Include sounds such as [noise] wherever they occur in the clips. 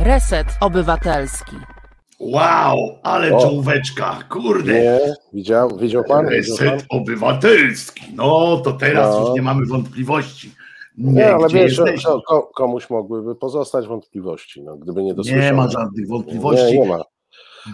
Reset Obywatelski. Wow, ale O. czołóweczka, kurde. Nie, widział, widział pan? Widział pan? Reset obywatelski. No to teraz No. już nie mamy wątpliwości. Nie, ale gdzie wiesz, że, jesteśmy. że ko- komuś mogłyby pozostać wątpliwości, no, gdyby nie dosłyszał. Nie ma żadnych wątpliwości. Nie, nie ma.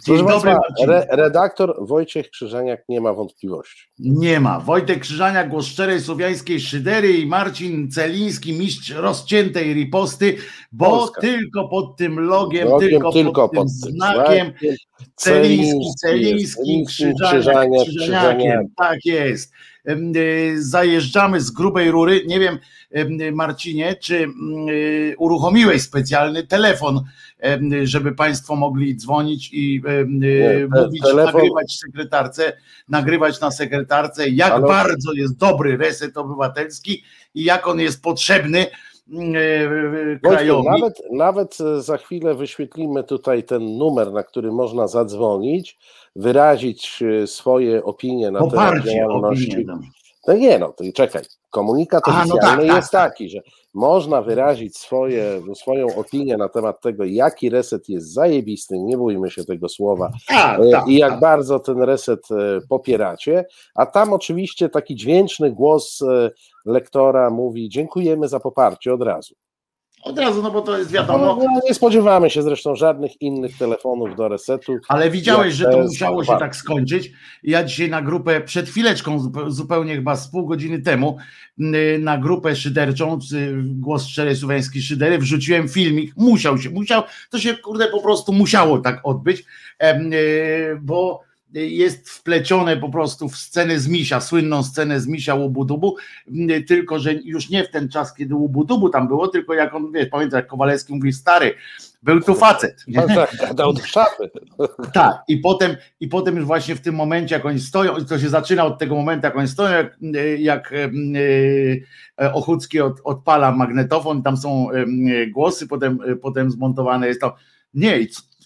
Proszę dobry, Państwa, re, redaktor Wojciech Krzyżaniak nie ma wątpliwości. Nie ma. Wojtek Krzyżania, głos szczerej słowiańskiej szydery i Marcin Celiński, mistrz rozciętej riposty, bo Polska. tylko pod tym logiem, Logiem tylko, tylko pod tym pod tym znakiem znakiem. Celiński, Celiński, Celiński, Krzyżaniak, Krzyżaniak, Krzyżaniak. Tak jest. Y, Zajeżdżamy z grubej rury. Nie wiem, em, y, Marcinie, czy mm, y, uruchomiłeś specjalny telefon, żeby Państwo mogli dzwonić i Nie, mówić, telefon- nagrywać sekretarce, nagrywać na sekretarce, jak Ale- bardzo jest dobry reset obywatelski i jak on jest potrzebny mm, y, Wojtku, krajowi. nawet, nawet e, za chwilę wyświetlimy tutaj ten numer, na który można zadzwonić, wyrazić e, swoje opinie na temat Poparcie działalności. opinii. No nie no, to czekaj. Komunikat A, no oficjalny tak, jest taki, że można wyrazić swoje, swoją opinię na temat tego, jaki reset jest zajebisty, nie bójmy się tego słowa, Tak, e, tak, i jak tak. bardzo ten reset e, popieracie, a tam oczywiście taki dźwięczny głos e, lektora mówi dziękujemy za poparcie od razu. Od razu, no bo to jest No, wiadomo. no, nie spodziewamy się zresztą żadnych innych telefonów do resetu. Ale widziałeś, że to musiało się tak skończyć. Ja dzisiaj na grupę, przed chwileczką, zupe- zupełnie chyba z pół godziny temu, na grupę szyderczą, głos szczerej słowiańskiej szydery, wrzuciłem filmik. Musiał się, musiał, to się kurde po prostu musiało tak odbyć, y, bo jest wplecione po prostu w scenę z Misia, słynną scenę z Misia Łubu-Dubu, tylko że już nie w ten czas, kiedy Łubu-Dubu tam było, tylko jak on, wiesz, pamiętam, jak Kowalewski mówi, stary, był tu facet. nie? Tak, tak, gadał do szafy. Tak, i potem, i potem już właśnie w tym momencie, jak oni stoją, to się zaczyna od tego momentu, jak oni stoją, jak, jak e, Ochocki od, odpala magnetofon, tam są e, głosy, potem, e, potem zmontowane jest to. Nie,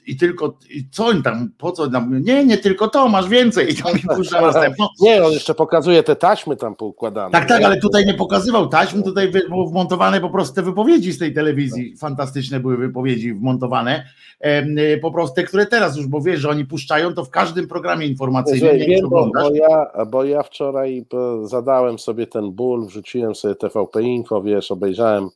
i, tylko, i co oni tam, po co nam, nie, nie tylko to, masz więcej, i tam puszcza następną. [laughs] Nie, on jeszcze pokazuje te taśmy tam poukładane. Tak, tak, ale tutaj nie pokazywał taśm, tutaj było wmontowane po prostu te wypowiedzi z tej telewizji. Fantastyczne były wypowiedzi wmontowane. Y, Po prostu te, które teraz już, bo wiesz, że oni puszczają to w każdym programie informacyjnym. Nie wiem, bo, ja, bo ja wczoraj e, zadałem sobie ten ból, wrzuciłem sobie TVP Info, wiesz, obejrzałem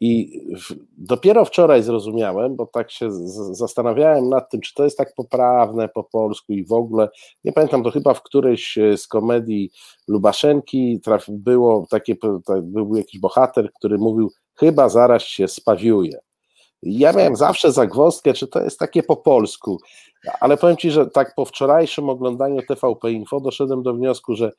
i w, dopiero wczoraj zrozumiałem, bo tak się zastanawiałem nad tym, czy to jest tak poprawne po polsku i w ogóle, nie pamiętam, to chyba w którejś e, z komedii Lubaszenki traf, było takie, tak, był jakiś bohater, który mówił, chyba zaraz się spawiuje. Ja miałem zawsze zagwozdkę, czy to jest takie po polsku, ale powiem Ci, że tak po wczorajszym oglądaniu TVP Info doszedłem do wniosku, że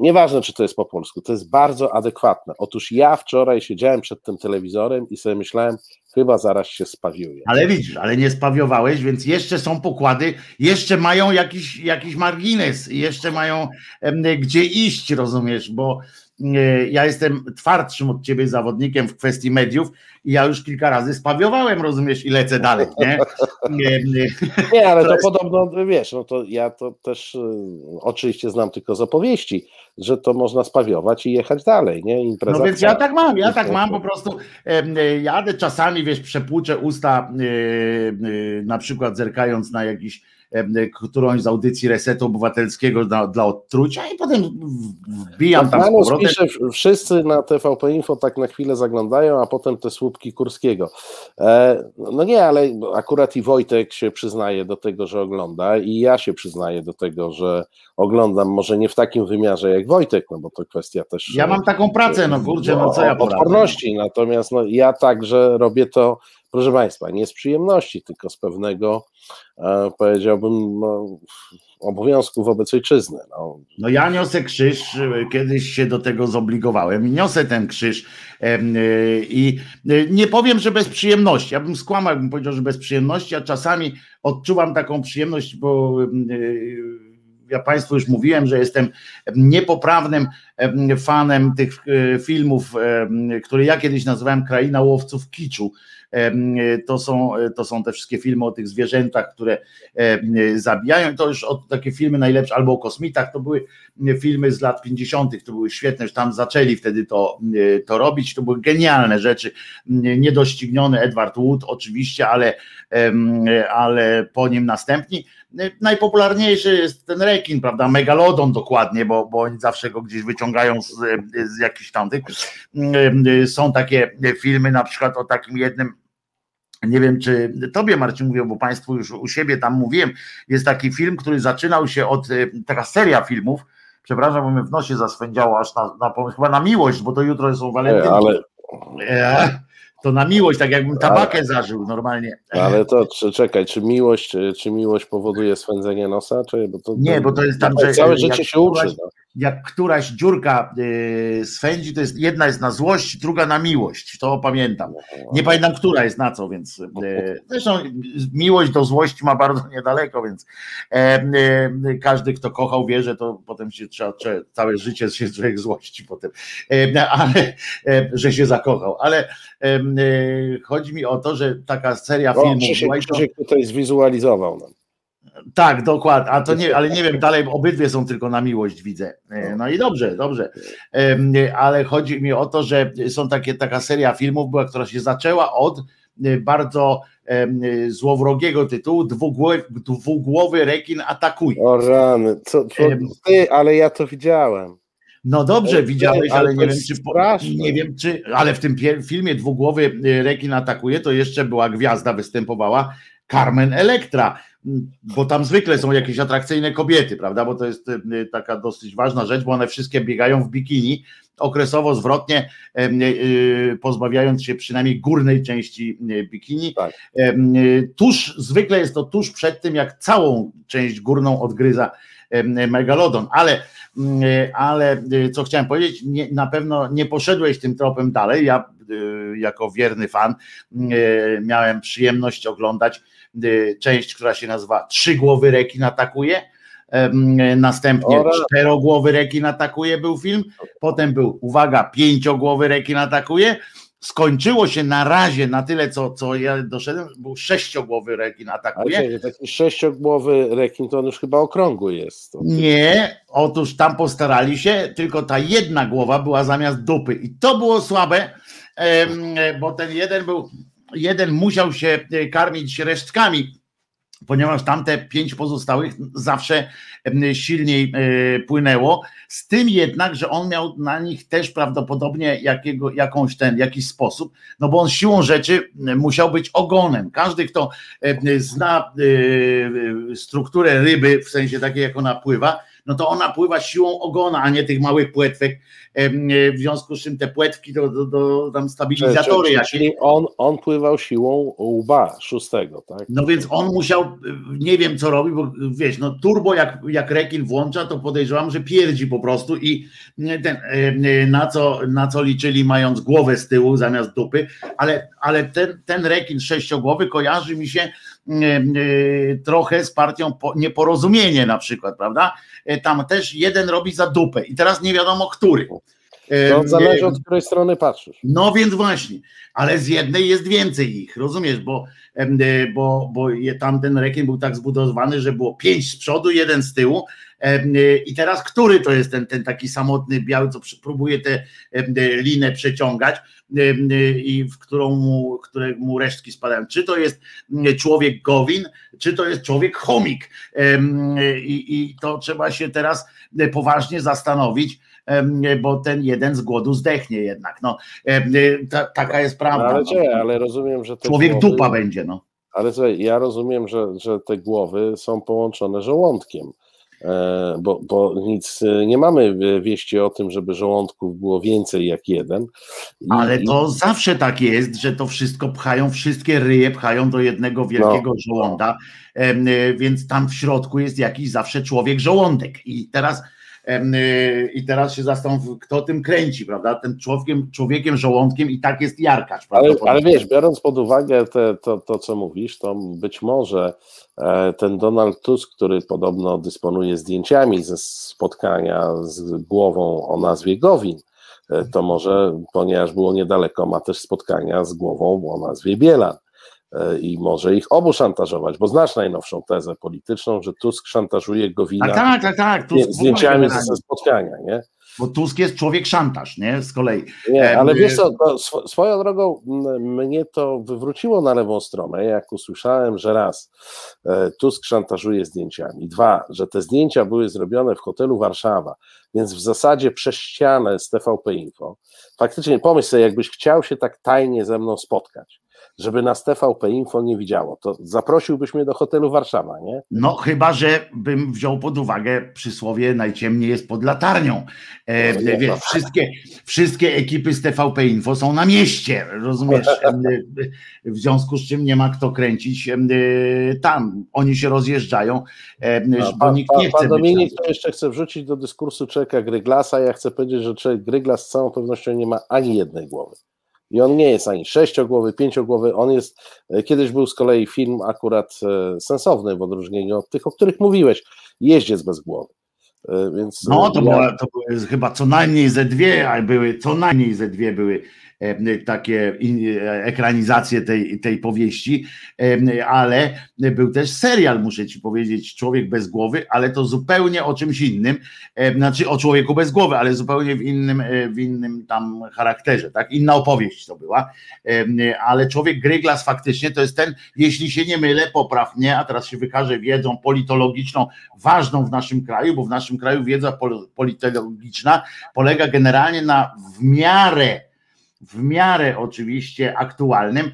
nieważne, czy to jest po polsku, to jest bardzo adekwatne. Otóż ja wczoraj siedziałem przed tym telewizorem i sobie myślałem, chyba zaraz się spawiuję. Ale widzisz, ale nie spawiowałeś, więc jeszcze są pokłady, jeszcze mają jakiś, jakiś margines, jeszcze mają gdzie iść, rozumiesz, bo ja jestem twardszym od ciebie zawodnikiem w kwestii mediów i ja już kilka razy spawiowałem, rozumiesz, i lecę dalej, nie? Nie, ale To jest- podobno, wiesz, no to ja to też y, oczywiście znam tylko z opowieści, że to można spawiować i jechać dalej, nie? Impreza No więc ja tak mam, ja tak mam po prostu. e, Jadę czasami, wiesz, przepłuczę usta, e, e, na przykład zerkając na jakiś którąś z audycji Resetu Obywatelskiego dla, dla odtrucia i potem wbijam tam z Manus powrotem. pisze, wszyscy na TVP Info tak na chwilę zaglądają, a potem te słupki Kurskiego. E, no nie, ale akurat i Wojtek się przyznaje do tego, że ogląda i ja się przyznaję do tego, że oglądam, może nie w takim wymiarze jak Wojtek, no bo to kwestia też... Ja mam taką pracę, no kurczę, no co ja poradzę. Odporności, natomiast no, ja także robię to, proszę Państwa, nie z przyjemności, tylko z pewnego, e, powiedziałbym, no, obowiązku wobec ojczyzny. No, No ja niosę krzyż, y, kiedyś się do tego zobligowałem i niosę ten krzyż y, i nie powiem, że bez przyjemności, ja bym skłamał, jakbym powiedział, że bez przyjemności, a czasami odczuwam taką przyjemność, bo ja Państwu już mówiłem, że jestem niepoprawnym fanem tych filmów, które ja kiedyś nazywałem Kraina Łowców Kiczu to są, to są te wszystkie filmy o tych zwierzętach, które zabijają. I to już takie filmy najlepsze, albo o kosmitach, to były filmy z lat 50., to były świetne, że tam zaczęli wtedy to, to robić. To były genialne rzeczy. Niedościgniony Edward Wood, oczywiście, ale, ale po nim następni. Najpopularniejszy jest ten rekin, prawda? Megalodon dokładnie, bo, bo oni zawsze go gdzieś wyciągają z, z jakichś tamtych. Są takie filmy, na przykład o takim jednym nie wiem, czy tobie Marcin mówił, bo Państwu już u siebie tam mówiłem. Jest taki film, który zaczynał się od taka seria filmów. Przepraszam, bo mnie w nosie zaswędziało aż na, na chyba na miłość, bo to jutro są walentynki. Ale to na miłość, tak jakbym tabakę ale, zażył normalnie. Ale to czy, czekaj, czy miłość, czy, miłość powoduje swędzenie nosa? Czy, bo to, nie, bo to jest tam, że całe życie się uczy. No. Jak któraś dziurka yy, swędzi, to jest jedna jest na złość, druga na miłość. To pamiętam. Nie pamiętam, która jest na co, więc yy, zresztą miłość do złości ma bardzo niedaleko, więc yy, każdy, kto kochał, wie, że to potem się trzeba, całe życie się człowiek złości potem, ale że się zakochał. Ale Y, chodzi mi o to, że taka seria o, filmów. Krzysiek, Krzysiek tutaj zwizualizował nam. Tak, dokładnie, a to nie, ale nie wiem, [laughs] dalej obydwie są tylko na miłość, widzę. Y, no i dobrze, dobrze. Ale chodzi mi o to, że są takie, taka seria filmów była, która się zaczęła od y, bardzo złowrogiego tytułu Dwugłowy, dwugłowy rekin atakuje. O rany, co, co, ty, ale ja to widziałem. No dobrze, widziałeś, ale, nie wiem, czy, nie wiem, czy. Ale w tym filmie dwugłowy rekin atakuje, to jeszcze była gwiazda, występowała Carmen Electra, bo tam zwykle są jakieś atrakcyjne kobiety, prawda? Bo to jest y, taka dosyć ważna rzecz, bo one wszystkie biegają w bikini, okresowo zwrotnie, y, pozbawiając się przynajmniej górnej części bikini. Tak. Tuż, zwykle jest to tuż przed tym, jak całą część górną odgryza megalodon, ale ale y, co chciałem powiedzieć, nie, na pewno nie poszedłeś tym tropem dalej. Ja y, jako wierny fan y, miałem przyjemność oglądać część, która się nazywa Trzy głowy rekin atakuje. Następnie czterogłowy rekin atakuje był film, potem był, uwaga, pięciogłowy rekin atakuje, skończyło się na razie na tyle, co, co ja doszedłem, był sześciogłowy rekin atakuje. Ale taki sześciogłowy rekin to on już chyba okrągły jest. Nie, otóż tam postarali się, tylko ta jedna głowa była zamiast dupy i to było słabe, bo ten jeden był, jeden musiał się e, karmić resztkami ponieważ tamte pięć pozostałych zawsze silniej e, płynęło, z tym jednak, że on miał na nich też prawdopodobnie jakiego, jakąś ten, jakiś sposób, no bo on siłą rzeczy musiał być ogonem. Każdy, kto zna e, strukturę ryby, w sensie takiej, jak ona pływa, no to ona pływa siłą ogona, a nie tych małych płetwek. W związku z czym te płetwki to, to, to tam stabilizatory jakieś. Czyli on, on pływał siłą łba szóstego, tak? No więc on musiał, nie wiem co robi, bo wiesz, no turbo jak, jak rekin włącza, to podejrzewam, że pierdzi po prostu i ten, na, co, na co liczyli mając głowę z tyłu zamiast dupy, ale, ale ten, ten rekin sześciogłowy kojarzy mi się trochę z partią nieporozumienie na przykład, prawda? E, tam też jeden robi za dupę i teraz nie wiadomo który. To zależy od której strony patrzysz. No więc właśnie, ale z jednej jest więcej ich, rozumiesz, bo, e, bo, bo tamten rekin był tak zbudowany, że było pięć z przodu, jeden z tyłu e, i teraz który to jest ten, ten taki samotny biały, co próbuje tę linę przeciągać i w którą mu, któremu resztki spadają. Czy to jest człowiek Gowin, czy to jest człowiek chomik. I, i to trzeba się teraz poważnie zastanowić, bo ten jeden z głodu zdechnie jednak. No, ta, taka jest prawda. No, ale, no. ale rozumiem, że człowiek głowy, dupa będzie. No. Ale słuchaj, ja rozumiem, że, że te głowy są połączone żołądkiem. E, bo, bo nic e, nie mamy wieści o tym, żeby żołądków było więcej jak jeden. I, Ale to i... zawsze tak jest, że to wszystko pchają, wszystkie ryje pchają do jednego wielkiego no. żołąda, e, więc tam w środku jest jakiś zawsze człowiek żołądek. I teraz I teraz się zastanów, kto tym kręci, prawda? Ten człowiekiem, człowiekiem żołądkiem i tak jest Jarkacz. Ale, ale wiesz, biorąc pod uwagę te, to, to, co mówisz, to być może e, ten Donald Tusk, który podobno dysponuje zdjęciami ze spotkania z głową o nazwie Gowin, e, to może, ponieważ było niedaleko, ma też spotkania z głową o nazwie Bielan. E, i może ich obu szantażować, bo znasz najnowszą tezę polityczną, że Tusk szantażuje Gowina tak, tak, tak, Tusk zdjęciami ze spotkania, nie? Bo Tusk jest człowiek szantaż, nie? Z kolei. Nie, ale wiesz co, sw swoją drogą mnie to wywróciło na lewą stronę, jak usłyszałem, że raz e, Tusk szantażuje zdjęciami, dwa, że te zdjęcia były zrobione w hotelu Warszawa, więc w zasadzie przez ścianę z TVP Info. Faktycznie pomyśl sobie, jakbyś chciał się tak tajnie ze mną spotkać, żeby nas TVP Info nie widziało, to zaprosiłbyś mnie do hotelu Warszawa, nie? No chyba, że bym wziął pod uwagę przysłowie najciemniej jest pod latarnią. E, no, wiesz, no. wszystkie, wszystkie ekipy z TVP Info są na mieście, rozumiesz? [laughs] W związku z czym nie ma kto kręcić e, tam. Oni się rozjeżdżają, no, bo nikt nie chce Pan Dominik to jeszcze chce wrzucić do dyskursu człowieka Gryglasa. Ja chcę powiedzieć, że człowiek Gryglas z całą pewnością nie ma ani jednej głowy. I on nie jest ani sześciogłowy, pięciogłowy, on jest, e, kiedyś był z kolei film akurat e, sensowny w odróżnieniu od tych, o których mówiłeś, Jeździec bez głowy. E, więc no, to, ja... była, to były chyba co najmniej ze dwie, a były co najmniej ze dwie były takie e, ekranizacje tej, tej powieści, e, ale był też serial, muszę ci powiedzieć, Człowiek bez głowy, ale to zupełnie o czymś innym, znaczy o człowieku bez głowy, ale zupełnie w innym, w innym tam charakterze, tak? Inna opowieść to była, ale Człowiek Gryglas faktycznie to jest ten, jeśli się nie mylę, popraw mnie, a teraz się wykaże wiedzą politologiczną, ważną w naszym kraju, bo w naszym kraju wiedza politologiczna polega generalnie na w miarę w miarę oczywiście aktualnym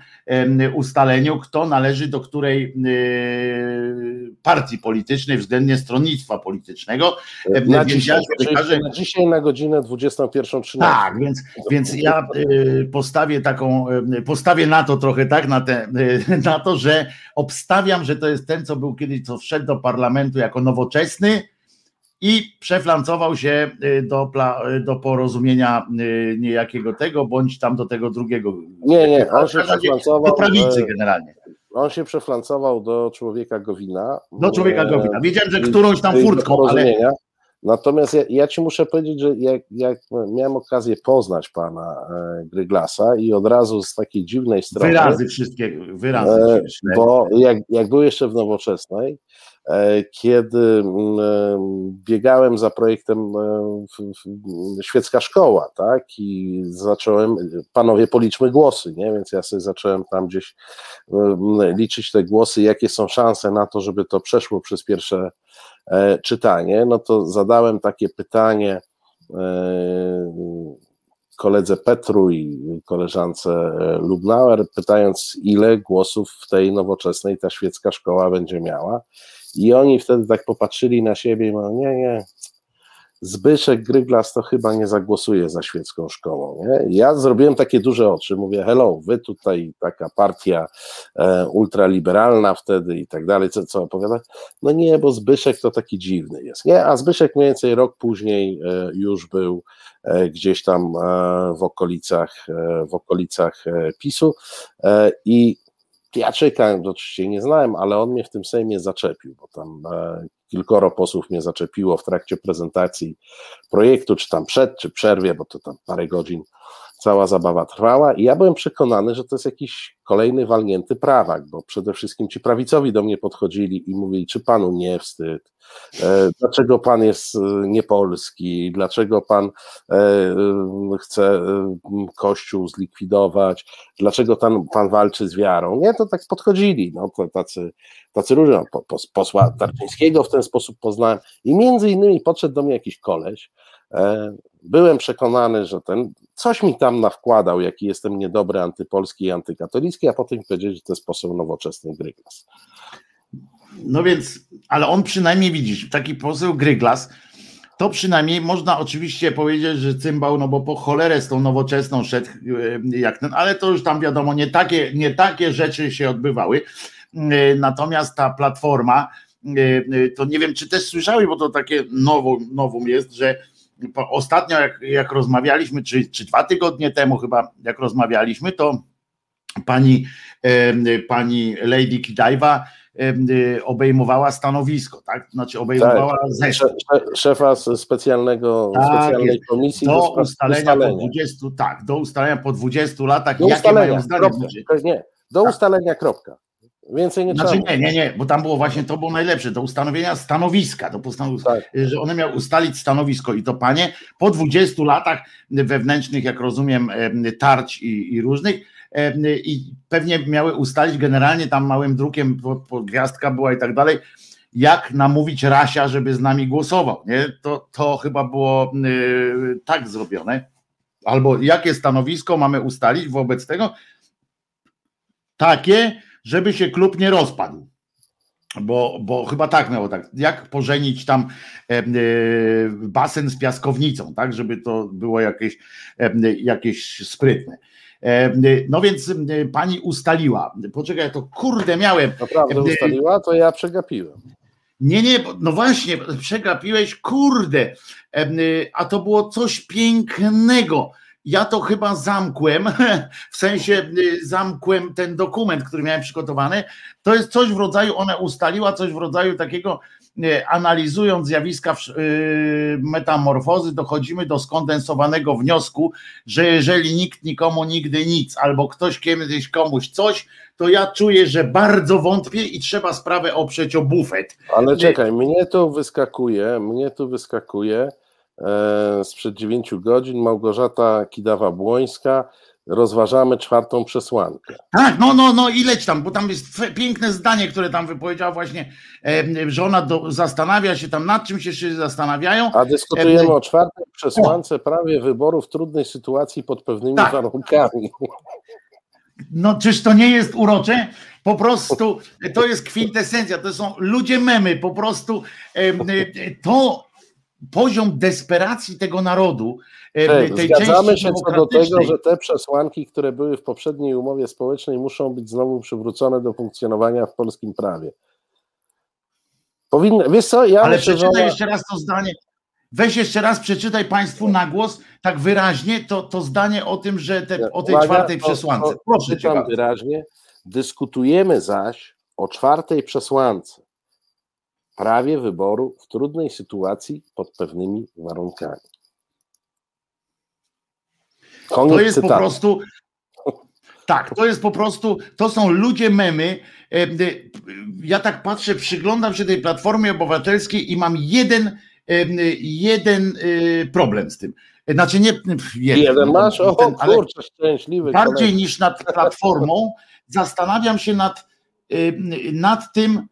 ustaleniu, kto należy do której e, partii politycznej, względnie stronnictwa politycznego. Na dzisiaj, na dzisiaj na godzinę 21.13. Tak, więc, więc ja e, postawię taką, postawię na to trochę tak, na, te, e, na to, że obstawiam, że to jest ten, co był kiedyś, co wszedł do parlamentu jako nowoczesny, i przeflancował się y, do, y, do porozumienia y, niejakiego tego, bądź tam do tego drugiego. Nie, nie, on się przeflancował. Do prawicy generalnie. On się przeflancował do człowieka Gowina. Do człowieka Gowina. Wiedziałem, że którąś tam furtką, ale. Natomiast ja, ja, ci muszę powiedzieć, że jak, jak, miałem okazję poznać pana e, Gryglasa i od razu z takiej dziwnej strony. Wyrazy wszystkie, wyrazy. E, bo jak, jak był jeszcze w nowoczesnej, E, kiedy mm, e, biegałem za projektem e, Świecka Szkoła, tak, i zacząłem, panowie policzmy głosy, nie, więc ja sobie zacząłem tam gdzieś liczyć te głosy, jakie są szanse na to, żeby to przeszło przez pierwsze czytanie, no to zadałem takie pytanie koledze Petru i koleżance Lubnauer, pytając, ile głosów w tej nowoczesnej ta świecka szkoła będzie miała. I oni wtedy tak popatrzyli na siebie i mówią, nie, nie, Zbyszek Gryglas to chyba nie zagłosuje za świecką szkołą. Nie? Ja zrobiłem takie duże oczy, mówię, hello, wy tutaj taka partia e, ultraliberalna wtedy i tak dalej, co, co opowiada? No nie, bo Zbyszek to taki dziwny jest. Nie, a Zbyszek mniej więcej rok później e, już był e, gdzieś tam e, w okolicach, e, w okolicach e, PiSu i Pijaczyka oczywiście nie znałem, ale on mnie w tym Sejmie zaczepił, bo tam e, kilkoro posłów mnie zaczepiło w trakcie prezentacji projektu, czy tam przed, czy przerwie, bo to tam parę godzin cała zabawa trwała. I ja byłem przekonany, że to jest jakiś kolejny walnięty prawak, bo przede wszystkim ci prawicowi do mnie podchodzili i mówili, czy panu nie wstyd, e, dlaczego pan jest e, niepolski, dlaczego pan e, chce kościół zlikwidować, dlaczego pan, pan walczy z wiarą. Nie, to tak podchodzili, no, tacy, tacy różni, no, po, po, posła Tarczyńskiego w ten sposób poznałem i między innymi podszedł do mnie jakiś koleś, byłem przekonany, że ten coś mi tam nawkładał, jaki jestem niedobry, antypolski i antykatolicki, a potem powiedzieć, że to jest poseł nowoczesny Gryglas. No więc, ale on przynajmniej widzisz, taki poseł Gryglas, to przynajmniej można oczywiście powiedzieć, że cymbał, no bo po cholerę z tą nowoczesną szedł e, jak ten, ale to już tam wiadomo, nie takie, nie takie rzeczy się odbywały. E, natomiast ta platforma, to nie wiem, czy też słyszałeś, bo to takie nową, nową jest, że ostatnio jak, jak rozmawialiśmy, czy, czy dwa tygodnie temu chyba, jak rozmawialiśmy, to pani, pani Lady Kidajwa obejmowała stanowisko, tak? Znaczy obejmowała tak. zespół. Szefa specjalnego, tak, specjalnej komisji do, do ustalenia, ustalenia, po 20, tak, do ustalenia po 20 latach, do jakie mają zdanie. Nie, do tak. ustalenia kropka. Więcej nie znaczy, trzeba. Nie, nie, nie, bo tam było właśnie to było najlepsze, do ustanowienia stanowiska, do postanow... tak. że one miały ustalić stanowisko i to panie po 20 latach wewnętrznych, jak rozumiem, tarć i, i różnych, i pewnie miały ustalić generalnie tam małym drukiem, bo, gwiazdka była i tak dalej, jak namówić Rasia, żeby z nami głosował. Nie? To, to chyba było y, tak zrobione. Albo jakie stanowisko mamy ustalić wobec tego? Takie, żeby się klub nie rozpadł. Bo, bo chyba tak miało tak. Jak pożenić tam e, basen z piaskownicą, tak, żeby to było jakieś, jakieś sprytne. No więc pani ustaliła. Poczekaj, to kurde miałem. Naprawdę ustaliła, to ja przegapiłem. Nie, nie, no właśnie, przegapiłeś, kurde. A to było coś pięknego. Ja to chyba zamkłem, [laughs] w sensie zamkłem ten dokument, który miałem przygotowany. To jest coś w rodzaju, ona ustaliła coś w rodzaju takiego analizując zjawiska y, metamorfozy, dochodzimy do skondensowanego wniosku, że jeżeli nikt nikomu nigdy nic, albo ktoś kiedyś komuś coś, to ja czuję, że bardzo wątpię i trzeba sprawę oprzeć o bufet. Ale czekaj, mnie to wyskakuje, mnie tu wyskakuje sprzed dziewięciu godzin Małgorzata Kidawa-Błońska, rozważamy czwartą przesłankę. Tak, no, no, no i leć tam, bo tam jest piękne zdanie, które tam wypowiedziała właśnie e, żona, do, zastanawia się tam, nad czym się wszyscy zastanawiają. A dyskutujemy e, o czwartej przesłance, prawie wyboru w trudnej sytuacji pod pewnymi tak. warunkami. No czyż to nie jest urocze? Po prostu to jest kwintesencja, to są ludzie memy, po prostu e, to poziom desperacji tego narodu, e, tej Zgadzamy się co do tego, że te przesłanki, które były w poprzedniej umowie społecznej, muszą być znowu przywrócone do funkcjonowania w polskim prawie. Powinno, wiesz co, ja Ale myślę, przeczytaj że... jeszcze raz to zdanie. Weź jeszcze raz, przeczytaj Państwu na głos, tak wyraźnie, to, to zdanie o tym, że te, o tej Uwaga, czwartej to, przesłance. Proszę cię. wyraźnie. Dyskutujemy zaś o czwartej przesłance prawie wyboru w trudnej sytuacji pod pewnymi warunkami. Koniec to jest cytatu. po prostu. Tak, to jest po prostu, to są ludzie memy. E, ja tak patrzę, przyglądam się tej platformie obywatelskiej i mam jeden, e, jeden e, problem z tym. Znaczy nie jeden. Jeden masz? O, ten, ale kurczę, szczęśliwy. Bardziej kolega. niż nad platformą zastanawiam się nad, nad tym,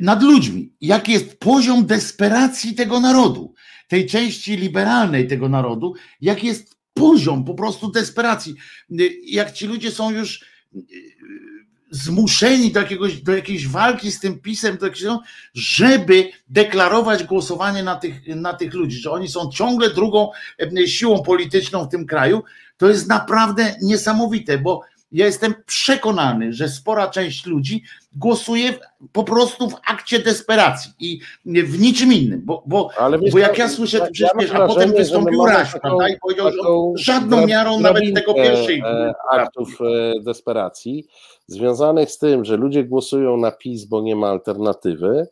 nad ludźmi. Jaki jest poziom desperacji tego narodu, tej części liberalnej tego narodu, jaki jest poziom po prostu desperacji. Jak ci ludzie są już e, zmuszeni do, jakiegoś, do jakiejś walki z tym pisem, do jakiegoś, żeby deklarować głosowanie na tych, na tych ludzi, że oni są ciągle drugą siłą polityczną w tym kraju, to jest naprawdę niesamowite, bo ja jestem przekonany, że spora część ludzi głosuje po prostu w akcie desperacji i w niczym innym, bo, bo, bo jak ja słyszę, ja, przecież, a potem wystąpił Raś, prawda, i powiedział, że żadną miarą nawet tego pierwszej e, aktów e, desperacji związanych z tym, że ludzie głosują na PiS, bo nie ma alternatywy,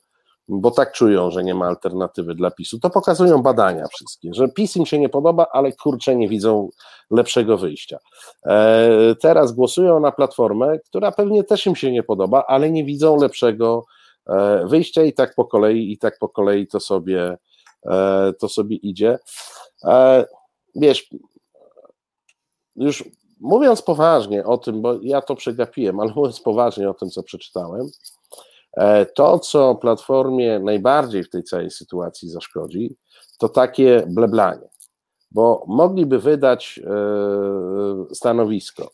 bo tak czują, że nie ma alternatywy dla PiSu. To pokazują badania wszystkie, że PiS im się nie podoba, ale kurczę nie widzą lepszego wyjścia. E, teraz głosują na platformę, która pewnie też im się nie podoba, ale nie widzą lepszego e, wyjścia i tak po kolei, i tak po kolei to sobie, e, to sobie idzie. Wiesz, już mówiąc poważnie o tym, bo ja to przegapiłem, ale mówiąc poważnie o tym, co przeczytałem, to, co Platformie najbardziej w tej całej sytuacji zaszkodzi, to takie bleblanie, bo mogliby wydać e, stanowisko,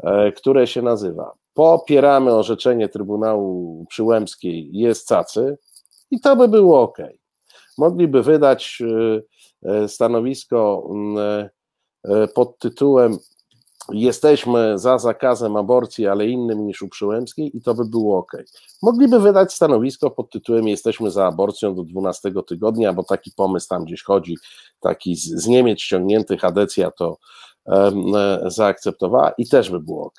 e, które się nazywa popieramy orzeczenie Trybunału Przyłębskiej, jest cacy i to by było ok. Mogliby wydać stanowisko pod tytułem jesteśmy za zakazem aborcji, ale innym niż u Przyłębskiej i to by było ok. Mogliby wydać stanowisko pod tytułem jesteśmy za aborcją do 12 tygodnia, bo taki pomysł tam gdzieś chodzi, taki z, Niemiec ściągnięty, Hadecja to um, zaakceptowała i też by było ok.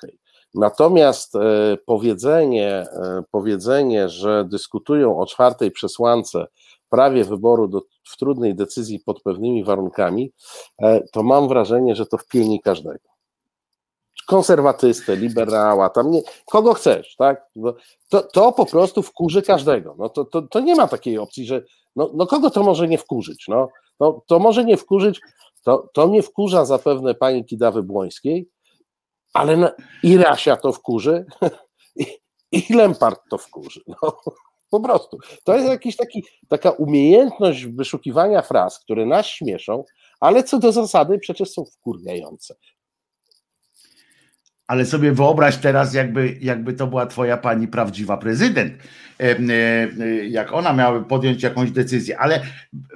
Natomiast e, powiedzenie, e, powiedzenie, że dyskutują o czwartej przesłance prawie wyboru do, w trudnej decyzji pod pewnymi warunkami, e, to mam wrażenie, że to wpieni każdego konserwatystę, liberała, tam nie, kogo chcesz, tak? No, to, to po prostu wkurzy każdego. No to, to, to nie ma takiej opcji, że no, no kogo to może nie wkurzyć? No, no to może nie wkurzyć, to, to nie wkurza zapewne pani Kidawy Błońskiej, ale na, i Rasia to wkurzy, [laughs] i, i Lempart to wkurzy. No, po prostu. To jest jakiś taki, taka umiejętność wyszukiwania fraz, które nas śmieszą, ale co do zasady przecież są wkurwiające ale sobie wyobraź teraz, jakby, jakby to była twoja pani prawdziwa prezydent, e, e, jak ona miała podjąć jakąś decyzję. Ale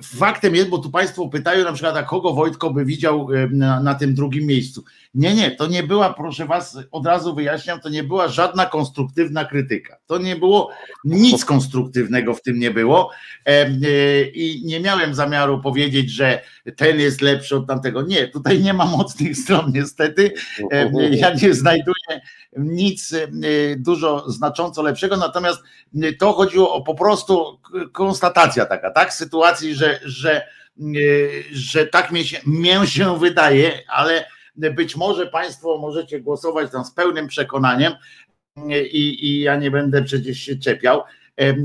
faktem jest, bo tu Państwo pytają na przykład, a kogo Wojtko by widział e, na, na tym drugim miejscu. Nie, nie, to nie była, proszę Was, od razu wyjaśniam, to nie była żadna konstruktywna krytyka. To nie było nic konstruktywnego w tym nie było. I nie miałem zamiaru powiedzieć, że ten jest lepszy od tamtego. Nie, tutaj nie ma mocnych stron, niestety. Ja nie znajduję nic e, dużo znacząco lepszego, natomiast e, to chodziło o po prostu konstatacja taka, tak? Sytuacji, że, że, e, że tak mi się, mnie się wydaje, ale być może Państwo możecie głosować tam z pełnym przekonaniem i, i ja nie będę przecież się czepiał.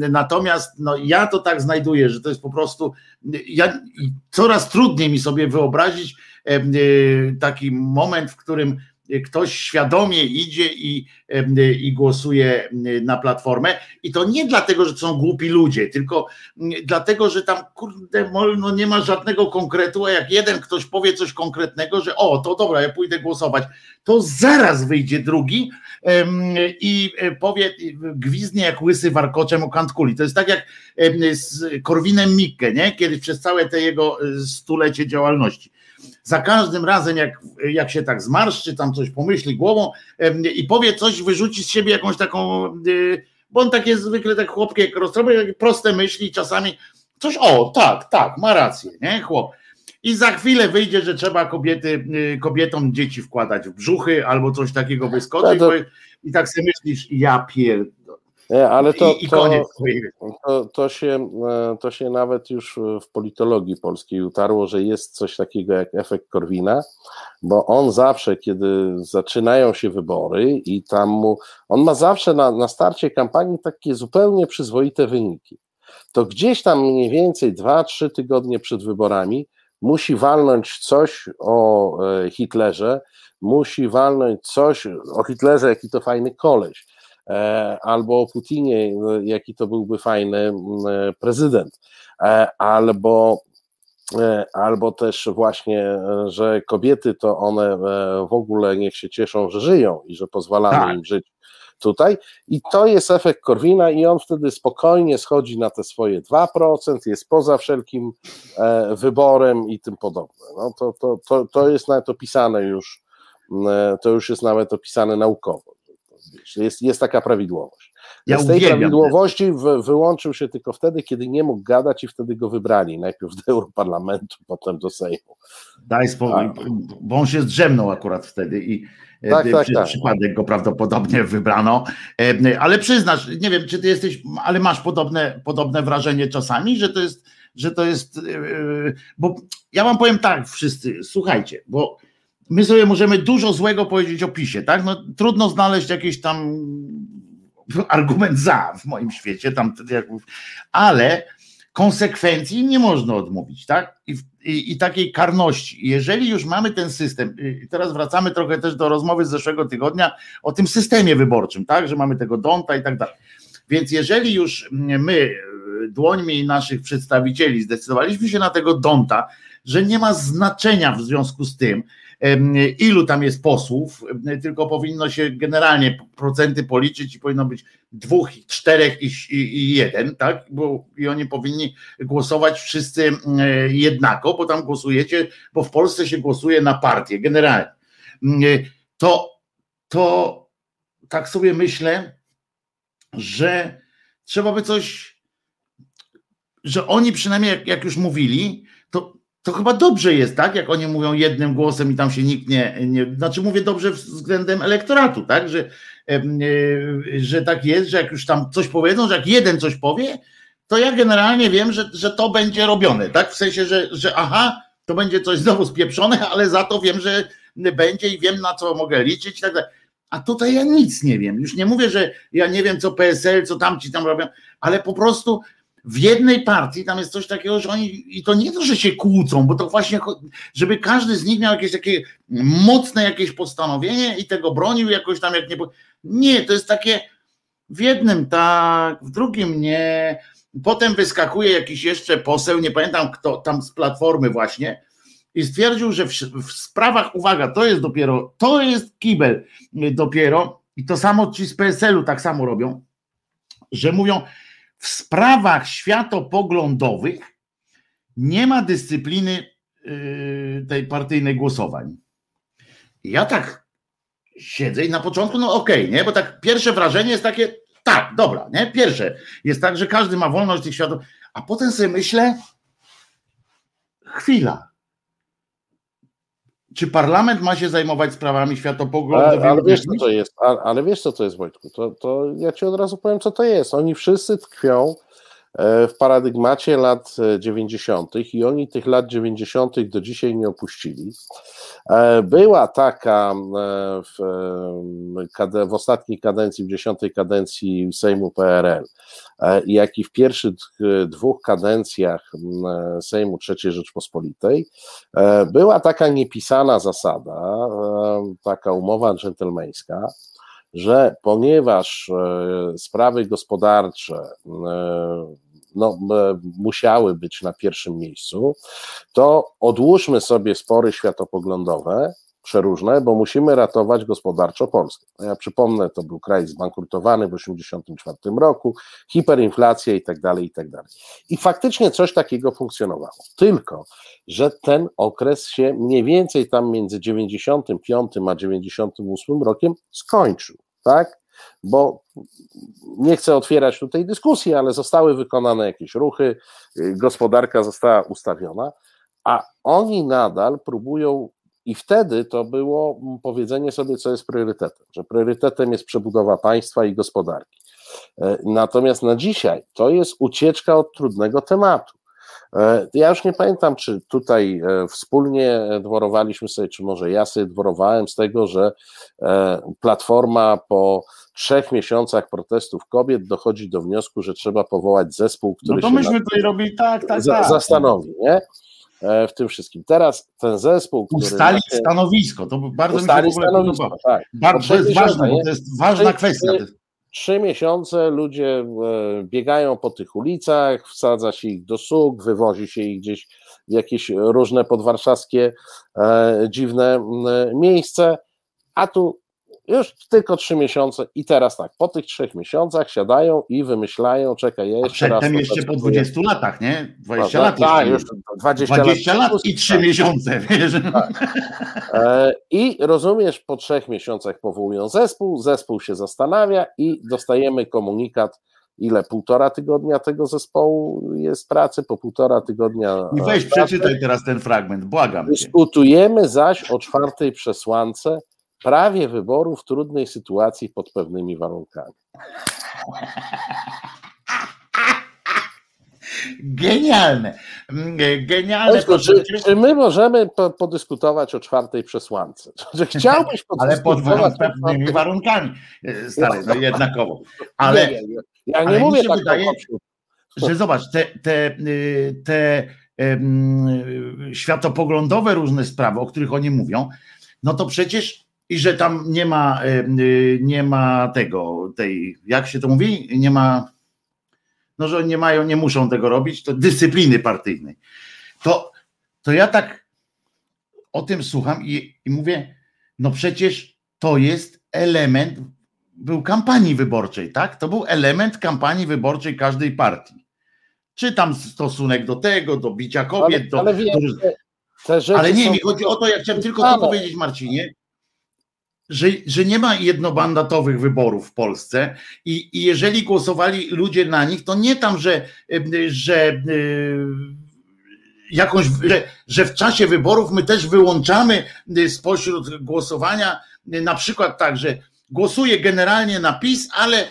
Natomiast no, ja to tak znajduję, że to jest po prostu. Ja, coraz trudniej mi sobie wyobrazić taki moment, w którym ktoś świadomie idzie i, i głosuje na platformę. I to nie dlatego, że są głupi ludzie, tylko dlatego, że tam kurde, no nie ma żadnego konkretu, a jak jeden ktoś powie coś konkretnego, że o, to dobra, ja pójdę głosować, to zaraz wyjdzie drugi i e, powie, gwizdnie jak łysy warkoczem o kantkuli. To jest tak jak z Korwinem Mikke, nie? kiedy przez całe te jego e, stulecie działalności za każdym razem, jak, jak się tak zmarszczy, tam coś pomyśli głową i powie coś, wyrzuci z siebie jakąś taką, y, bo on tak jest zwykle tak chłopkie, jak proste myśli, czasami coś, o tak, tak, ma rację, nie, chłop. I za chwilę wyjdzie, że trzeba kobiety, y, kobietom dzieci wkładać w brzuchy albo coś takiego wyskoczyć, to... i tak sobie myślisz, ja pier... Nie, ale to, I, i to, to, to, się, e, to się nawet już w politologii polskiej utarło, że jest coś takiego jak efekt Korwina, bo on zawsze, kiedy zaczynają się wybory i tam mu, on ma zawsze na, na starcie kampanii takie zupełnie przyzwoite wyniki. To gdzieś tam mniej więcej 2-3 tygodnie przed wyborami musi walnąć coś o e, Hitlerze, musi walnąć coś o Hitlerze, jaki to fajny koleś albo o Putinie, no, jaki to byłby fajny e, prezydent, e, albo albo też właśnie, że kobiety to one w ogóle niech się cieszą, że żyją i że pozwalamy tak. im żyć tutaj. I to jest efekt Korwina, i on wtedy spokojnie schodzi na te swoje 2%, jest poza wszelkim wyborem i tym podobne. No to, to, to, to jest nawet opisane już, to już jest nawet opisane naukowo. Jest, jest taka prawidłowość. Ja Z tej prawidłowości w, wyłączył się tylko wtedy, kiedy nie mógł gadać i wtedy go wybrali. Najpierw do Europarlamentu, [laughs] potem do Sejmu. Daj spokój, bo on się zdrzemnął akurat wtedy i e, tak, tak, tak. przypadek go prawdopodobnie wybrano. E, ale przyznasz, nie wiem, czy ty jesteś, ale masz podobne, podobne wrażenie czasami, że to jest, że to jest, e, bo ja wam powiem tak wszyscy, słuchajcie, bo my sobie możemy dużo złego powiedzieć o PiSie, tak? No, trudno znaleźć jakiś tam argument za w moim świecie, tam, ale konsekwencji nie można odmówić, tak? I, i, I, takiej karności. Jeżeli już mamy ten system, i teraz wracamy trochę też do rozmowy z zeszłego tygodnia o tym systemie wyborczym, tak? Że mamy tego Donta i tak dalej. Więc jeżeli już my dłońmi naszych przedstawicieli zdecydowaliśmy się na tego Donta, że nie ma znaczenia w związku z tym, ilu tam jest posłów, tylko powinno się generalnie procenty policzyć i powinno być dwóch, czterech i, i, i jeden, tak? Bo i oni powinni głosować wszyscy jednako, bo tam głosujecie, bo w Polsce się głosuje na partię generalnie. to, to tak sobie myślę, że trzeba by coś, że oni przynajmniej jak, jak już mówili, to, chyba dobrze jest, tak? Jak oni mówią jednym głosem i tam się nikt nie, nie znaczy mówię dobrze względem elektoratu, tak? Że, e, że tak jest, że jak już tam coś powiedzą, że jak jeden coś powie, to ja generalnie wiem, że, że to będzie robione, tak? W sensie, że, że aha, to będzie coś znowu spieprzone, [laughs] ale za to wiem, że będzie i wiem na co mogę liczyć i tak dalej. A tutaj ja nic nie wiem. Już nie mówię, że ja nie wiem, co PSL, co tamci tam robią, ale po prostu w jednej partii tam jest coś takiego, że oni, i to nie to, że się kłócą, bo to właśnie, żeby każdy z nich miał jakieś takie mocne jakieś postanowienie i tego bronił jakoś tam, jak nie. Nie, to jest takie w jednym tak, w drugim nie. Potem wyskakuje jakiś jeszcze poseł, nie pamiętam kto, tam z platformy właśnie, i stwierdził, że w, w, sprawach, uwaga, to jest dopiero, to jest kibel dopiero, i to samo ci z PSL-u tak samo robią, że mówią, w sprawach światopoglądowych nie ma dyscypliny yy, tej partyjnej głosowań. Ja tak siedzę i na początku, no okej, okay, nie, bo tak pierwsze wrażenie jest takie, tak, dobra, nie, pierwsze. Jest tak, że każdy ma wolność tych światów, a potem sobie myślę, chwila, czy parlament ma się zajmować sprawami światopoglądowymi? Ale, ale wiesz, co to jest, ale, ale, wiesz, co to jest, Wojtku? To, to ja ci od razu powiem, co to jest. Oni wszyscy tkwią w paradygmacie lat 90. E, i oni tych lat 90. do dzisiaj nie opuścili. E, była taka w, w ostatniej kadencji, w dziesiątej kadencji Sejmu PRL, jak i w pierwszych dwóch kadencjach Sejmu III Rzeczpospolitej, była taka niepisana zasada, taka umowa dżentelmeńska, że ponieważ sprawy gospodarcze no, musiały być na pierwszym miejscu, to odłóżmy sobie spory światopoglądowe, przeróżne, bo musimy ratować gospodarczo Polskę. No ja przypomnę, to był kraj zbankrutowany w 1984 roku, hiperinflacja i tak dalej, i tak dalej. I faktycznie coś takiego funkcjonowało. Tylko, że ten okres się mniej więcej tam między 95 a 98 rokiem skończył, tak? Bo nie chcę otwierać tutaj dyskusji, ale zostały wykonane jakieś ruchy, gospodarka została ustawiona, a oni nadal próbują i wtedy to było powiedzenie sobie, co jest priorytetem, że priorytetem jest przebudowa państwa i gospodarki. E, natomiast na dzisiaj to jest ucieczka od trudnego tematu. E, ja już nie pamiętam, czy tutaj e, wspólnie dworowaliśmy sobie, czy może ja sobie dworowałem z tego, że Platforma po trzech miesiącach protestów kobiet dochodzi do wniosku, że trzeba powołać zespół, który no to się myśmy tutaj robili tak, tak, tak. zastanowi, nie? E, w tym wszystkim. Teraz ten zespół, który. Ustali się, stanowisko, to bardzo mi się w ogóle podoba. Tak. Bardzo, jest ważne, bo to jest ważna kwestia. Trzy miesiące ludzie e, biegają po tych ulicach, wsadza się ich do sług, wywozi się ich gdzieś w jakieś różne podwarszawskie e, dziwne miejsca, a tu już tylko trzy miesiące i teraz tak, po tych trzech miesiącach siadają i wymyślają, czekaj, ja jeszcze raz... Przedtem jeszcze po 20 latach, nie? 20 no, lat tak, już 20, 20 lat, lat i trzy tak. miesiące, [laughs] wiesz? Tak. E, I rozumiesz, po trzech miesiącach powołują zespół, zespół się zastanawia i dostajemy komunikat, ile półtora tygodnia tego zespołu jest pracy, po półtora tygodnia. I weź pracy. przeczytaj teraz ten fragment, błagam. Dyskutujemy zaś o czwartej przesłance prawie wyboru w trudnej sytuacji pod pewnymi warunkami. Genialne. Genialne. czy, czy, my możemy po, podyskutować o czwartej przesłance? [laughs] Czy chciałbyś [laughs] Ale pod pewnymi warunkami, e, stary, no jednakowo. Ale, nie, nie, ja nie mówię tak wydaje, że zobacz, te, te, y, te um, światopoglądowe różne sprawy, o których oni mówią, no to przecież i że tam nie ma, y, nie ma tego, tej, jak się to mówi, nie ma, no że nie mają, nie muszą tego robić, to dyscypliny partyjnej. To, to ja tak o tym słucham i, i mówię, no przecież to jest element, był kampanii wyborczej, tak? To był element kampanii wyborczej każdej partii. Czy tam stosunek do tego, do bicia kobiet, ale, do, ale, do... ale nie, mi chodzi o to, ja chciałem tylko to powiedzieć, Marcinie, że, że nie ma jednobandatowych wyborów w Polsce i, i jeżeli głosowali ludzie na nich, to nie tam, że, że jakąś, że, że w czasie wyborów my też wyłączamy spośród głosowania na przykład tak, że głosuję generalnie na PiS, ale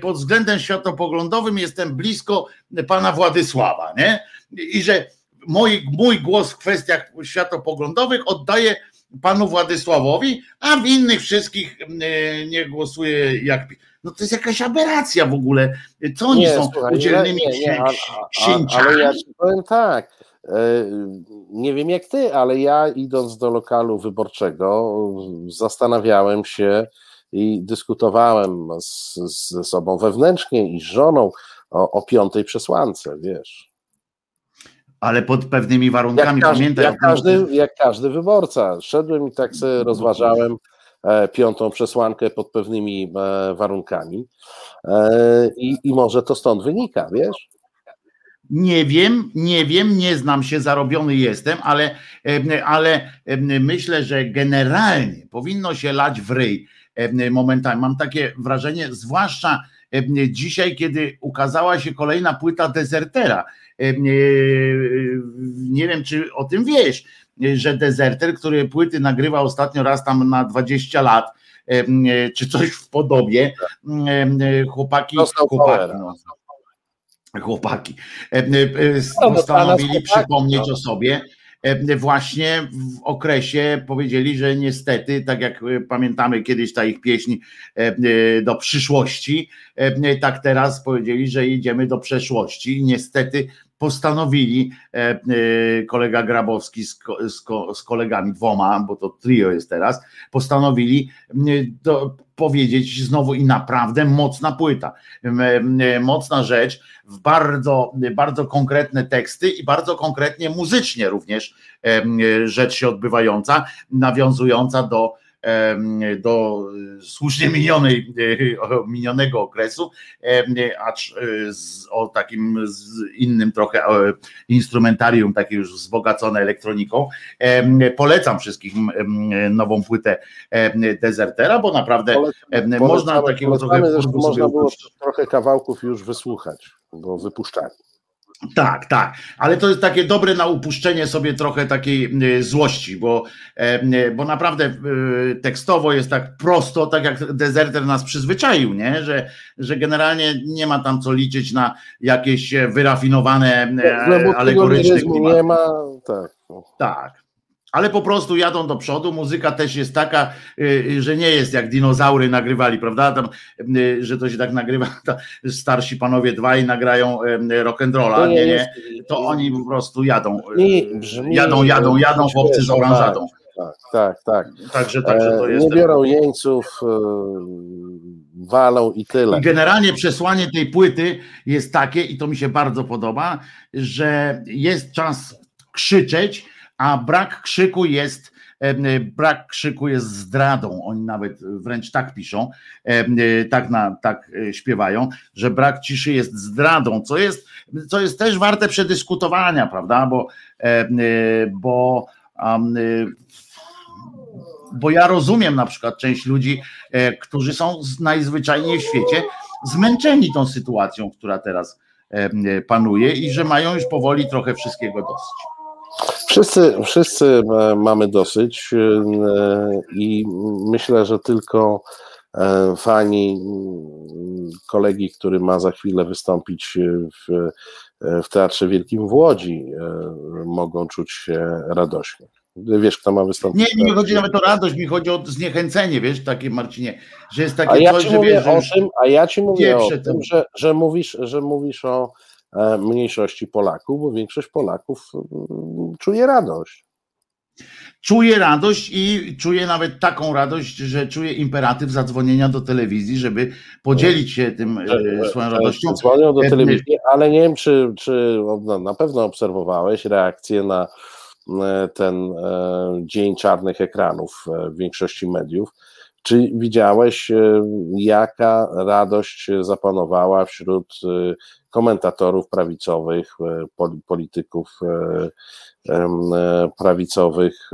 pod względem światopoglądowym jestem blisko pana Władysława, nie? I że mój, mój głos w kwestiach światopoglądowych oddaję panu Władysławowi, a w innych wszystkich nie głosuję jak. No to jest jakaś aberracja w ogóle. Co oni nie, są słuchaj, udzielnymi nie, nie? Ale ja ci powiem tak, e, nie wiem jak ty, ale ja idąc do lokalu wyborczego zastanawiałem się, i dyskutowałem z, ze sobą wewnętrznie i z żoną o, o piątej przesłance, wiesz. Ale pod pewnymi warunkami, jak pamiętaj. Jak każdy, jak każdy wyborca. Szedłem i tak sobie rozważałem e, piątą przesłankę pod pewnymi e, warunkami e, i, i może to stąd wynika, wiesz? Nie wiem, nie wiem, nie znam się, zarobiony jestem, ale, ale myślę, że generalnie powinno się lać w ryj momentami. Mam takie wrażenie, zwłaszcza dzisiaj, kiedy ukazała się kolejna płyta Desertera. Nie wiem, czy o tym wiesz, że Deserter, który płyty nagrywa ostatnio raz tam na 20 lat, czy coś w podobie, chłopaki, chłopaki, no, chłopaki. Postanowili przypomnieć no. o sobie. E, właśnie w okresie powiedzieli, że niestety, tak jak e, pamiętamy kiedyś ta ich pieśń e, do przyszłości, tak teraz powiedzieli, że idziemy do przeszłości. Niestety postanowili kolega Grabowski z, z, z, kolegami dwoma, bo to trio jest teraz, postanowili do, powiedzieć znowu i naprawdę mocna płyta, mocna rzecz, w bardzo, bardzo konkretne teksty i bardzo konkretnie muzycznie również rzecz się odbywająca, nawiązująca do do słusznie minionej, minionego okresu, acz z, o takim z innym trochę instrumentarium, takie już wzbogacone elektroniką. Polecam wszystkim nową płytę Desertera, bo naprawdę Polecam, można takiego trochę. Można było trochę kawałków już wysłuchać, bo wypuszczali. Tak, tak, ale to jest takie dobre na upuszczenie sobie trochę takiej y, złości, bo, y, bo naprawdę y, tekstowo jest tak prosto, tak jak dezerter nas przyzwyczaił, nie? Że, że generalnie nie ma tam co liczyć na jakieś wyrafinowane no, alegoryczne Nie ma, tak. Tak ale po prostu jadą do przodu. Muzyka też jest taka, y, y, że nie jest jak dinozaury nagrywali, prawda? Tam, y, że to się tak nagrywa, [laughs] starsi panowie dwa i nagrają rock'n'rolla. Nie, nie. To oni po prostu jadą. Jadą, jadą, jadą chłopcy z oranżadą. Tak, tak, tak. Także, także to jest. Nie biorą jeńców, walą i tyle. I generalnie przesłanie tej płyty jest takie, i to mi się bardzo podoba, że jest czas krzyczeć, a brak krzyku jest brak krzyku jest zdradą. Oni nawet wręcz tak piszą, tak, na, tak e, śpiewają, że brak ciszy jest zdradą, co jest, co jest też warte przedyskutowania, prawda? Bo, e, bo, e, bo ja rozumiem na przykład część ludzi, którzy są najzwyczajniej w świecie zmęczeni tą sytuacją, która teraz panuje i że mają już powoli trochę wszystkiego dosyć. Wszyscy, wszyscy e, mamy dosyć e, i myślę, że tylko e, fani kolegi, który ma za chwilę wystąpić w, w Teatrze Wielkim w Łodzi, mogą czuć się radośnie. Wiesz, kto ma wystąpić? Nie, nie chodzi nawet o radość, mi chodzi o zniechęcenie, wiesz, takie Marcinie, że jest takie a ja coś, ci że mówię wiesz, o tym, A ja ci mówię o tym, że, że, mówisz, że mówisz o mniejszości Polaków, bo większość Polaków mm, czuje radość. Czuję radość i czuję nawet taką radość, że czuję imperatyw zadzwonienia do telewizji, żeby podzielić się tym e, swoją radością. Dzwonią do telewizji, ale nie wiem, czy, czy no, na pewno obserwowałeś reakcję na e, ten dzień czarnych ekranów w większości mediów. Czy widziałeś, jaka radość zapanowała wśród komentatorów prawicowych, e, polityków e, e, prawicowych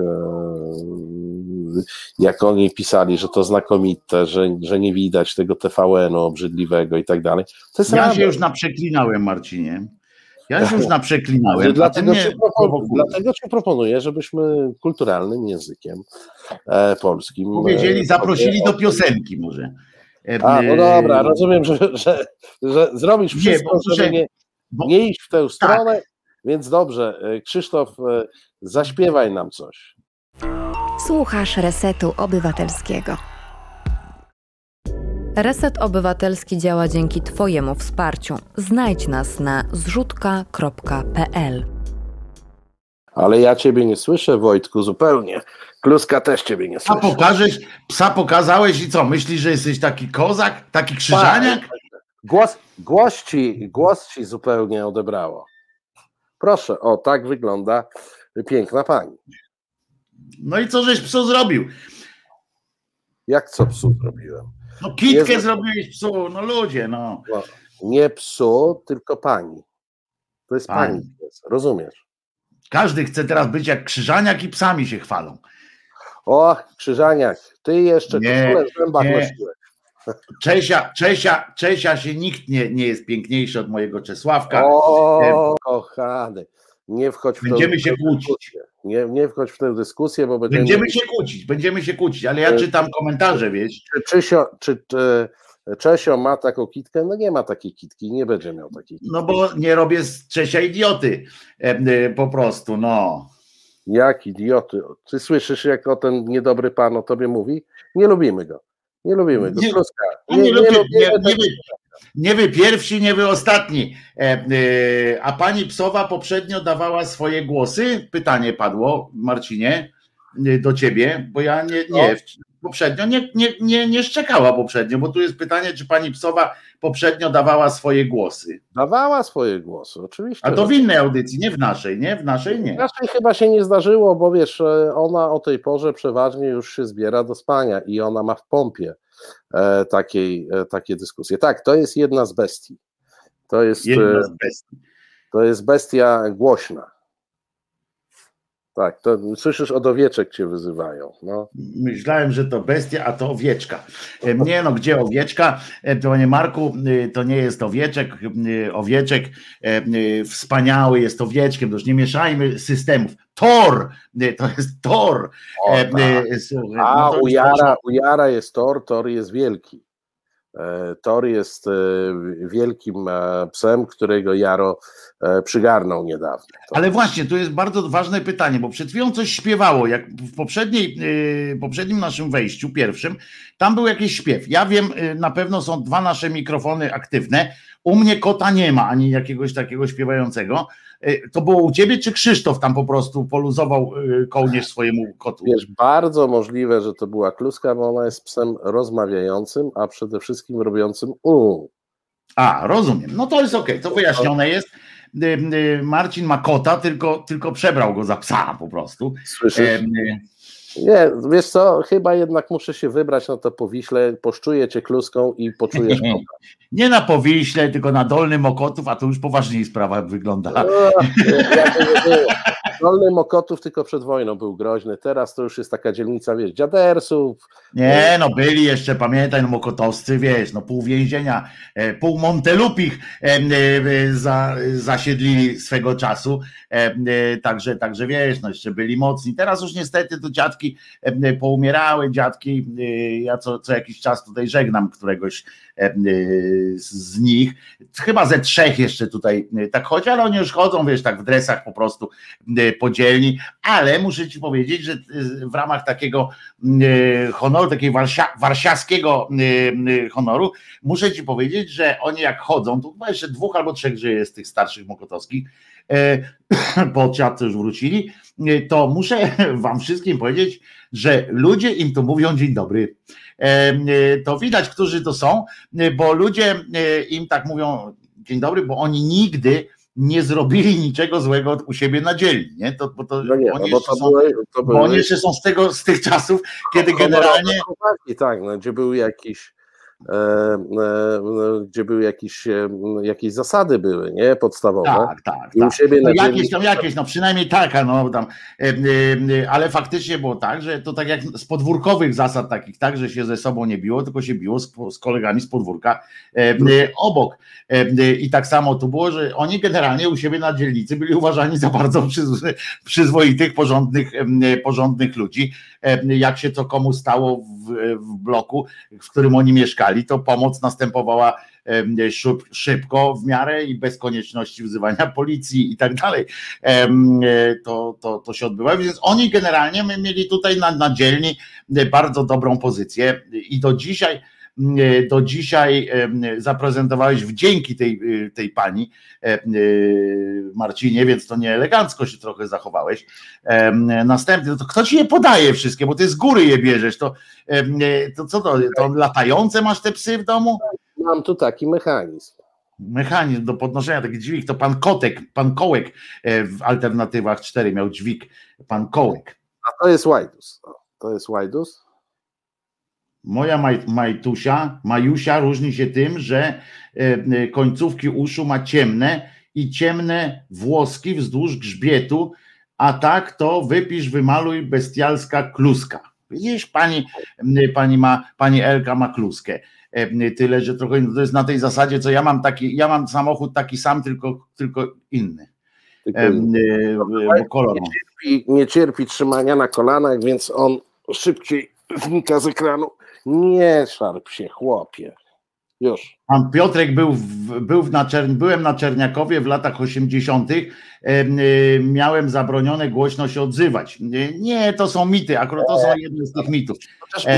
jak oni pisali, że to znakomite, że, że nie widać tego TVN-u obrzydliwego i tak dalej. Ja radość. się już naprzeklinałem, Marcinie. Ja się już naprzeklinałem. Dlatego, mnie ci propon- prowokujesz. dlatego ci proponuję, żebyśmy kulturalnym językiem e, polskim. Powiedzieli, e, zaprosili sobie- do piosenki może. E, A, no e, dobra, rozumiem, że, że, że zrobisz Nie, wszystko, bo muszę- żeby nie, bo- nie iść w tę Tak. stronę, więc dobrze. e, Krzysztof, e, zaśpiewaj nam coś. Słuchasz Resetu Obywatelskiego. Reset Obywatelski działa dzięki Twojemu wsparciu. Znajdź nas na zrzutka.pl. Ale ja ciebie nie słyszę, Wojtku, zupełnie. Kluska też ciebie nie A słyszy. pokażesz, psa pokazałeś i co? Myślisz, że jesteś taki kozak, taki krzyżaniak? Głos, głos, ci, głos ci zupełnie odebrało. Proszę, o, tak wygląda piękna pani. No i co żeś psu zrobił? Jak co psu zrobiłem? No kitkę Jezu. zrobiłeś psu, no ludzie, no. Nie psu, tylko pani. To jest Pani. pani. Rozumiesz? Każdy chce teraz być jak krzyżaniak i psami się chwalą. O, Krzyżaniak, ty jeszcze Nie, koszulę w zębach nosiłeś. Czesia, Czesia, Czesia się nikt nie, nie jest piękniejszy od mojego Czesławka. O, kochany, nie wchodź w tę Będziemy się kłócić. Nie, nie wchodź w tę dyskusję, bo będziemy... Będziemy się kłócić, będziemy się kłócić, ale ja E, czytam komentarze, wiesz. Czy, Czysio, czy, czy Czesio ma taką kitkę? No nie ma takiej kitki, nie będzie miał takiej kitki. No bo nie robię z Czesia idioty. E, e, po prostu, no. Jak idioty. Ty słyszysz, jak o ten niedobry pan o tobie mówi? Nie lubimy go. Nie lubimy go. Nie- Kluska. Nie, nie, lubię, lubimy nie, nie, wy, nie wy pierwsi, nie wy ostatni. E, e, a pani Psowa poprzednio dawała swoje głosy? Pytanie padło, Marcinie, e, do ciebie, bo ja nie, nie poprzednio nie, nie, nie, nie szczekała poprzednio, bo tu jest pytanie, czy pani Psowa poprzednio dawała swoje głosy. Dawała swoje głosy, oczywiście. A to w innej audycji, nie w naszej, nie? W naszej nie. Raczej chyba się nie zdarzyło, bo wiesz, e, ona o tej porze przeważnie już się zbiera do spania i ona ma w pompie e, takiej, e, takie dyskusje. Tak, to jest jedna z bestii. To jest, Jedna e, z bestii. to jest bestia głośna. Tak, to słyszysz, od owieczek cię wyzywają. No. Myślałem, że to bestia, a to owieczka. E, Nie no, gdzie owieczka? E, Panie Marku, e, to nie jest owieczek. Owieczek wspaniały jest owieczkiem. To już nie mieszajmy systemów. Tor! To jest tor. O, tak. A no to u już Jara, u Jara jest Tor, Tor jest wielki. E, Tor jest e, wielkim e, psem, którego Jaro przygarnął niedawno. To- Ale właśnie, tu jest bardzo ważne pytanie, bo przed chwilą coś śpiewało, jak w poprzedniej, poprzednim naszym wejściu, pierwszym, tam był jakiś śpiew. Ja wiem, na pewno są dwa nasze mikrofony aktywne. U mnie kota nie ma, ani jakiegoś takiego śpiewającego. Yy, to było u ciebie, czy Krzysztof tam po prostu poluzował yy, kołnierz swojemu kotu? Wiesz, bardzo możliwe, że to była kluska, bo ona jest psem rozmawiającym, a przede wszystkim robiącym u. A, rozumiem. No to jest okej, to wyjaśnione jest. Yy, Marcin ma kota, tylko, tylko przebrał go za psa po prostu. Słyszysz? Nie, wiesz co, chyba jednak muszę się wybrać na to powiśle, poszczuję cię kluską i poczujesz [laughs] Nie na Powiśle, tylko na Dolnym Okotów, a to już poważniej sprawa wygląda. O, jakby nie było. Dolny Mokotów tylko przed wojną był groźny, teraz to już jest taka dzielnica, wiesz, dziadersów, Nie, no byli jeszcze, pamiętaj, no Mokotowscy, wiesz, no pół więzienia, e, pół Montelupich e, e, za, zasiedlili swego czasu, także, także wiesz, no jeszcze byli mocni. Teraz już niestety to dziadki poumierały, dziadki, ja co, co jakiś czas tutaj żegnam któregoś z- nich, chyba ze trzech jeszcze tutaj tak chodzi, ale oni już chodzą, wiesz, tak w dresach po prostu podzielni, ale muszę ci powiedzieć, że e, w ramach takiego e, honoru, takiego warsia, e, e, honoru, muszę ci powiedzieć, że oni jak chodzą, to chyba jeszcze dwóch albo trzech żyje z tych starszych mokotowskich, e, [clears throat] po ciatce już wrócili, e, to muszę [laughs] wam wszystkim powiedzieć, że ludzie im to mówią dzień dobry. E, e, To widać, którzy to są, e, bo ludzie e, im tak mówią dzień dobry, bo oni nigdy nie zrobili niczego złego u siebie na dzielni, nie? To, bo to, no nie, no oni, bo jeszcze to są, były, to bo oni były jeszcze są z tego, z tych czasów, kiedy generalnie tak, no, gdzie był jakiś gdzie były jakieś, jakieś zasady były, nie, podstawowe. Tak, tak. I tak. u siebie no jakieś tam, jakieś, no przynajmniej taka, no tam, ale faktycznie było tak, że to tak jak z podwórkowych zasad takich, tak, że się ze sobą nie biło, tylko się biło z, z kolegami z podwórka obok. I tak samo tu było, że oni generalnie u siebie na dzielnicy byli uważani za bardzo przyzwoitych, porządnych, porządnych ludzi. Jak się to komu stało w, w bloku, w którym oni mieszkali, to pomoc następowała szybko w miarę i bez konieczności wzywania policji i tak dalej. To, to, to się odbywa. Więc oni generalnie my mieli tutaj na, na dzielni bardzo dobrą pozycję i do dzisiaj E, do dzisiaj zaprezentowałeś wdzięki tej, e, tej pani e, Marcinie, więc to nie elegancko się trochę zachowałeś. Następny, to kto ci je podaje wszystkie, bo ty z góry je bierzesz, to, to co to, to latające masz te psy w domu? Mam tu taki mechanizm mechanizm do podnoszenia taki dźwig, to pan Kotek, pan Kołek w alternatywach 4 miał dźwig, pan Kołek. A to jest Wajdus. To jest Wajdus. Moja maj, Majtusia, Majusia różni się tym, że e, e, końcówki uszu ma ciemne i ciemne włoski wzdłuż grzbietu, a tak to wypisz, wymaluj bestialska kluska. Widzisz, pani, pani, ma, pani Elka ma kluskę. E, tyle, że trochę to jest na tej zasadzie, co ja mam taki, ja mam samochód taki sam, tylko, tylko inny. Tylko kolor nie cierpi, nie cierpi trzymania na kolanach, więc on szybciej znika z ekranu. Nie szarp się, chłopie. Już. Pan Piotrek był, w, był na Czern, byłem na Czerniakowie w latach 80. E, miałem zabronione głośno się odzywać. Nie, to są mity, akurat to są jedne z tych mitów.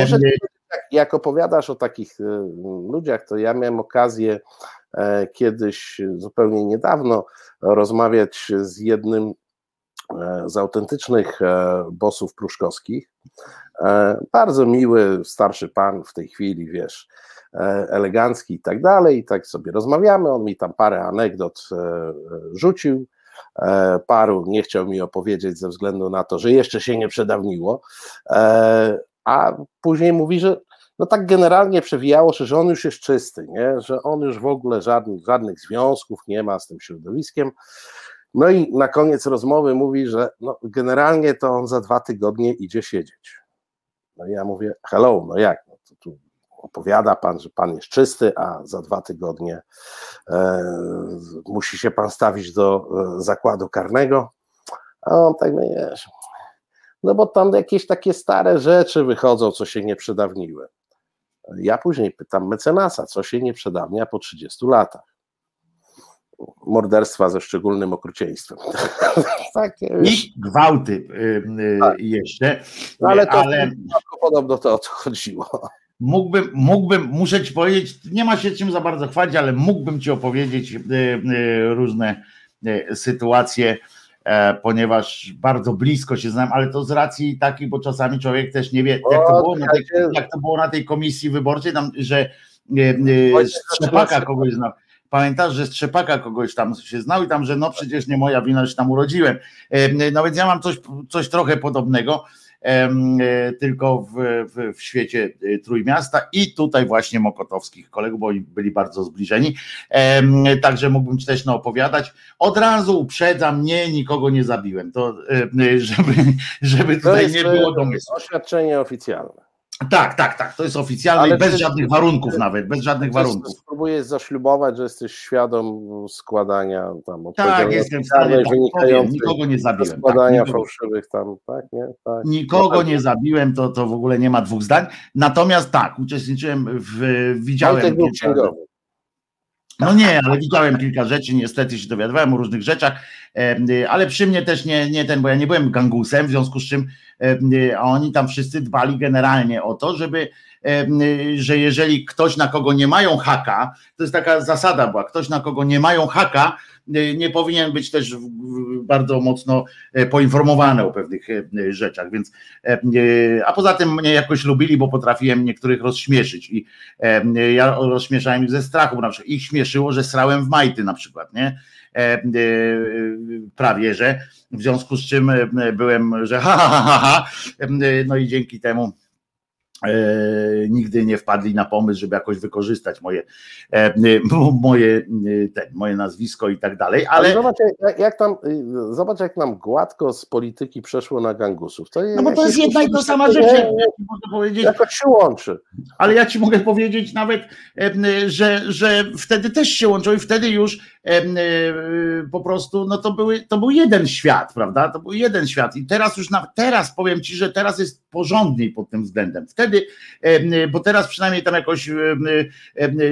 Może, jak opowiadasz o takich e, ludziach, to ja miałem okazję e, kiedyś zupełnie niedawno rozmawiać z jednym z autentycznych bossów pruszkowskich, E, bardzo miły, starszy pan w tej chwili, wiesz, e, elegancki i tak dalej. I tak sobie rozmawiamy. On mi tam parę anegdot e, rzucił. Paru nie chciał mi opowiedzieć ze względu na to, że jeszcze się nie przedawniło. A później mówi, że no tak generalnie przewijało się, że on już jest czysty, nie? że on już w ogóle żadnych, żadnych związków nie ma z tym środowiskiem. No i na koniec rozmowy mówi, że no generalnie to on za dwa tygodnie idzie siedzieć. No i ja mówię, hello, no jak? No to tu opowiada pan, że pan jest czysty, a za dwa tygodnie e, musi się pan stawić do e, zakładu karnego. A on tak, no wiesz, no bo tam jakieś takie stare rzeczy wychodzą, co się nie przedawniły. Ja później pytam mecenasa, co się nie przedawnia po 30 latach morderstwa ze szczególnym okrucieństwem. [laughs] Takie, I gwałty y, tak. jeszcze. No ale to ale... podobno to o co chodziło. Mógłbym, mógłbym, muszę ci powiedzieć, nie ma się czym za bardzo chwalić, ale mógłbym ci opowiedzieć y, y, różne sytuacje, e, ponieważ bardzo blisko się znam, ale to z racji takiej, bo czasami człowiek też nie wie, jak to było na tej, jak to było na tej komisji wyborczej, tam, że Strzepaka kogoś znał Pamiętasz, że Strzepaka kogoś tam się znał i tam, że no przecież nie moja wina, że tam urodziłem. No więc ja mam coś, coś trochę podobnego, e, tylko w, w, w świecie e, Trójmiasta i tutaj właśnie Mokotowskich kolegów, bo byli bardzo zbliżeni. Także mógłbym ci też no, opowiadać. Od razu uprzedzam, nie, nikogo nie zabiłem. To żeby, żeby tutaj nie było domysłu. Oświadczenie oficjalne. Tak, tak, tak. To jest oficjalne Ale bez żadnych warunków ty, nawet, bez żadnych warunków. Spróbujesz zaślubować, że jesteś świadom składania tam Tak, jestem w stanie, tak, nikogo nie zabiłem. Tak, składania tak, fałszywych tam, tak, nie? Tak. Nikogo nie zabiłem, to, to w ogóle nie ma dwóch zdań. Natomiast tak, uczestniczyłem w, widziałem... Księgowy. No nie, ale widziałem kilka rzeczy, niestety się dowiadywałem o różnych rzeczach, ale przy mnie też nie, nie ten, bo ja nie byłem gangusem, w związku z czym a oni tam wszyscy dbali generalnie o to, żeby, że jeżeli ktoś na kogo nie mają haka, to jest taka zasada była, ktoś na kogo nie mają haka, nie powinien być też bardzo mocno e, poinformowany o pewnych e, rzeczach, więc a poza tym mnie jakoś lubili, bo potrafiłem niektórych rozśmieszyć i ja rozśmieszałem ich ze strachu, na przykład ich śmieszyło, że srałem w majty na przykład, nie? E, prawie, że w związku z czym byłem, że ha, ha, ha, ha, no i dzięki temu E, nigdy nie wpadli na pomysł, żeby jakoś wykorzystać moje, e, moje, te, moje nazwisko i tak dalej. Ale, ale zobacz, jak, jak, tam, zobacz, jak nam gładko z polityki przeszło na gangusów. To no bo to jest jedna i to sama rzecz. Ja powiedzieć, jakoś się łączy. Ale ja ci mogę powiedzieć nawet, że, że wtedy też się łączyło i wtedy już po prostu, no to, były, to był jeden świat, prawda? To był jeden świat. I teraz już na, teraz powiem ci, że teraz jest porządniej pod tym względem. Wtedy wtedy, bo teraz przynajmniej tam jakoś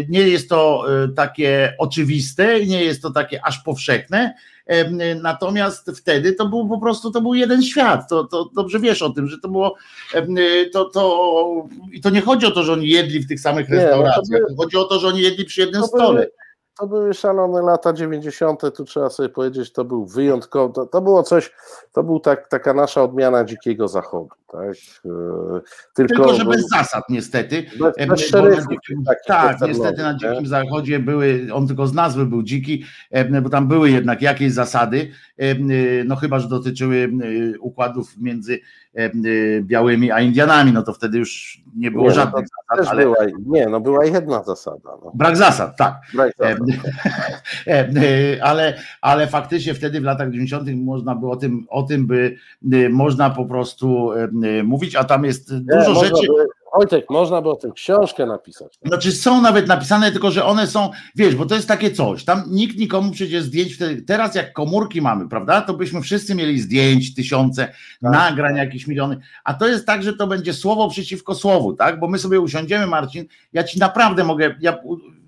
nie jest to e, takie oczywiste, nie jest to takie aż powszechne, Natomiast wtedy to był po prostu to był jeden świat. To, to dobrze wiesz o tym, że to było to, to i to nie chodzi o to, że oni jedli w tych samych nie, no restauracjach. No chodzi o to, że oni jedli przy jednym stole. Były, to były szalone lata 90., tu trzeba sobie powiedzieć, to był wyjątkowy, to, to było coś, to był tak, taka nasza odmiana dzikiego zachodu. Tak? E, tylko, Tylko że bez zasad niestety. Bez, bez szeryfów, tak, tak niestety na dzikim zachodzie były, on tylko z nazwy był dziki, bo tam były jednak jakieś zasady, no chyba, że dotyczyły układów między białymi a Indianami, no to wtedy już nie było nie, no żadnych no zasad. Ale... Była, nie, no była jedna zasada. No. Brak zasad, tak. Brak zasad. [laughs] ale, ale faktycznie wtedy w latach 90. można było o tym, o tym by można po prostu mówić, a tam jest dużo nie, rzeczy. By, można by o tym książkę napisać. Znaczy są nawet napisane, tylko że one są, wiesz, bo to jest takie coś, tam nikt nikomu przecież zdjęć, wtedy, teraz jak komórki mamy, prawda, to byśmy wszyscy mieli zdjęć, tysiące, tak. nagrań, jakieś miliony, a to jest tak, że to będzie słowo przeciwko słowu, tak, bo my sobie usiądziemy, Marcin, ja ci naprawdę mogę, ja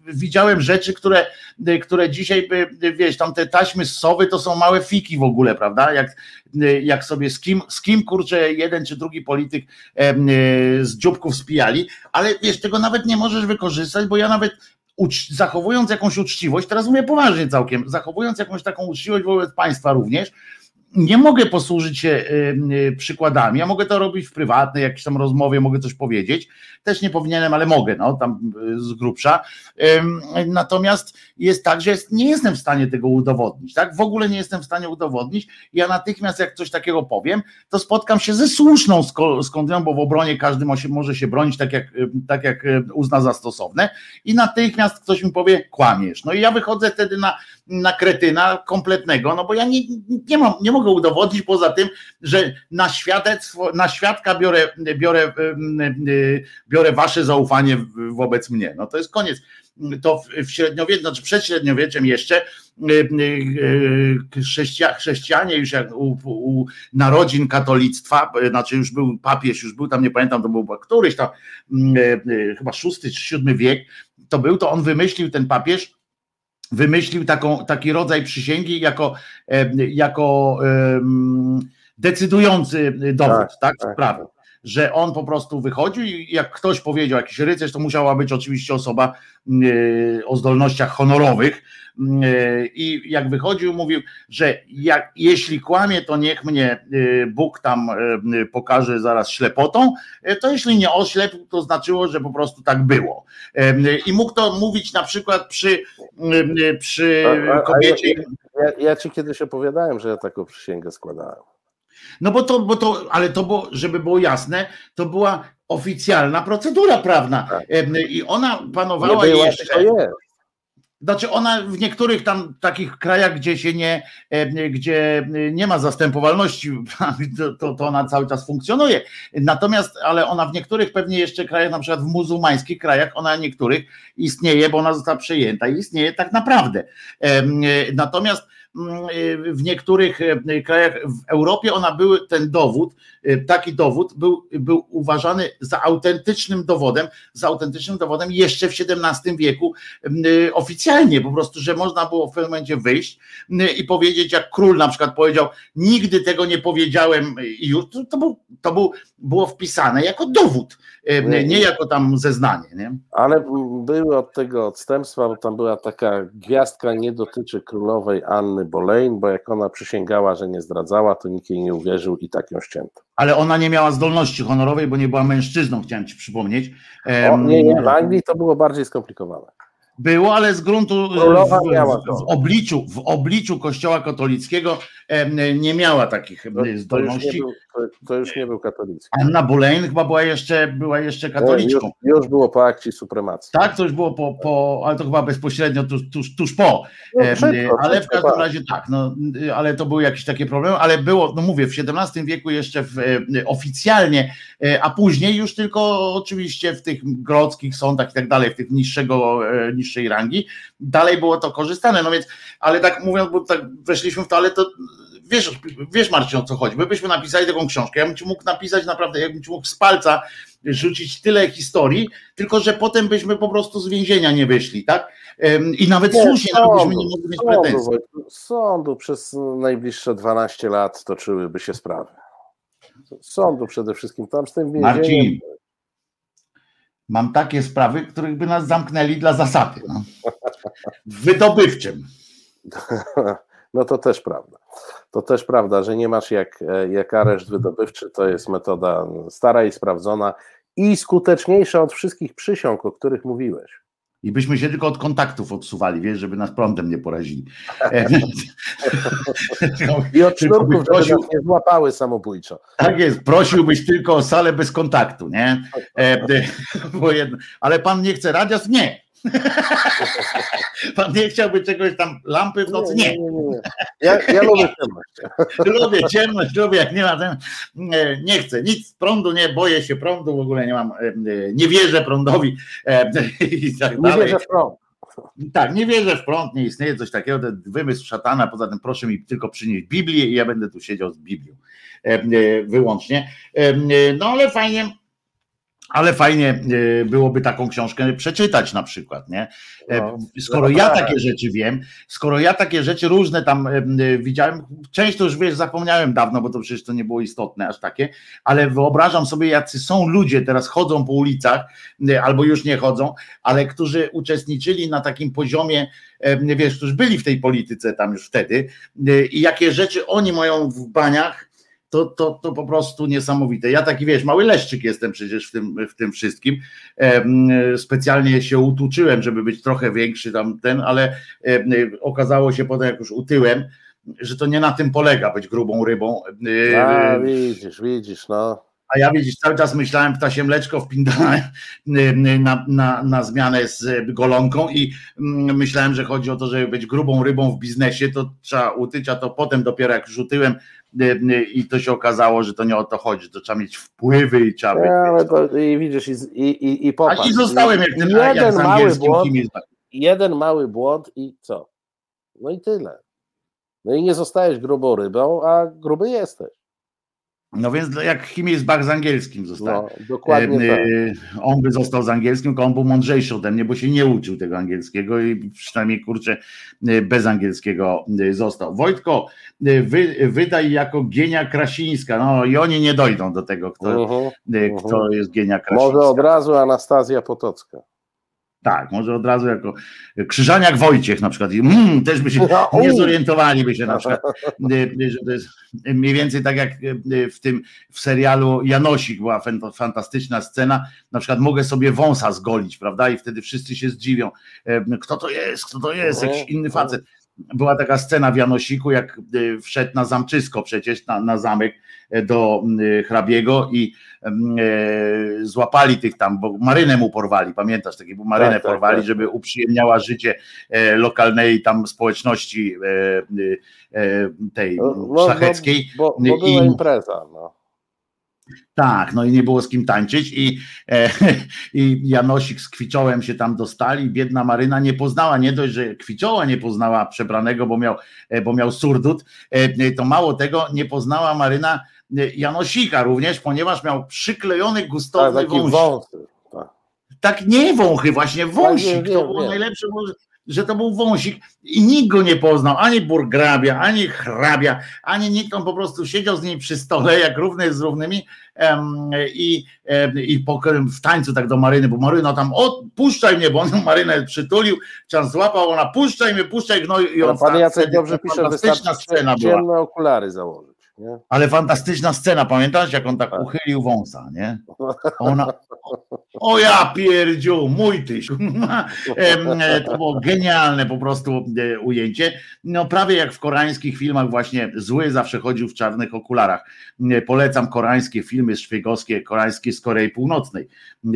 widziałem rzeczy, które, które dzisiaj, wiesz, tam te taśmy z sowy to są małe fiki w ogóle, prawda? Jak, jak sobie z kim, z kim kurczę jeden czy drugi polityk z dzióbków spijali, ale wiesz, tego nawet nie możesz wykorzystać, bo ja nawet zachowując jakąś uczciwość, teraz mówię poważnie całkiem, zachowując jakąś taką uczciwość wobec państwa również, nie mogę posłużyć się przykładami. Ja mogę to robić w prywatnej jakiejś tam rozmowie, mogę coś powiedzieć. Też nie powinienem, ale mogę, no tam z grubsza. Natomiast jest tak, że jest, nie jestem w stanie tego udowodnić, tak? W ogóle nie jestem w stanie udowodnić. Ja natychmiast, jak coś takiego powiem, to spotkam się ze słuszną skądinąd, bo w obronie każdy może się bronić tak jak, tak jak uzna za stosowne i natychmiast ktoś mi powie, kłamiesz. No i ja wychodzę wtedy na, na kretyna kompletnego, no bo ja nie, nie mam, nie mogę udowodnić poza tym, że na świadectwo, na świadka biorę, biorę, biorę wasze zaufanie wobec mnie. No to jest koniec. To w średniowieczu, znaczy przed średniowieczem jeszcze chrześcija, chrześcijanie już jak u, u, narodzin katolictwa, znaczy już był papież, już był tam, nie pamiętam, to był któryś tam chyba szósty czy siódmy wiek, to był, to on wymyślił ten papież, wymyślił taką, taki rodzaj przysięgi jako, jako decydujący dowód tak, tak, tak. sprawy. Że on po prostu wychodził i jak ktoś powiedział, jakiś rycerz, to musiała być oczywiście osoba y, o zdolnościach honorowych, i jak wychodził, mówił, że jak, jeśli kłamie, to niech mnie y, Bóg tam pokaże zaraz ślepotą, to jeśli nie oślepł, to znaczyło, że po prostu tak było. I mógł to mówić na przykład przy, przy kobiecie. Ja, ja ci kiedyś opowiadałem, że ja taką przysięgę składałem. No bo to, bo to, ale to żeby było jasne, to była oficjalna procedura prawna. Tak. I ona panowała nie była, jeszcze. Znaczy ona w niektórych tam takich krajach, gdzie się nie, gdzie nie ma zastępowalności, [laughs] to, to ona cały czas funkcjonuje. Natomiast, ale ona w niektórych pewnie jeszcze krajach, na przykład w muzułmańskich krajach, ona niektórych istnieje, bo ona została przejęta i istnieje tak naprawdę. Natomiast w niektórych e, krajach w Europie ona był ten dowód, e, taki dowód był, był uważany za autentycznym dowodem, za autentycznym dowodem jeszcze w XVII wieku e, oficjalnie, po prostu, że można było w pewnym momencie wyjść i powiedzieć, jak król na przykład powiedział, nigdy tego nie powiedziałem i już, to, to, był, to był, było wpisane jako dowód, nie jako tam zeznanie. Nie? Ale były od tego odstępstwa, bo tam była taka gwiazdka, nie dotyczy królowej Anny Boleyn, bo jak ona przysięgała, że nie zdradzała, to nikt jej nie uwierzył i tak ją ścięto. Ale ona nie miała zdolności honorowej, bo nie była mężczyzną, chciałem ci przypomnieć. O, nie, nie, w Anglii to było bardziej skomplikowane. Było, ale z gruntu Królowa w, w, obliczu, w obliczu kościoła katolickiego nie miała takich To, em, to, już zdolności. był, to, to już nie był katolicki. Anna Boleyn chyba była jeszcze, była jeszcze Już, katoliczką. już było po akcji supremacji. Tak, to już było po, po ale to chyba bezpośrednio tuż, tuż, tuż po. No, szybko, ale w szybko, każdym tak. razie tak, no, ale to były jakieś takie problemy, ale było, no mówię, w XVII wieku jeszcze w, e, oficjalnie, e, a później już tylko oczywiście w tych grodzkich sądach i tak dalej, w tych niższego, e, niższej rangi, dalej było to korzystane, no więc, ale tak mówiąc, bo tak weszliśmy w to, ale to wiesz, wiesz Marcin o co chodzi, my byśmy napisali taką książkę, ja bym ci mógł napisać naprawdę, jakbym ci mógł z palca rzucić tyle historii, tylko że potem byśmy po prostu z więzienia nie wyszli, tak? I nawet Nie, słusznie, no, byśmy sądu, nie mogli mieć sądu, pretensji. Sądu przez najbliższe 12 lat toczyłyby się sprawy. Sądu przede wszystkim, tam z tym więzieniem. Marcin, mam takie sprawy, których by nas zamknęli dla zasady. No. Wydobywczym. [laughs] No to też prawda. To też prawda, że nie masz jak, jak areszt wydobywczy, to jest metoda stara i sprawdzona i skuteczniejsza od wszystkich przysiąg, o których mówiłeś. I byśmy się tylko od kontaktów odsuwali, wiesz, żeby nas prądem nie porazili. E, [laughs] I od [laughs] sznurków, prosił- nie złapały samobójczo. Tak jest, prosiłbyś tylko o salę bez kontaktu, nie? E, [laughs] bo jedno, ale pan nie chce radios? Nie. [laughs] Pan nie chciałby czegoś tam, lampy w nocy? Nie. nie, nie, nie. Ja, ja lubię [laughs] ciemność. Lubię ciemność, lubię jak nie ma ten, nie chcę nic, prądu nie, boję się prądu, w ogóle nie mam, nie wierzę prądowi [laughs] i tak Nie dalej. wierzę w prąd. Tak, nie wierzę w prąd, nie istnieje coś takiego, to wymysł szatana, poza tym proszę mi tylko przynieść Biblię i ja będę tu siedział z Biblią e, wyłącznie. E, No ale fajnie, ale fajnie e, byłoby taką książkę przeczytać na przykład, nie? E, No. Skoro ja tak. takie rzeczy wiem, skoro ja takie rzeczy różne tam e, widziałem, część to już wiesz, zapomniałem dawno, bo to przecież to nie było istotne aż takie, ale wyobrażam sobie, jacy są ludzie, teraz chodzą po ulicach, e, albo już nie chodzą, ale którzy uczestniczyli na takim poziomie, wiesz, którzy byli w tej polityce tam już wtedy i jakie rzeczy oni mają w baniach, to, to, to po prostu niesamowite. Ja taki, wiesz, mały leszczyk jestem przecież w tym, w tym wszystkim. Em, Specjalnie się utuczyłem, żeby być trochę większy tam ten, ale em, okazało się potem, jak już utyłem, że to nie na tym polega być grubą rybą. E, A, widzisz, widzisz, no. a ja widzisz, cały czas myślałem ptasie mleczko wpindane na, na, na zmianę z golonką i myślałem, że chodzi o to, żeby być grubą rybą w biznesie, to trzeba utyć, a to potem dopiero jak rzutyłem i to się okazało, że to nie o to chodzi, to trzeba mieć wpływy i trzeba być. To, I widzisz, i, i, i, i a popatrz. i zostałem jak ten jak jeden z mały błąd, jeden mały błąd i co? No i tyle. No i nie zostajesz grubą rybą, a gruby jesteś. No więc jak Himmelsbach z angielskim został. No, dokładnie Em, tak. y, On by został z angielskim, tylko on był mądrzejszy ode mnie, bo się nie uczył tego angielskiego i przynajmniej kurczę y, bez angielskiego y, został. Wojtko, wy, wydaj jako Gienia Krasińska. No i oni nie dojdą do tego, kto, Mhm. y, kto jest Gienia Krasińska. Może od razu Anastazja Potocka. Tak, może od razu jako Krzyżaniak Wojciech na przykład. Mm, też by się No, nie zorientowaliby się na przykład, y, że to jest mniej więcej tak jak y, w tym w serialu Janosik była fan- fantastyczna scena, na przykład mogę sobie wąsa zgolić, prawda? I wtedy wszyscy się zdziwią, y, kto to jest, kto to jest, Mhm, jakiś inny mhm. facet. Była taka scena w Janosiku, jak y, wszedł na zamczysko przecież, na, na zamek y, do y, hrabiego i y, złapali tych tam, bo marynę mu porwali, pamiętasz, taki, bo marynę Tak, tak, porwali, tak. żeby uprzyjemniała życie e, lokalnej tam społeczności e, e, e, tej No, szlacheckiej. Bo, bo, bo I- była impreza. No. Tak, no i nie było z kim tańczyć i, e, [laughs] i Janosik z Kwiczołem się tam dostali, biedna Maryna nie poznała, nie dość, że Kwiczoła nie poznała przebranego, bo miał, e, bo miał surdut, e, to mało tego, nie poznała Maryna e, Janosika również, ponieważ miał przyklejony Tak, gustowny wąsik. wąsy. Tak. Tak nie wąchy, właśnie wąsik. wiem, to wiem, było wiem. najlepsze, że to był wąsik i nikt go nie poznał, ani burgrabia, ani hrabia, ani nikt, on po prostu siedział z niej przy stole, jak równy z równymi em, i, em, i po, w tańcu tak do Maryny, bo Maryna tam, o puszczaj mnie, bo on [laughs] Marynę przytulił, czas złapał, ona puszczaj mnie, puszczaj, no i on pan Jacek dobrze pisze, wystarczy scena była. okulary założyć. Nie? Ale fantastyczna scena, pamiętasz, jak on tak, Tak. uchylił wąsa, nie? [laughs] Ona, o ja pierdziu, mój tyś. [laughs] E, to było genialne po prostu e, ujęcie. No prawie jak w koreańskich filmach właśnie zły zawsze chodził w czarnych okularach. Polecam koreańskie filmy szpiegowskie, koreańskie z Korei Północnej.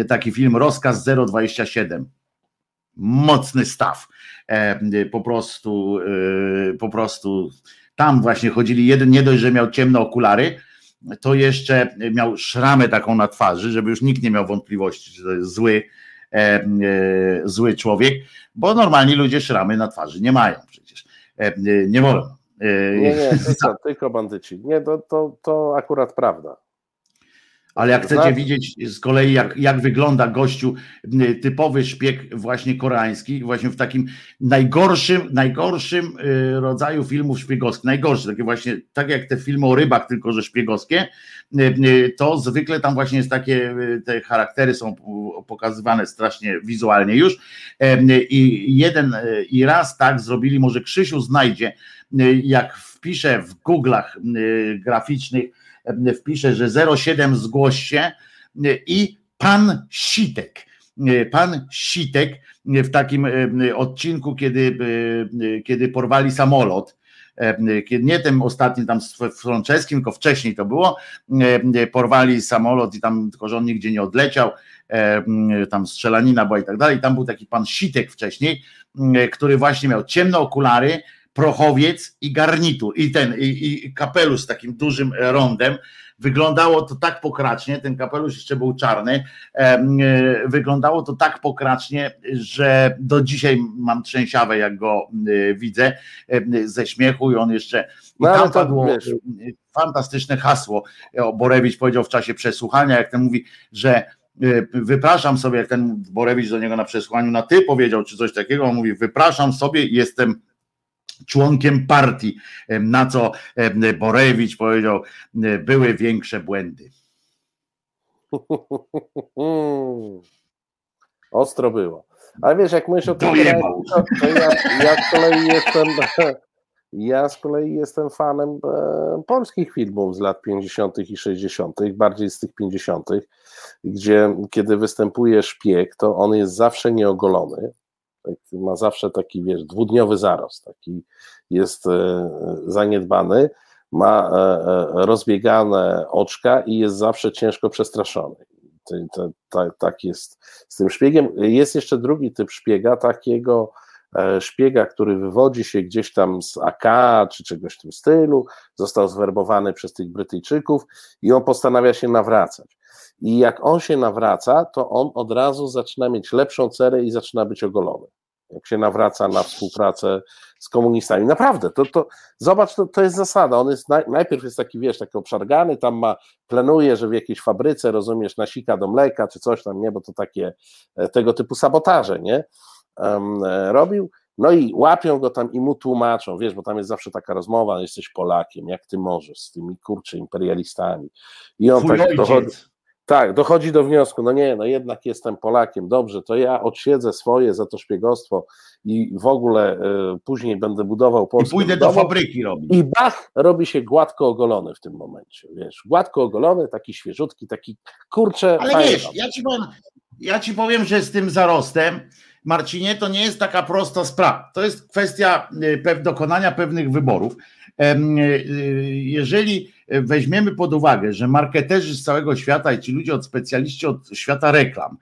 Taki film Rozkaz 027 mocny staw. E, Po prostu, po prostu tam właśnie chodzili. Jeden nie dość, że miał ciemne okulary, to jeszcze miał szramę taką na twarzy, żeby już nikt nie miał wątpliwości, że to jest zły, e, e, zły człowiek, bo normalni ludzie szramy na twarzy nie mają przecież. E, nie wolno. E, Nie, nie, tylko, tylko bandyci. Nie, to, to, to akurat prawda. Ale jak chcecie Znaczy- widzieć z kolei, jak, jak wygląda gościu, typowy szpieg właśnie koreański, właśnie w takim najgorszym, najgorszym y, rodzaju filmów szpiegowskich, najgorszy, takie właśnie, tak jak te filmy o rybach, tylko że szpiegowskie, y, y, to zwykle tam właśnie jest takie, te charaktery są pokazywane strasznie wizualnie już. Em, i jeden i raz tak zrobili, może Krzysiu znajdzie, jak wpiszę w Google'ach graficznych, wpiszę, że 07 zgłoś się y, i pan Sitek. Y, Pan Sitek w takim odcinku, kiedy, kiedy porwali samolot, kiedy nie tym ostatnim tam z Franczeskim, tylko wcześniej to było, porwali samolot i tam tylko, że on nigdzie nie odleciał, tam strzelanina była i tak dalej, tam był taki pan Sitek wcześniej, który właśnie miał ciemne okulary, prochowiec i garnitur i ten i, i kapelusz z takim dużym rondem. Wyglądało to tak pokracznie, ten kapelusz jeszcze był czarny. e, Wyglądało to tak pokracznie, że do dzisiaj mam trzęsiawę, jak go e, widzę ze śmiechu i on jeszcze. I No, tam padło wiesz. e, fantastyczne hasło. Borewicz powiedział w czasie przesłuchania, jak ten mówi, że wypraszam sobie, jak ten Borewicz do niego na przesłuchaniu na ty powiedział, czy coś takiego, on mówi, wypraszam sobie, jestem członkiem partii, na co Borewicz powiedział, były większe błędy. [laughs] Ostro było. Ale wiesz, jak myślisz o tym, Dojebał. to, to ja, ja z kolei jestem [laughs] ja z kolei jestem fanem e, polskich filmów z lat 50. i 60., bardziej z tych 50., gdzie kiedy występuje szpieg, to on jest zawsze nieogolony. Tak, ma zawsze taki, wiesz, dwudniowy zarost, taki jest e, zaniedbany, ma e, e, rozbiegane oczka i jest zawsze ciężko przestraszony. Tak jest z tym szpiegiem. Jest jeszcze drugi typ szpiega, takiego szpiega, który wywodzi się gdzieś tam z AK czy czegoś w tym stylu, został zwerbowany przez tych Brytyjczyków i on postanawia się nawracać. I jak on się nawraca, to on od razu zaczyna mieć lepszą cerę i zaczyna być ogolony. Jak się nawraca na współpracę z komunistami. Naprawdę, to, to zobacz, to, to jest zasada. On jest naj, najpierw jest taki, wiesz, taki obszargany, tam ma, plenuje, że w jakiejś fabryce, rozumiesz, nasika do mleka czy coś tam, nie, bo to takie e, tego typu sabotaże, nie, um, robił. No i łapią go tam i mu tłumaczą, wiesz, bo tam jest zawsze taka rozmowa, jesteś Polakiem, jak ty możesz z tymi kurczy imperialistami. I on Twój tak dochodzi. Tak, dochodzi do wniosku, no nie, no jednak jestem Polakiem, dobrze, to ja odsiedzę swoje za to szpiegostwo i w ogóle e, później będę budował I Polskę pójdę do fabryki robić. I bach, robi się gładko ogolony w tym momencie, wiesz, gładko ogolony, taki świeżutki, taki, kurczę, Ale wiesz, ja ci, powiem, ja ci powiem, że z tym zarostem, Marcinie, to nie jest taka prosta sprawa. To jest kwestia pew- dokonania pewnych wyborów. Y, y, Jeżeli weźmiemy pod uwagę, że marketerzy z całego świata i ci ludzie od specjaliści od świata reklam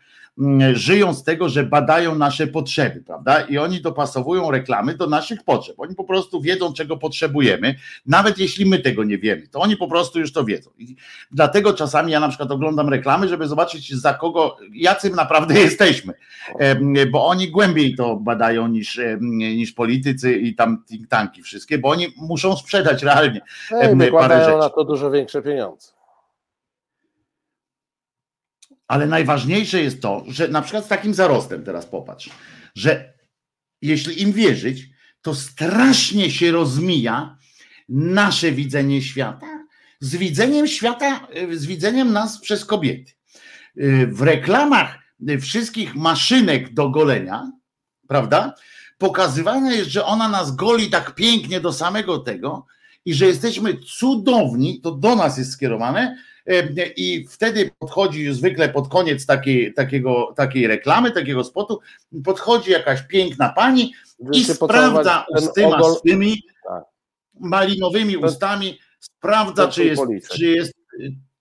żyją z tego, że badają nasze potrzeby, prawda? I oni dopasowują reklamy do naszych potrzeb. Oni po prostu wiedzą, czego potrzebujemy, nawet jeśli my tego nie wiemy, to oni po prostu już to wiedzą. I Dlatego czasami ja na przykład oglądam reklamy, żeby zobaczyć za kogo, jacy naprawdę [laughs] jesteśmy, bo oni głębiej to badają niż, niż politycy i tam think tanki wszystkie, bo oni muszą sprzedać realnie. No i parę rzeczy. na to dużo większe pieniądze. Ale najważniejsze jest to, że na przykład z takim zarostem teraz popatrz, że jeśli im wierzyć, to strasznie się rozmija nasze widzenie świata z widzeniem świata, z widzeniem nas przez kobiety. W reklamach wszystkich maszynek do golenia, prawda? Pokazywane jest, że ona nas goli tak pięknie do samego tego i że jesteśmy cudowni, to do nas jest skierowane, i wtedy podchodzi zwykle pod koniec takiej, takiego, takiej reklamy, takiego spotu, podchodzi jakaś piękna pani i sprawdza ustyma swymi tak. malinowymi ustami, sprawdza, czy jest, czy jest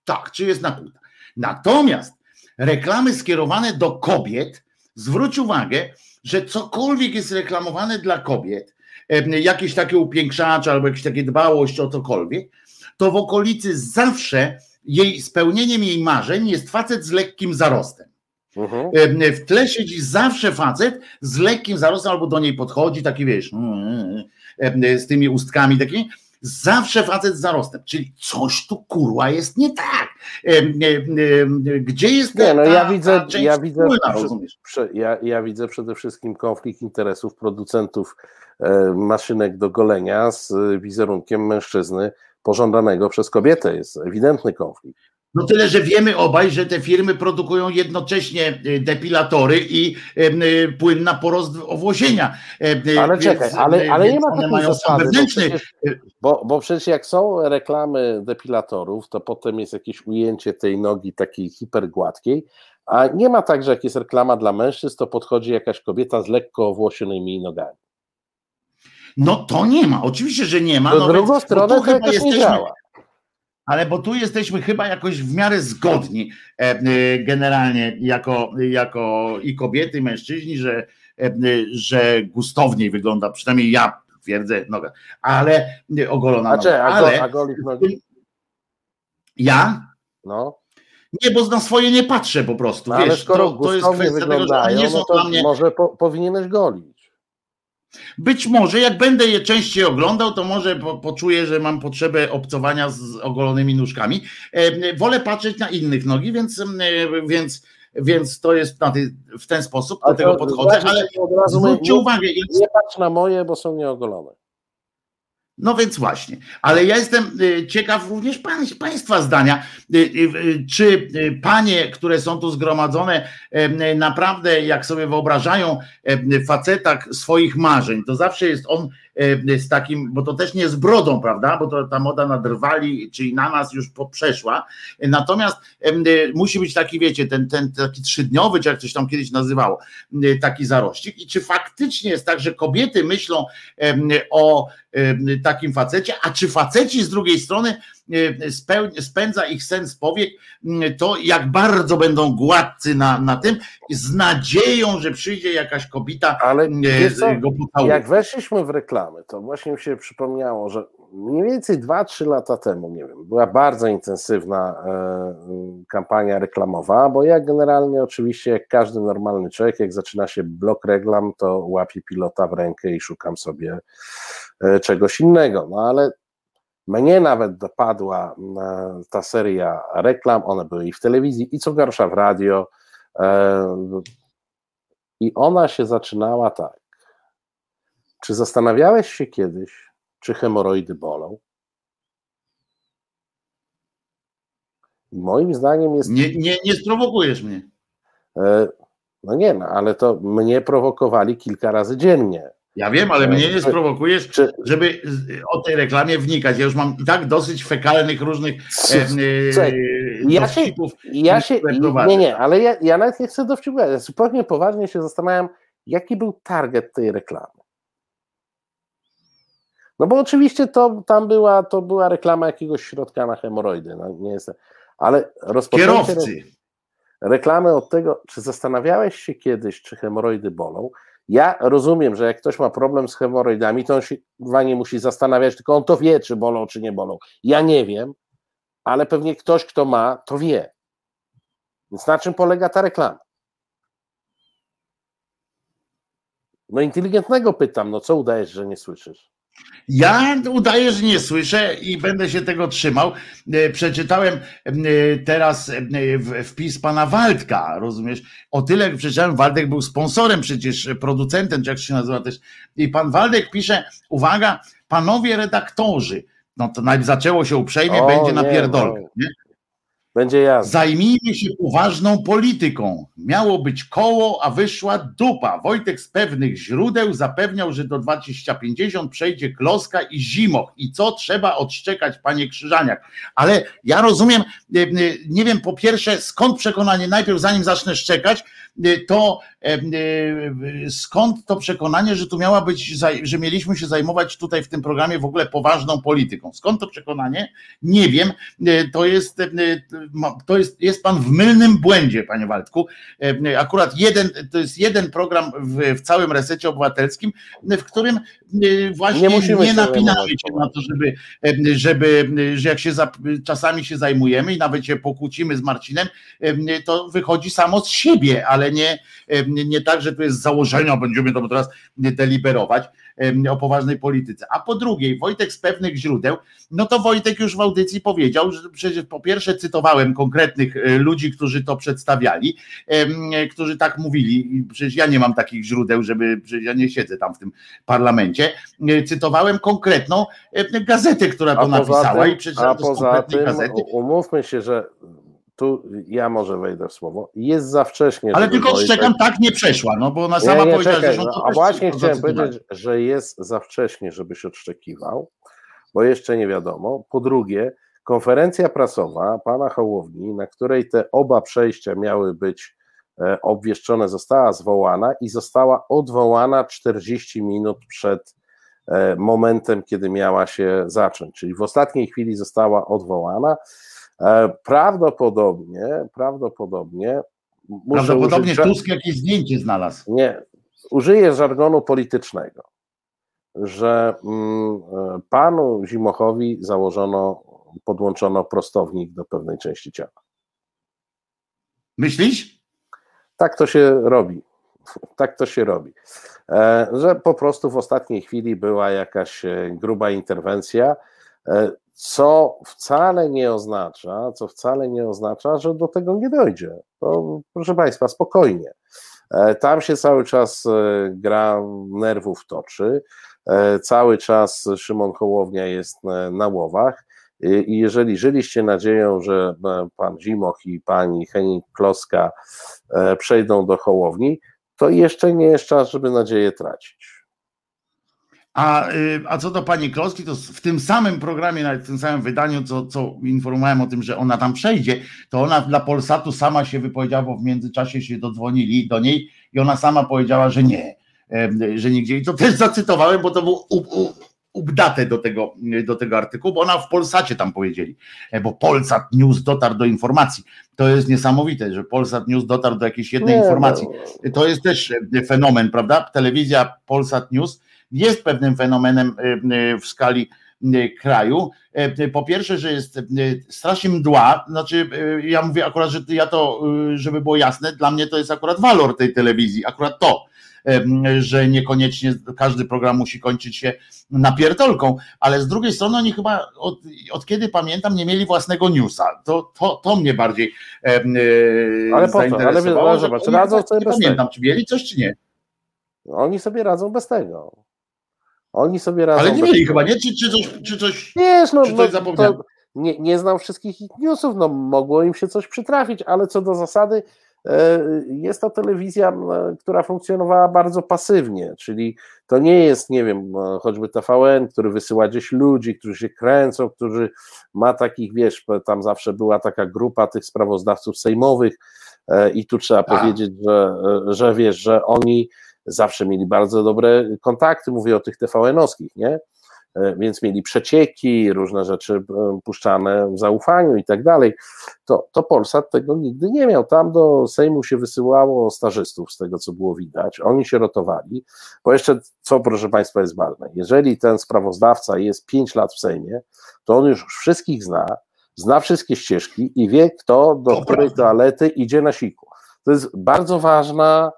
tak, czy jest nakłuta. Natomiast reklamy skierowane do kobiet, zwróć uwagę, że cokolwiek jest reklamowane dla kobiet, jakieś takie upiększacze albo jakieś takie dbałość o cokolwiek, to w okolicy zawsze jej spełnieniem jej marzeń jest facet z lekkim zarostem. Mhm. W tle siedzi zawsze facet z lekkim zarostem, albo do niej podchodzi, taki wiesz, mm, z tymi ustkami takimi. Zawsze facet z zarostem, czyli coś tu kurła jest nie tak. Gdzie jest nie, no ta, ja widzę, ja widzę, prze, ja, ja widzę przede wszystkim konflikt interesów producentów maszynek do golenia z wizerunkiem mężczyzny pożądanego przez kobietę. Jest ewidentny konflikt. No tyle, że wiemy obaj, że te firmy produkują jednocześnie y, depilatory i płyn na porost owłosienia. Ale czekaj, ale, ale nie ma takiej zasady, bo przecież, bo, bo przecież jak są reklamy depilatorów, to potem jest jakieś ujęcie tej nogi takiej hipergładkiej, a nie ma tak, że jak jest reklama dla mężczyzn, to podchodzi jakaś kobieta z lekko owłosionymi nogami. No to nie ma, oczywiście, że nie ma. No, no drugą stronę to chyba jesteśmy, nie działa. Ale bo tu jesteśmy chyba jakoś w miarę zgodni e, e, generalnie jako, jako i kobiety, i mężczyźni, że, e, że gustowniej wygląda, przynajmniej ja twierdzę noga, ale ogolona a Czy, a, ale, a golisz nogi? Ja? No. Nie, bo na swoje nie patrzę po prostu. No, wiesz, ale skoro to, to jest kwestia tego, że nie są no dla mnie. Może po, powinieneś golić. Być może jak będę je częściej oglądał, to może po, poczuję, że mam potrzebę obcowania z ogolonymi nóżkami. E, wolę patrzeć na innych nogi, więc, e, więc, więc to jest ty, w ten sposób do tego podchodzę, ale zwróćcie uwagę. Nie patrz na moje, bo są nieogolone. No więc właśnie, ale ja jestem y, ciekaw również Państwa zdania, y, y, czy panie, które są tu zgromadzone, naprawdę jak sobie wyobrażają faceta swoich marzeń, to zawsze jest on z takim, bo to też nie z brodą, prawda, bo to ta moda na drwali, czyli na nas już poprzeszła, natomiast e, musi być taki, wiecie, ten, ten taki trzydniowy, czy jak coś tam kiedyś nazywało, taki zarościk i czy faktycznie jest tak, że kobiety myślą o takim facecie, a czy faceci z drugiej strony spędza ich sens powiek, to jak bardzo będą gładcy na, na tym, z nadzieją, że przyjdzie jakaś kobieta Ale go pocałuje. Jak weszliśmy w reklamy, to właśnie mi się przypomniało, że mniej więcej 2-3 lata temu, nie wiem, była bardzo intensywna e, kampania reklamowa, bo ja generalnie oczywiście, jak każdy normalny człowiek, jak zaczyna się blok reklam, to łapię pilota w rękę i szukam sobie e, czegoś innego. No ale mnie nawet dopadła e, ta seria reklam, one były i w telewizji, i co gorsza w radio. E, I ona się zaczynała tak. Czy zastanawiałeś się kiedyś, czy hemoroidy bolą? Moim zdaniem jest. Nie, nie, nie sprowokujesz mnie. E, no nie, no, ale to mnie prowokowali kilka razy dziennie. Ja wiem, ale mnie nie sprowokujesz, żeby o tej reklamie wnikać. Ja już mam i tak dosyć fekalnych różnych e, e, ja się, ja się Nie, nie, ale ja, ja nawet nie chcę dowcipać. Ja zupełnie poważnie się zastanawiam, jaki był target tej reklamy. No bo oczywiście to tam była, to była reklama jakiegoś środka na hemoroidy. No, nie jest, ale rozpoczęcie reklamy od tego, czy zastanawiałeś się kiedyś, czy hemoroidy bolą, ja rozumiem, że jak ktoś ma problem z hemoroidami, to on się nie musi zastanawiać, tylko on to wie, czy bolą, czy nie bolą. Ja nie wiem, ale pewnie ktoś, kto ma, to wie. Więc na czym polega ta reklama? No inteligentnego pytam, no co udajesz, że nie słyszysz? Ja udaję, że nie słyszę i będę się tego trzymał. E, przeczytałem e, teraz e, wpis pana Waldka, rozumiesz? O tyle przeczytałem, Waldek był sponsorem przecież, producentem, czy jak się nazywa też. I pan Waldek pisze, uwaga, panowie redaktorzy, no to najpierw zaczęło się uprzejmie, o, będzie na pierdolkę. Będzie jazda. Zajmijmy się poważną polityką. Miało być koło, a wyszła dupa. Wojtek z pewnych źródeł zapewniał, że do 2050 przejdzie kloska i zimoch. I co trzeba odszczekać, panie Krzyżaniak? Ale ja rozumiem, e, e, nie wiem po pierwsze, skąd przekonanie, najpierw zanim zacznę szczekać, to skąd to przekonanie, że tu miała być, że mieliśmy się zajmować tutaj w tym programie w ogóle poważną polityką. Skąd to przekonanie? Nie wiem. To jest to jest, jest pan w mylnym błędzie, panie Waldku. Akurat jeden, to jest jeden program w, w całym resecie obywatelskim, w którym właśnie nie, nie napinamy się na to, żeby, żeby że jak się za, czasami się zajmujemy i nawet się pokłócimy z Marcinem, to wychodzi samo z siebie, ale nie, nie tak, że tu jest założenia, będziemy to teraz deliberować o poważnej polityce. A po drugie, Wojtek z pewnych źródeł, no to Wojtek już w audycji powiedział, że przecież po pierwsze cytowałem konkretnych e, ludzi, którzy to przedstawiali, którzy tak mówili, przecież ja nie mam takich źródeł, żeby, przecież ja nie siedzę tam w tym parlamencie, e, cytowałem konkretną e, gazetę, która to napisała tym, i przeczytałem to z konkretnej tym, gazety. Umówmy się, że tu ja może wejdę w słowo, jest za wcześnie. Ale tylko odszczekam, tak nie przeszła, no bo ona sama nie, nie, powiedziała, czekaj, że... No, a właśnie chciałem powiedzieć, że jest za wcześnie, żebyś odszczekiwał, bo jeszcze nie wiadomo. Po drugie, konferencja prasowa pana Hołowni, na której te oba przejścia miały być e, obwieszczone, została zwołana i została odwołana 40 minut przed e, momentem, kiedy miała się zacząć, czyli w ostatniej chwili została odwołana. E, prawdopodobnie, prawdopodobnie. Prawdopodobnie użyć, Tusk jakieś zdjęcie znalazł. Nie, użyję żargonu politycznego, że mm, e, panu Zimochowi założono, podłączono prostownik do pewnej części ciała. Myślisz? Tak to się robi. Tak to się robi. E, że po prostu w ostatniej chwili była jakaś gruba interwencja co wcale nie oznacza, co wcale nie oznacza, że do tego nie dojdzie. To, proszę Państwa, spokojnie. E, tam się cały czas e, gra nerwów toczy, e, cały czas Szymon Hołownia jest na łowach i jeżeli żyliście nadzieją, że pan Zimoch i pani Henning Kloska przejdą do Hołowni, to jeszcze nie jest czas, żeby nadzieję tracić. A, y, a co do pani Kloski, to w tym samym programie, nawet w tym samym wydaniu, co, co informowałem o tym, że ona tam przejdzie, to ona dla Polsatu sama się wypowiedziała, bo w międzyczasie się dodzwonili do niej i ona sama powiedziała, że nie, że nigdzie. I to też zacytowałem, bo to był update do tego, do tego artykułu, bo ona w Polsacie tam powiedzieli, e, bo Polsat News dotarł do informacji. To jest niesamowite, że Polsat News dotarł do jakiejś jednej nie, informacji. No. To jest też fenomen, prawda? Telewizja Polsat News jest pewnym fenomenem y, y, w skali y, kraju. Po pierwsze, że jest strasznie mdła, znaczy ja mówię akurat, że ja to, żeby było jasne, dla mnie to jest akurat walor tej telewizji, akurat to, że niekoniecznie każdy program musi kończyć się napierdolką, ale z drugiej strony oni chyba od, od kiedy pamiętam nie mieli własnego newsa. To, to, to mnie bardziej ale po to, ale, ale zobacz, radzą sobie nie pamiętam, czy mieli coś, czy nie. Oni sobie radzą bez tego. Oni sobie radzą. Ale nie mieli chyba, nie? Czy, czy coś, czy coś, Wiesz, no, czy coś no, nie, nie znam wszystkich ich newsów, no mogło im się coś przytrafić, ale co do zasady e, jest to telewizja, która funkcjonowała bardzo pasywnie, czyli to nie jest, nie wiem, choćby TVN, który wysyła gdzieś ludzi, którzy się kręcą, którzy ma takich, wiesz, tam zawsze była taka grupa tych sprawozdawców sejmowych e, i tu trzeba A. powiedzieć, że, e, że wiesz, że oni zawsze mieli bardzo dobre kontakty, mówię o tych TVN-owskich, nie? E, więc mieli przecieki, różne rzeczy e, puszczane w zaufaniu i tak dalej, to, to Polsat tego nigdy nie miał. Tam do Sejmu się wysyłało stażystów, z tego co było widać. Oni się rotowali, bo jeszcze co, proszę Państwa, jest ważne. Jeżeli ten sprawozdawca jest 5 lat w Sejmie, to on już wszystkich zna, zna wszystkie ścieżki i wie, kto do to której prawda. toalety idzie na siku. To jest bardzo ważna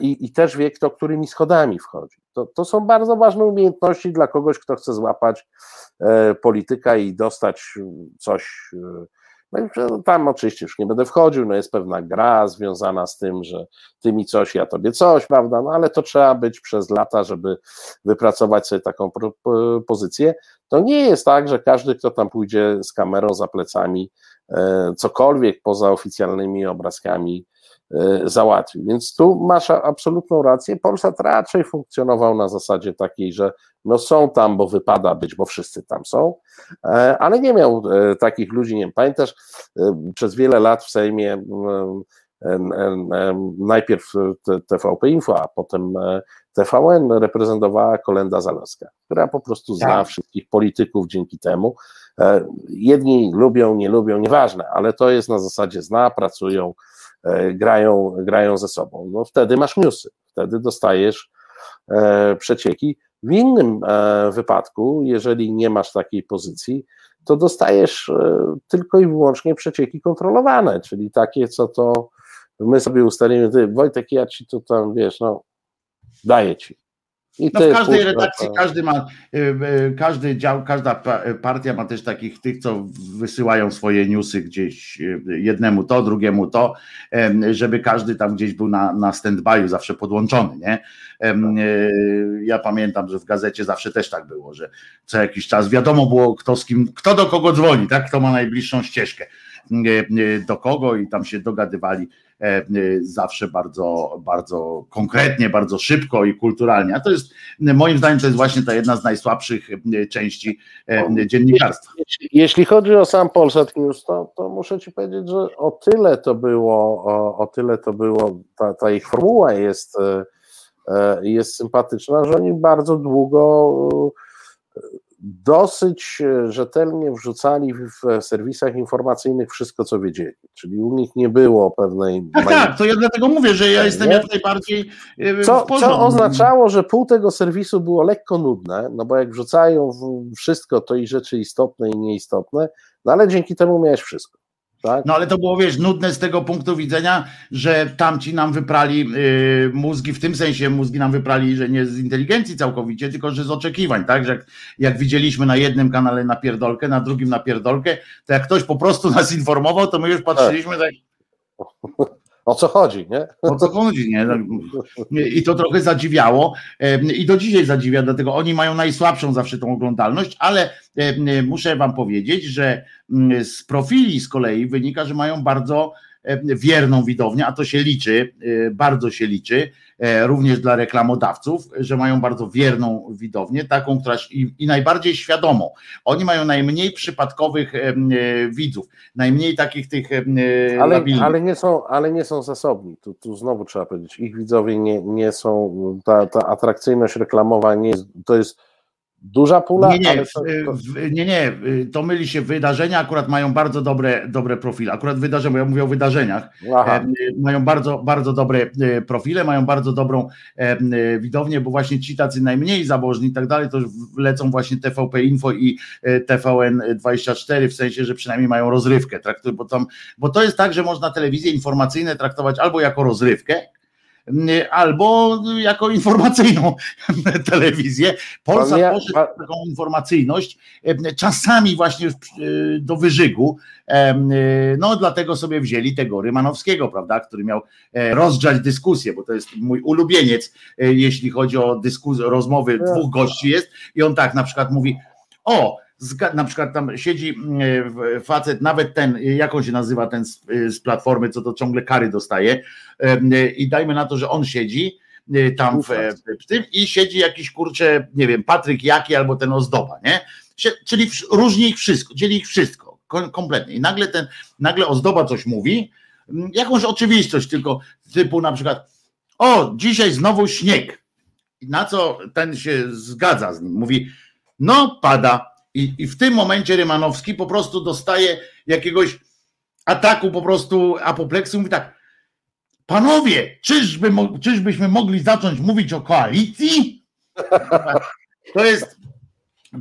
i, i też wie, kto którymi schodami wchodzi. To, to są bardzo ważne umiejętności dla kogoś, kto chce złapać e, polityka i dostać coś e, No tam oczywiście już nie będę wchodził, no jest pewna gra związana z tym, że ty mi coś, ja tobie coś, prawda, no ale to trzeba być przez lata, żeby wypracować sobie taką pozycję. To nie jest tak, że każdy, kto tam pójdzie z kamerą za plecami, e, cokolwiek poza oficjalnymi obrazkami e, załatwi. Więc tu masz absolutną rację. Polsat raczej funkcjonował na zasadzie takiej, że no są tam, bo wypada być, bo wszyscy tam są, e, ale nie miał takich ludzi, nie wiem, pamiętasz, przez wiele lat w Sejmie najpierw TVP Info, a potem TVN reprezentowała Kolenda Zalewska, która po prostu zna tak. wszystkich polityków dzięki temu. E, jedni lubią, nie lubią, nieważne, ale to jest na zasadzie zna, pracują, e, grają, grają ze sobą. No wtedy masz newsy, wtedy dostajesz e, przecieki. W innym wypadku, jeżeli nie masz takiej pozycji, to dostajesz tylko i wyłącznie przecieki kontrolowane, czyli takie, co to my sobie ustalimy, ty Wojtek, ja ci to tam, wiesz, no daję ci. I no w każdej redakcji to... każdy ma, y, y, każdy dział, każda partia ma też takich tych, co wysyłają swoje newsy gdzieś y, jednemu to, drugiemu to, żeby każdy tam gdzieś był na, na stand-by'u zawsze podłączony, nie? Ja pamiętam, że w gazecie zawsze też tak było, że co jakiś czas wiadomo było kto z kim, kto do kogo dzwoni, tak? Kto ma najbliższą ścieżkę do kogo i tam się dogadywali E, zawsze bardzo, bardzo konkretnie, bardzo szybko i kulturalnie. A to jest, moim zdaniem, to jest właśnie ta jedna z najsłabszych e, części e, dziennikarstwa. Jeśli, jeśli chodzi o sam Polsat News, to, to muszę Ci powiedzieć, że o tyle to było, o, o tyle to było, ta, ta ich formuła jest, jest sympatyczna, że oni bardzo długo dosyć e, rzetelnie wrzucali w serwisach informacyjnych wszystko, co wiedzieli. Czyli u nich nie było pewnej. Tak, tak, to ja dlatego mówię, że ja jestem jak najbardziej. E, co, co oznaczało, że pół tego serwisu było lekko nudne, no bo jak wrzucają wszystko, to i rzeczy istotne i nieistotne, no ale dzięki temu miałeś wszystko. Tak? No ale to było, wiesz, nudne z tego punktu widzenia, że tamci nam wyprali y, mózgi, w tym sensie mózgi nam wyprali, że nie z inteligencji całkowicie, tylko że z oczekiwań, tak? Że jak, jak widzieliśmy na jednym kanale na pierdolkę, na drugim na pierdolkę, to jak ktoś po prostu nas informował, to my już patrzyliśmy tak. tak [laughs] o co chodzi, nie? O co chodzi, nie? I to trochę zadziwiało i do dzisiaj zadziwia, dlatego oni mają najsłabszą zawsze tą oglądalność, ale muszę wam powiedzieć, że mm, z profili z kolei wynika, że mają bardzo wierną widownię, a to się liczy, e, bardzo się liczy, e, również dla reklamodawców, że mają bardzo wierną widownię, taką, która i, i najbardziej świadomą. Oni mają najmniej przypadkowych e, widzów, najmniej takich tych ale, ale nie są, ale nie są zasobni. Tu, tu znowu trzeba powiedzieć, ich widzowie nie, nie są, ta, ta atrakcyjność reklamowa nie jest, to jest Duża pula? Nie, nie, to, to... nie, nie, to myli się wydarzenia, akurat mają bardzo dobre, dobre profile. Akurat wydarzenia, bo ja mówię o wydarzeniach, Aha. mają bardzo, bardzo dobre e, profile, mają bardzo dobrą e, widownię, bo właśnie ci tacy najmniej zabożni i tak dalej, to lecą właśnie TVP Info i e, TVN24, w sensie, że przynajmniej mają rozrywkę, bo, tam, bo to jest tak, że można telewizje informacyjne traktować albo jako rozrywkę, albo jako informacyjną [laughs] telewizję. Polsat ja, poszedł taką informacyjność, czasami właśnie do wyżygu, no dlatego sobie wzięli tego Rymanowskiego, prawda, który miał e, rozgrzać dyskusję, bo to jest mój ulubieniec, e, jeśli chodzi o dyskusję, rozmowy dwóch gości jest i on tak na przykład mówi, o, na przykład tam siedzi mm, facet, nawet ten, jak on się nazywa ten z, z platformy, co to ciągle kary dostaje i dajmy na to, że on siedzi tam w, w tym i siedzi jakiś kurczę, nie wiem, Patryk Jaki albo ten Ozdoba, nie? Czyli różni ich wszystko, dzieli ich wszystko, kompletnie. I nagle ten, nagle Ozdoba coś mówi, jakąś oczywistość, tylko typu na przykład o, dzisiaj znowu śnieg. Na co ten się zgadza z nim, mówi no pada, i, I w tym momencie Rymanowski po prostu dostaje jakiegoś ataku, po prostu apopleksu. Mówi tak, panowie, czyżby, czyżbyśmy mogli zacząć mówić o koalicji? [laughs] To jest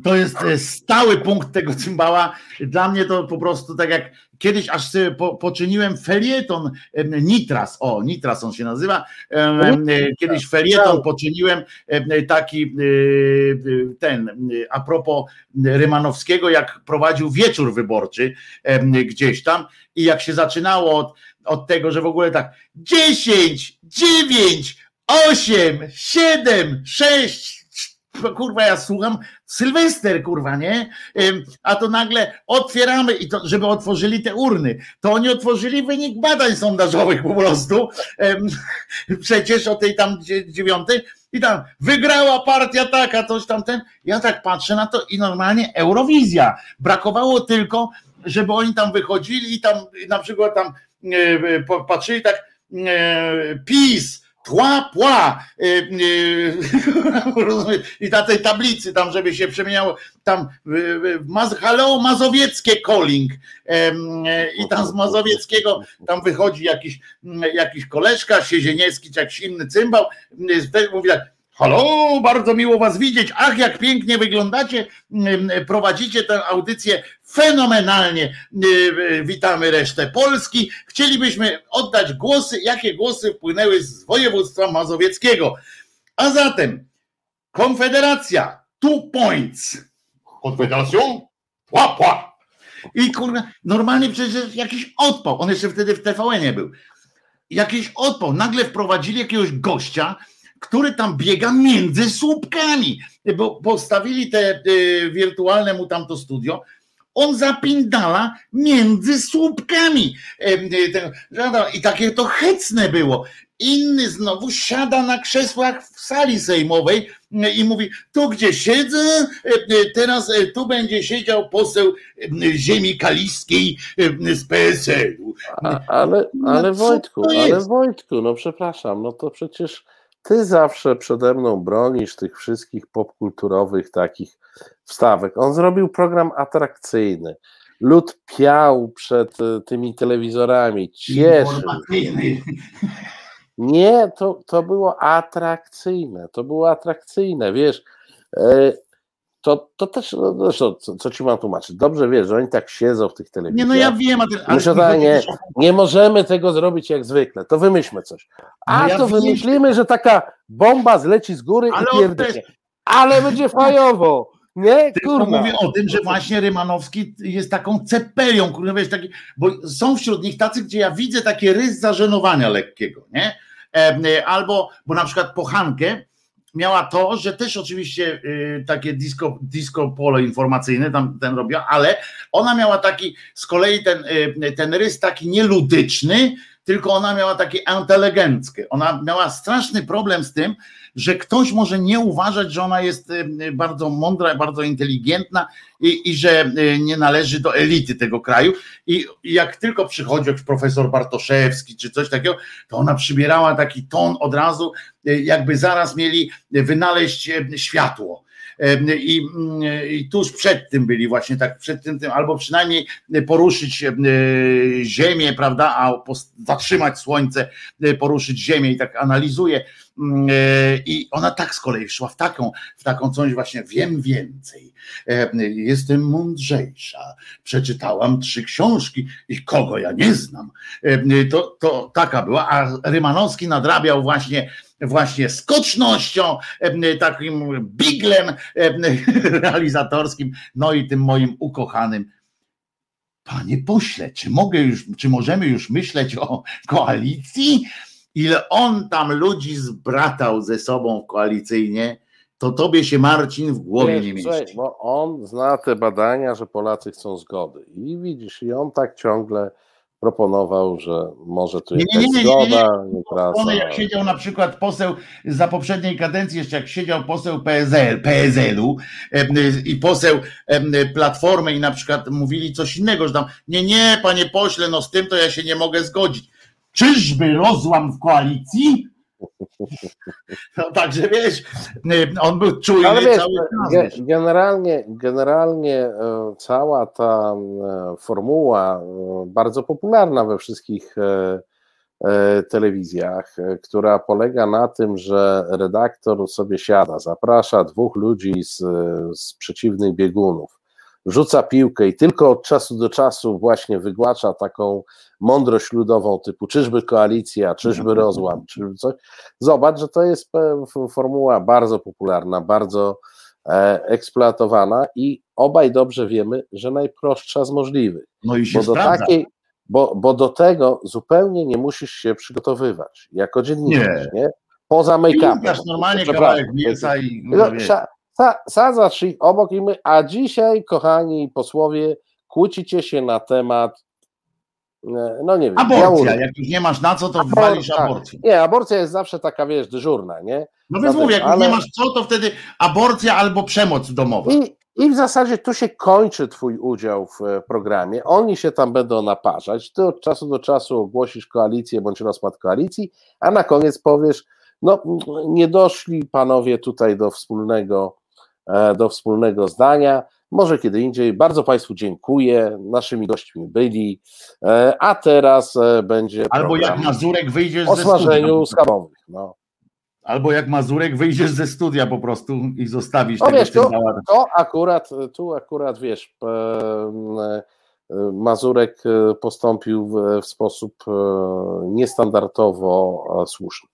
to jest e, stały punkt tego cymbała. Dla mnie to po prostu tak jak kiedyś aż sobie po, poczyniłem felieton Nitras, o Nitras on się nazywa, kiedyś felieton poczyniłem taki ten, a propos Rymanowskiego, jak prowadził wieczór wyborczy gdzieś tam. I jak się zaczynało od, od tego, że w ogóle tak 10, 9, 8, 7, 6, kurwa, ja słucham, Sylwester, kurwa, nie? A to nagle otwieramy i to, żeby otworzyli te urny. To oni otworzyli wynik badań sondażowych po prostu. [laughs] Przecież o tej tam dziewiątej i tam wygrała partia taka, coś tam ten. Ja tak patrzę na to i normalnie Eurowizja. Brakowało tylko, żeby oni tam wychodzili i tam na przykład tam e, patrzyli tak e, PiS, tła, pła. [laughs] I na tej tablicy tam, żeby się przemieniało tam hello mazowieckie calling. I tam z mazowieckiego tam wychodzi jakiś, jakiś koleżka, Siezieniecki czy jakiś inny cymbał, mówi tak Halo, bardzo miło Was widzieć. Ach, jak pięknie wyglądacie. Prowadzicie tę audycję fenomenalnie. Witamy resztę Polski. Chcielibyśmy oddać głosy, jakie głosy wpłynęły z województwa mazowieckiego. A zatem Konfederacja, two points. Konfederacją, pła, pła. I kurwa, normalnie przecież jakiś odpał. On jeszcze wtedy w TVN-ie był. Jakiś odpał. Nagle wprowadzili jakiegoś gościa, który tam biega między słupkami, bo postawili te y, wirtualne mu tamto studio, on zapindala między słupkami. Y, I takie to hecne było. Inny znowu siada na krzesłach w sali sejmowej y, i mówi, tu gdzie siedzę, teraz tu będzie siedział poseł ziemi kaliskiej z PSL-u. Ale, ale no, Wojtku, ale Wojtku, no przepraszam, no to przecież ty zawsze przede mną bronisz tych wszystkich popkulturowych takich wstawek. On zrobił program atrakcyjny. Lud piał przed e, tymi telewizorami, cieszył. Nie, to, to było atrakcyjne. To było atrakcyjne, wiesz. E, to, to też, no, zresztą, co, co, ci mam tłumaczyć? Dobrze wiesz, że oni tak siedzą w tych telewizjach. Nie, no ja wiem, ale... Muszę tak, nie, nie możemy tego zrobić jak zwykle, to wymyślmy coś. A no ja to wiem. wymyślimy, że taka bomba zleci z góry ale i pierdolnie. Ale będzie fajowo. Nie? Tylko mówię o tym, że właśnie Rymanowski jest taką cepelią, kurwa, wiesz, taki, bo są wśród nich tacy, gdzie ja widzę taki rys zażenowania lekkiego, nie? E, albo, bo na przykład Pochankę miała to, że też oczywiście y, takie disco, disco polo informacyjne tam ten robiła, ale ona miała taki z kolei ten, y, ten rys taki nieludyczny, tylko ona miała takie inteligenckie. Ona miała straszny problem z tym, że ktoś może nie uważać, że ona jest y, bardzo mądra, bardzo inteligentna i, i że y, nie należy do elity tego kraju. I, jak tylko przychodzi jakiś profesor Bartoszewski czy coś takiego, to ona przybierała taki ton od razu, y, jakby zaraz mieli wynaleźć światło i, mm, i tuż przed tym byli właśnie tak, przed tym, tym albo przynajmniej poruszyć e, ziemię, prawda, a zatrzymać słońce, e, poruszyć ziemię i tak analizuje. Mm, e, i ona tak z kolei szła w taką, w taką coś właśnie, wiem więcej, jestem mądrzejsza, przeczytałam trzy książki i kogo ja nie znam. To, to taka była, a Rymanowski nadrabiał właśnie właśnie skocznością, takim biglem [laughs] realizatorskim, no i tym moim ukochanym. Panie pośle, czy mogę już, czy możemy już myśleć o koalicji? Ile on tam ludzi zbratał ze sobą koalicyjnie, to tobie się Marcin w głowie nie mieści. Bo on zna te badania, że Polacy chcą zgody. I widzisz, i on tak ciągle proponował, że może tu jest nie, nie, nie, zgoda, nie, nie, nie. Jak siedział na przykład poseł za poprzedniej kadencji, jeszcze jak siedział poseł PSL, PSL-u i poseł Platformy i na przykład mówili coś innego, że tam nie, nie, panie pośle, no z tym to ja się nie mogę zgodzić. Czyżby rozłam w koalicji? No także wiesz, on był czujny Ale wiesz, cały czas. Generalnie, generalnie e, cała ta e, formuła e, bardzo popularna we wszystkich telewizjach, która polega na tym, że redaktor sobie siada, zaprasza dwóch ludzi z, z przeciwnych biegunów, rzuca piłkę i tylko od czasu do czasu właśnie wygłasza taką mądrość ludową typu czyżby koalicja, czyżby [laughs] rozłam, czyżby coś, zobacz, że to jest formuła bardzo popularna, bardzo e, eksploatowana i obaj dobrze wiemy, że najprostsza z możliwych. No i się bo do takiej, bo, bo do tego zupełnie nie musisz się przygotowywać jako dziennikarz, nie? Nie. Poza make-upem. normalnie kawałek mięsa i no, No, wiesz, sa, sa, sadzasz ich obok i my, a dzisiaj, kochani posłowie, kłócicie się na temat, e, no nie wiem, aborcja, jak już nie masz na co, to Abor- walisz tak. aborcję. Nie, aborcja jest zawsze taka, wiesz, dyżurna, nie? No więc mówię, jak już ale- nie masz co, to wtedy aborcja albo przemoc domowa. I, I w zasadzie tu się kończy Twój udział w e, programie. Oni się tam będą naparzać. Ty od czasu do czasu ogłosisz koalicję bądź rozpad koalicji, a na koniec powiesz: No, mm, nie doszli panowie tutaj do wspólnego, do wspólnego zdania. Może kiedy indziej. Bardzo Państwu dziękuję. Naszymi gośćmi byli. E, A teraz e, będzie. Albo jak Mazurek wyjdziesz o ze studia. smażeniu schabowych. No. Albo jak Mazurek wyjdziesz ze studia po prostu i zostawisz No tego wiesz, to, to akurat, tu akurat wiesz, e, e, Mazurek e, postąpił w, sposób e, niestandardowo e, słuszny.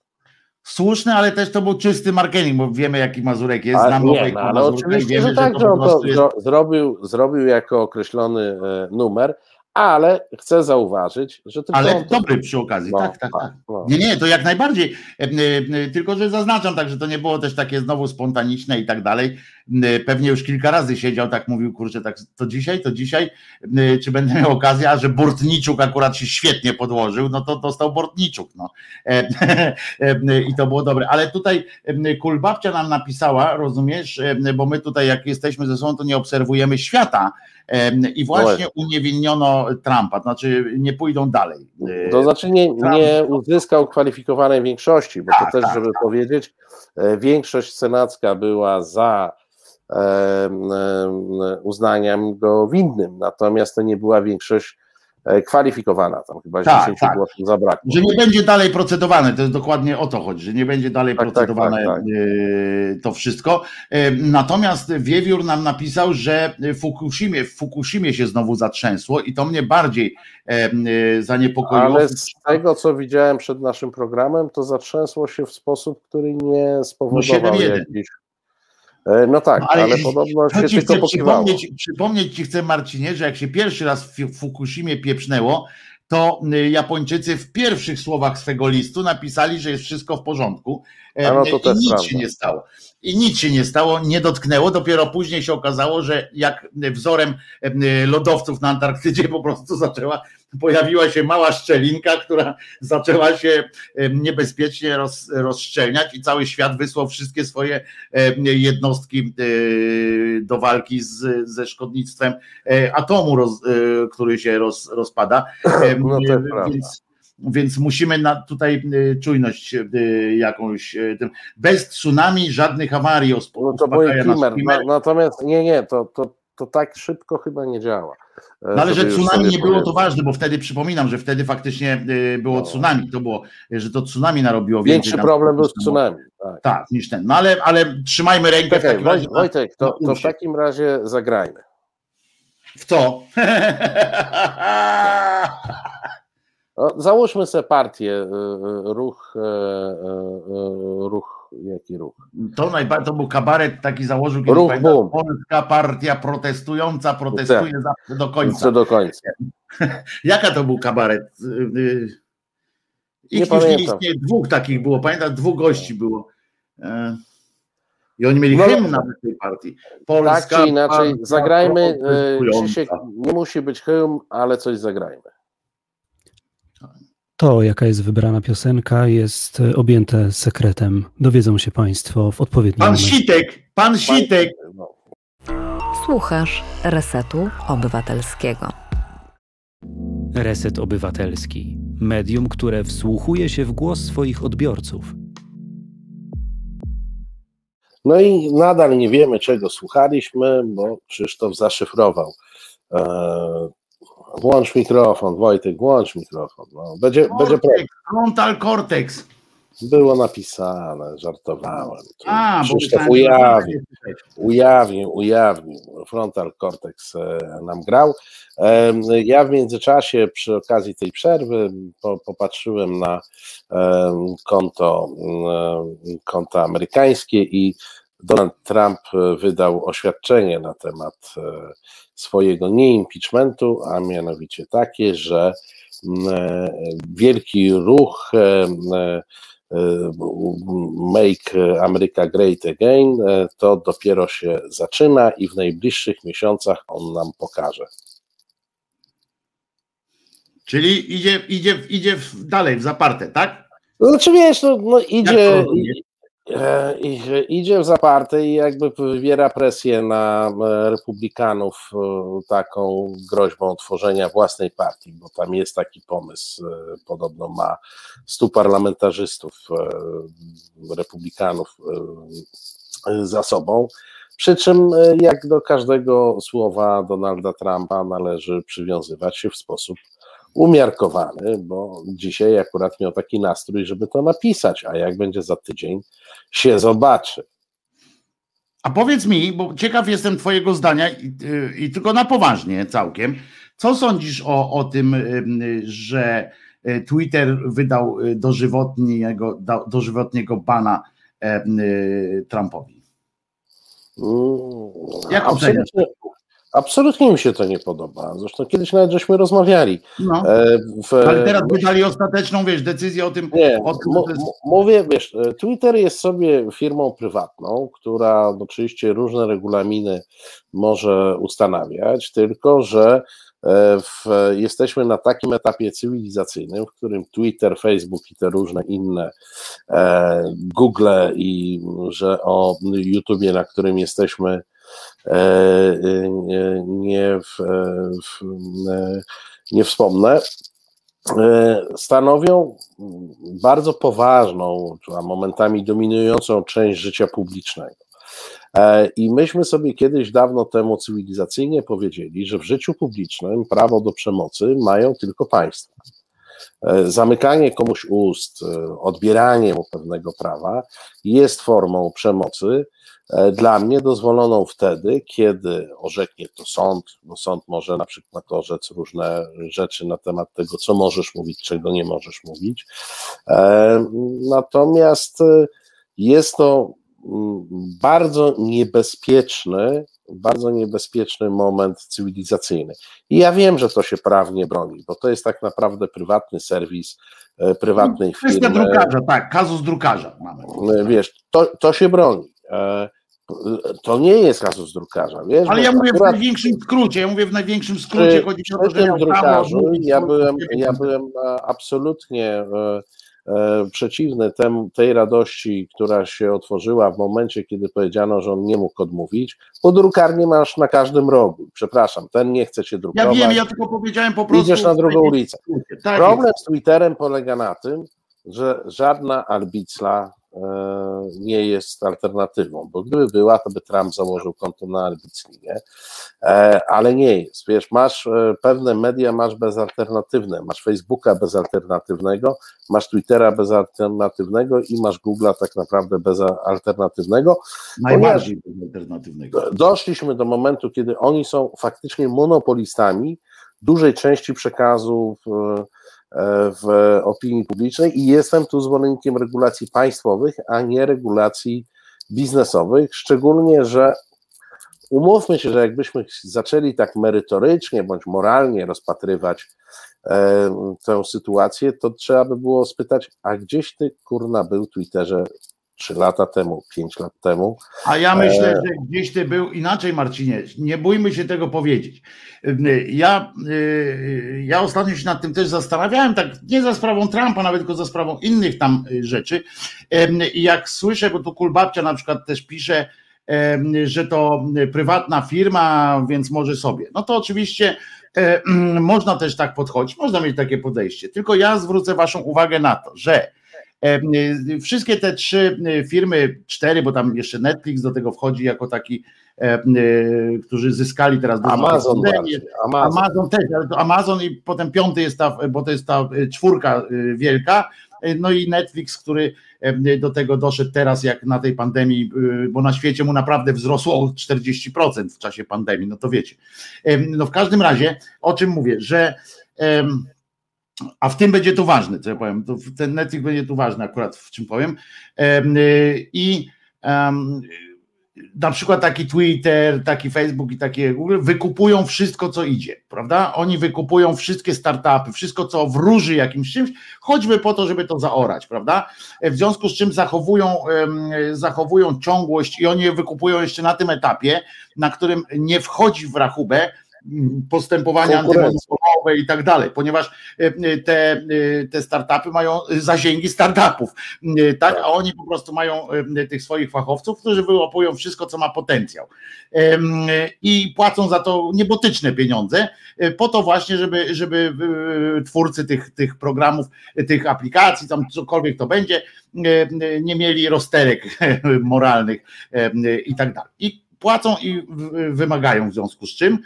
Słuszny, ale też to był czysty marketing, bo wiemy jaki Mazurek jest, znamy no, ale oczywiście, wiemy, że tak, że on to prostu jest... zro, zrobił, zrobił jako określony e, numer, ale chcę zauważyć, że tylko Ale on dobry przy okazji, no, tak, tak, tak. no. Nie, nie, to jak najbardziej. E, e, Tylko, że zaznaczam tak, że to nie było też takie znowu spontaniczne i tak dalej. E, Pewnie już kilka razy siedział, tak mówił, kurczę, tak to dzisiaj, to dzisiaj, e, czy będę miał okazję, a że Bortniczuk akurat się świetnie podłożył, no to dostał Bortniczuk, no. [laughs] E, e, I to było dobre. Ale tutaj e, Kulbabcia nam napisała, rozumiesz, e, bo my tutaj jak jesteśmy ze sobą, to nie obserwujemy świata e, i właśnie uniewinniono Trumpa, to znaczy nie pójdą dalej. E, To znaczy nie, nie uzyskał kwalifikowanej większości, bo Tak, to też, tak, żeby powiedzieć, e, większość senacka była za uznaniem go winnym, natomiast to nie była większość e, kwalifikowana, tam chyba Tak, 10 tak. głosów zabrakło. Że nie będzie dalej procedowane, to jest dokładnie o to chodzi, że nie będzie dalej Tak, tak, procedowane tak, tak. e, to wszystko. E, Natomiast Wiewiór nam napisał, że w Fukushimie, w Fukushimie się znowu zatrzęsło i to mnie bardziej zaniepokoiło. Ale z tego, co widziałem przed naszym programem, to zatrzęsło się w sposób, który nie spowodował 7-1. jakichś... E, No tak, No, ale, ale podobno się ci tylko przypomnieć, przypomnieć ci chcę, Marcinie, że jak się pierwszy raz w Fukushimie pieprznęło, to y, Japończycy w pierwszych słowach swego listu napisali, że jest wszystko w porządku. E, no I nic prawda. się nie stało. I nic się nie stało, nie dotknęło. Dopiero później się okazało, że jak wzorem lodowców na Antarktydzie po prostu zaczęła, pojawiła się mała szczelinka, która zaczęła się niebezpiecznie roz, rozszczelniać i cały świat wysłał wszystkie swoje jednostki e, do walki z, ze szkodnictwem e, atomu, roz, który się roz, rozpada. [clears throat] No to jest prawda. Więc, więc musimy na tutaj e, czujność e, jakąś. tym- Bez tsunami żadnych awarii. No to był Kimmer. Na, natomiast nie, nie, to, to, to tak szybko chyba nie działa. E, No ale że tsunami nie było, to ważne, bo wtedy przypominam, że wtedy faktycznie y, było No. tsunami. To było, że to tsunami narobiło Większy więcej problem był z tsunami. Tak. Tak, niż ten. No ale, ale trzymajmy rękę w Czekaj, takim razie. Woj- Wojtek, to, to w takim razie zagrajmy. W co? [laughs] No, załóżmy sobie partię, y, y, ruch, e, e, e, ruch, jaki ruch? To najbardziej to był kabaret taki założył kiedyś Ruch pamiętam. Polska partia protestująca protestuje zawsze do końca. Co do końca. [laughs] Jaka to był kabaret? Y, y, Ich Nie już nie pamiętam. istnieje, dwóch takich było, pamiętam, dwóch gości było. E, I oni mieli No, hymn nawet tej partii. Polska Tak czy inaczej, zagrajmy, e. Krzysiek, nie musi być hymn, ale coś zagrajmy. To, jaka jest wybrana piosenka, jest e, objęte sekretem. Dowiedzą się Państwo w odpowiednim Pan momencie. Sitek, pan Sitek. Słuchasz Resetu Obywatelskiego. Reset Obywatelski. Medium, które wsłuchuje się w głos swoich odbiorców. No i nadal nie wiemy, czego słuchaliśmy, bo Krzysztof zaszyfrował. Włącz mikrofon, Wojtek, włącz mikrofon. No, będzie, będzie problem. Cortex, frontal cortex. Było napisane, żartowałem. Tu A, bo Krzysztof że- ujawnił, ujawnił, ujawnił. Frontal Cortex e, nam grał. Ja w międzyczasie przy okazji tej przerwy po, popatrzyłem na konto, konto amerykańskie i Donald Trump e, wydał oświadczenie na temat e, swojego nieimpeachmentu, a mianowicie takie, że e, wielki ruch Make America Great Again to dopiero się zaczyna i w najbliższych miesiącach on nam pokaże. Czyli idzie, idzie, idzie dalej w zaparte, tak? No, Znaczy wiesz, no, no idzie, e, idzie w zaparte i jakby wywiera presję na e, republikanów e, taką groźbą tworzenia własnej partii, bo tam jest taki pomysł, podobno ma stu parlamentarzystów republikanów za sobą. Przy czym, jak do każdego słowa Donalda Trumpa, należy przywiązywać się w sposób umiarkowany, bo dzisiaj akurat miał taki nastrój, żeby to napisać, a jak będzie za tydzień, się zobaczy. A powiedz mi, bo ciekaw jestem Twojego zdania i, y, i tylko na poważnie całkiem. Co sądzisz o, o tym, y, że y, Twitter wydał dożywotniego, dożywotniego bana Trumpowi? Mm, Jak absolutnie, absolutnie mi się to nie podoba. Zresztą kiedyś nawet żeśmy rozmawiali. No, E, W, ale teraz wydali ostateczną, wiesz, decyzję o tym. Nie, o tym, jest- mówię, wiesz, e, Twitter jest sobie firmą prywatną, która oczywiście różne regulaminy może ustanawiać, tylko że e, w, jesteśmy na takim etapie cywilizacyjnym, w którym Twitter, Facebook i te różne inne e, Google i że o YouTubie, na którym jesteśmy nie, w, e, w, e, nie wspomnę, e, stanowią bardzo poważną, a momentami dominującą część życia publicznego. E, I myśmy sobie kiedyś dawno temu cywilizacyjnie powiedzieli, że w życiu publicznym prawo do przemocy mają tylko państwa. E, Zamykanie komuś ust, e, odbieranie mu pewnego prawa jest formą przemocy, e, dla mnie dozwoloną wtedy, kiedy orzeknie to sąd, bo sąd może na przykład orzec różne rzeczy na temat tego, co możesz mówić, czego nie możesz mówić. E, Natomiast e, jest to mm, bardzo niebezpieczny, bardzo niebezpieczny moment cywilizacyjny. I ja wiem, że to się prawnie broni, bo to jest tak naprawdę prywatny serwis e, prywatnej Kwestia firmy. drukarza, tak, kazus drukarza mamy. E, Wiesz, to, to się broni. To nie jest kasus drukarza, wiesz? Ale ja mówię w akurat największym skrócie, ja mówię w największym skrócie, chodzi o to, że prawo drukarzu ja byłem, ja byłem e, absolutnie e, e, przeciwny tem, tej radości, która się otworzyła w momencie, kiedy powiedziano, że on nie mógł odmówić, bo drukarnię masz na każdym rogu. Przepraszam, ten nie chce cię Ja drukować. wiem, ja tylko powiedziałem po prostu... Idziesz na drugą ulicę. Tak Problem z Twitterem polega na tym, że żadna albicla e, nie jest alternatywą, bo gdyby była, to by Trump założył konto na albicli, nie? E, ale nie jest. Wiesz, masz e, pewne media, masz bezalternatywne, masz Facebooka bezalternatywnego, masz Twittera bezalternatywnego i masz Google'a tak naprawdę bezalternatywnego. Najbardziej alternatywnego. Doszliśmy do momentu, kiedy oni są faktycznie monopolistami dużej części przekazu w, w opinii publicznej i jestem tu zwolennikiem regulacji państwowych, a nie regulacji biznesowych, szczególnie, że umówmy się, że jakbyśmy zaczęli tak merytorycznie bądź moralnie rozpatrywać e, tę sytuację, to trzeba by było spytać, a gdzieś ty kurna był Twitterze 3 lata temu, 5 lat temu, A ja myślę, że gdzieś ty był inaczej, Marcinie. Nie bójmy się tego powiedzieć. Ja, y, ja ostatnio się nad tym też zastanawiałem, tak nie za sprawą Trumpa, nawet tylko za sprawą innych tam y, rzeczy. I jak słyszę, bo tu Kulbabcia na przykład też pisze, że to prywatna firma, więc może sobie. No to oczywiście e, [clears throat] można też tak podchodzić, można mieć takie podejście. Tylko ja zwrócę Waszą uwagę na to, że E, y, Wszystkie te trzy y, firmy, cztery, bo tam jeszcze Netflix do tego wchodzi jako taki, y, którzy zyskali teraz dużo Amazon Amazon. Amazon też, ale to Amazon i potem piąty jest ta, bo to jest ta y, czwórka y, wielka, no i Netflix, który do tego doszedł teraz, jak na tej pandemii, bo na świecie mu naprawdę wzrosło o 40% w czasie pandemii, no to wiecie. No w każdym razie, o czym mówię, że a w tym będzie to ważne, co ja powiem, to ten Netflix będzie tu ważny akurat w czym powiem i na przykład taki Twitter, taki Facebook i takie Google wykupują wszystko, co idzie, prawda? Oni wykupują wszystkie startupy, wszystko, co wróży jakimś czymś, choćby po to, żeby to zaorać, prawda? W związku z czym zachowują, zachowują ciągłość i oni je wykupują jeszcze na tym etapie, na którym nie wchodzi w rachubę postępowania i tak dalej, ponieważ e, te, e, te startupy mają zasięgi startupów, e, tak, a oni po prostu mają tych swoich fachowców, którzy wyłapują wszystko, co ma potencjał i płacą za to niebotyczne pieniądze, po to właśnie, żeby, żeby twórcy tych, tych programów, tych aplikacji, tam cokolwiek to będzie, nie mieli rozterek [laughs] moralnych i tak dalej. I płacą i wymagają w związku z czym.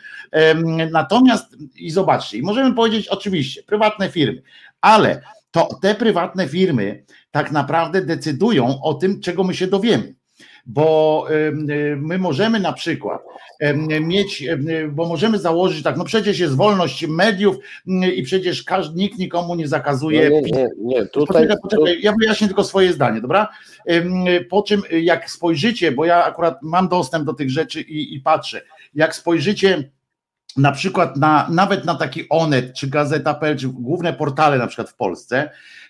Natomiast i zobaczcie, i możemy powiedzieć oczywiście, prywatne firmy, ale to te prywatne firmy tak naprawdę decydują o tym, czego my się dowiemy bo my możemy na przykład mieć, bo możemy założyć tak, no przecież jest wolność mediów i przecież każdy, nikt nikomu nie zakazuje. Nie, nie, nie, tutaj, poczekaj, poczekaj, ja wyjaśnię tylko swoje zdanie, dobra? Po czym jak spojrzycie, bo ja akurat mam dostęp do tych rzeczy i, i patrzę, jak spojrzycie na przykład na, nawet na taki Onet, czy Gazeta.pl, czy główne portale na przykład w Polsce,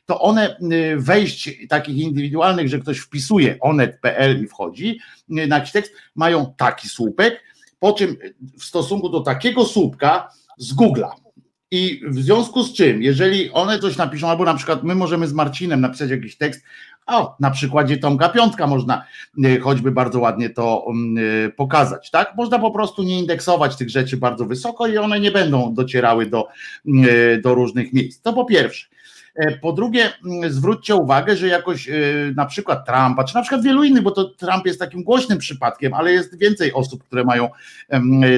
to one y, wejść takich indywidualnych, że ktoś wpisuje onet.pl i wchodzi y, na jakiś tekst, mają taki słupek, po czym w stosunku do takiego słupka z Google'a. I w związku z czym, jeżeli one coś napiszą, albo na przykład my możemy z Marcinem napisać jakiś tekst, o, na przykładzie Tomka Piątka można y, choćby bardzo ładnie to pokazać, tak? Można po prostu nie indeksować tych rzeczy bardzo wysoko i one nie będą docierały do, do różnych miejsc. To po pierwsze. E, po drugie, mm, zwróćcie uwagę, że jakoś e, na przykład Trumpa, czy na przykład wielu innych, bo to Trump jest takim głośnym przypadkiem, ale jest więcej osób, które mają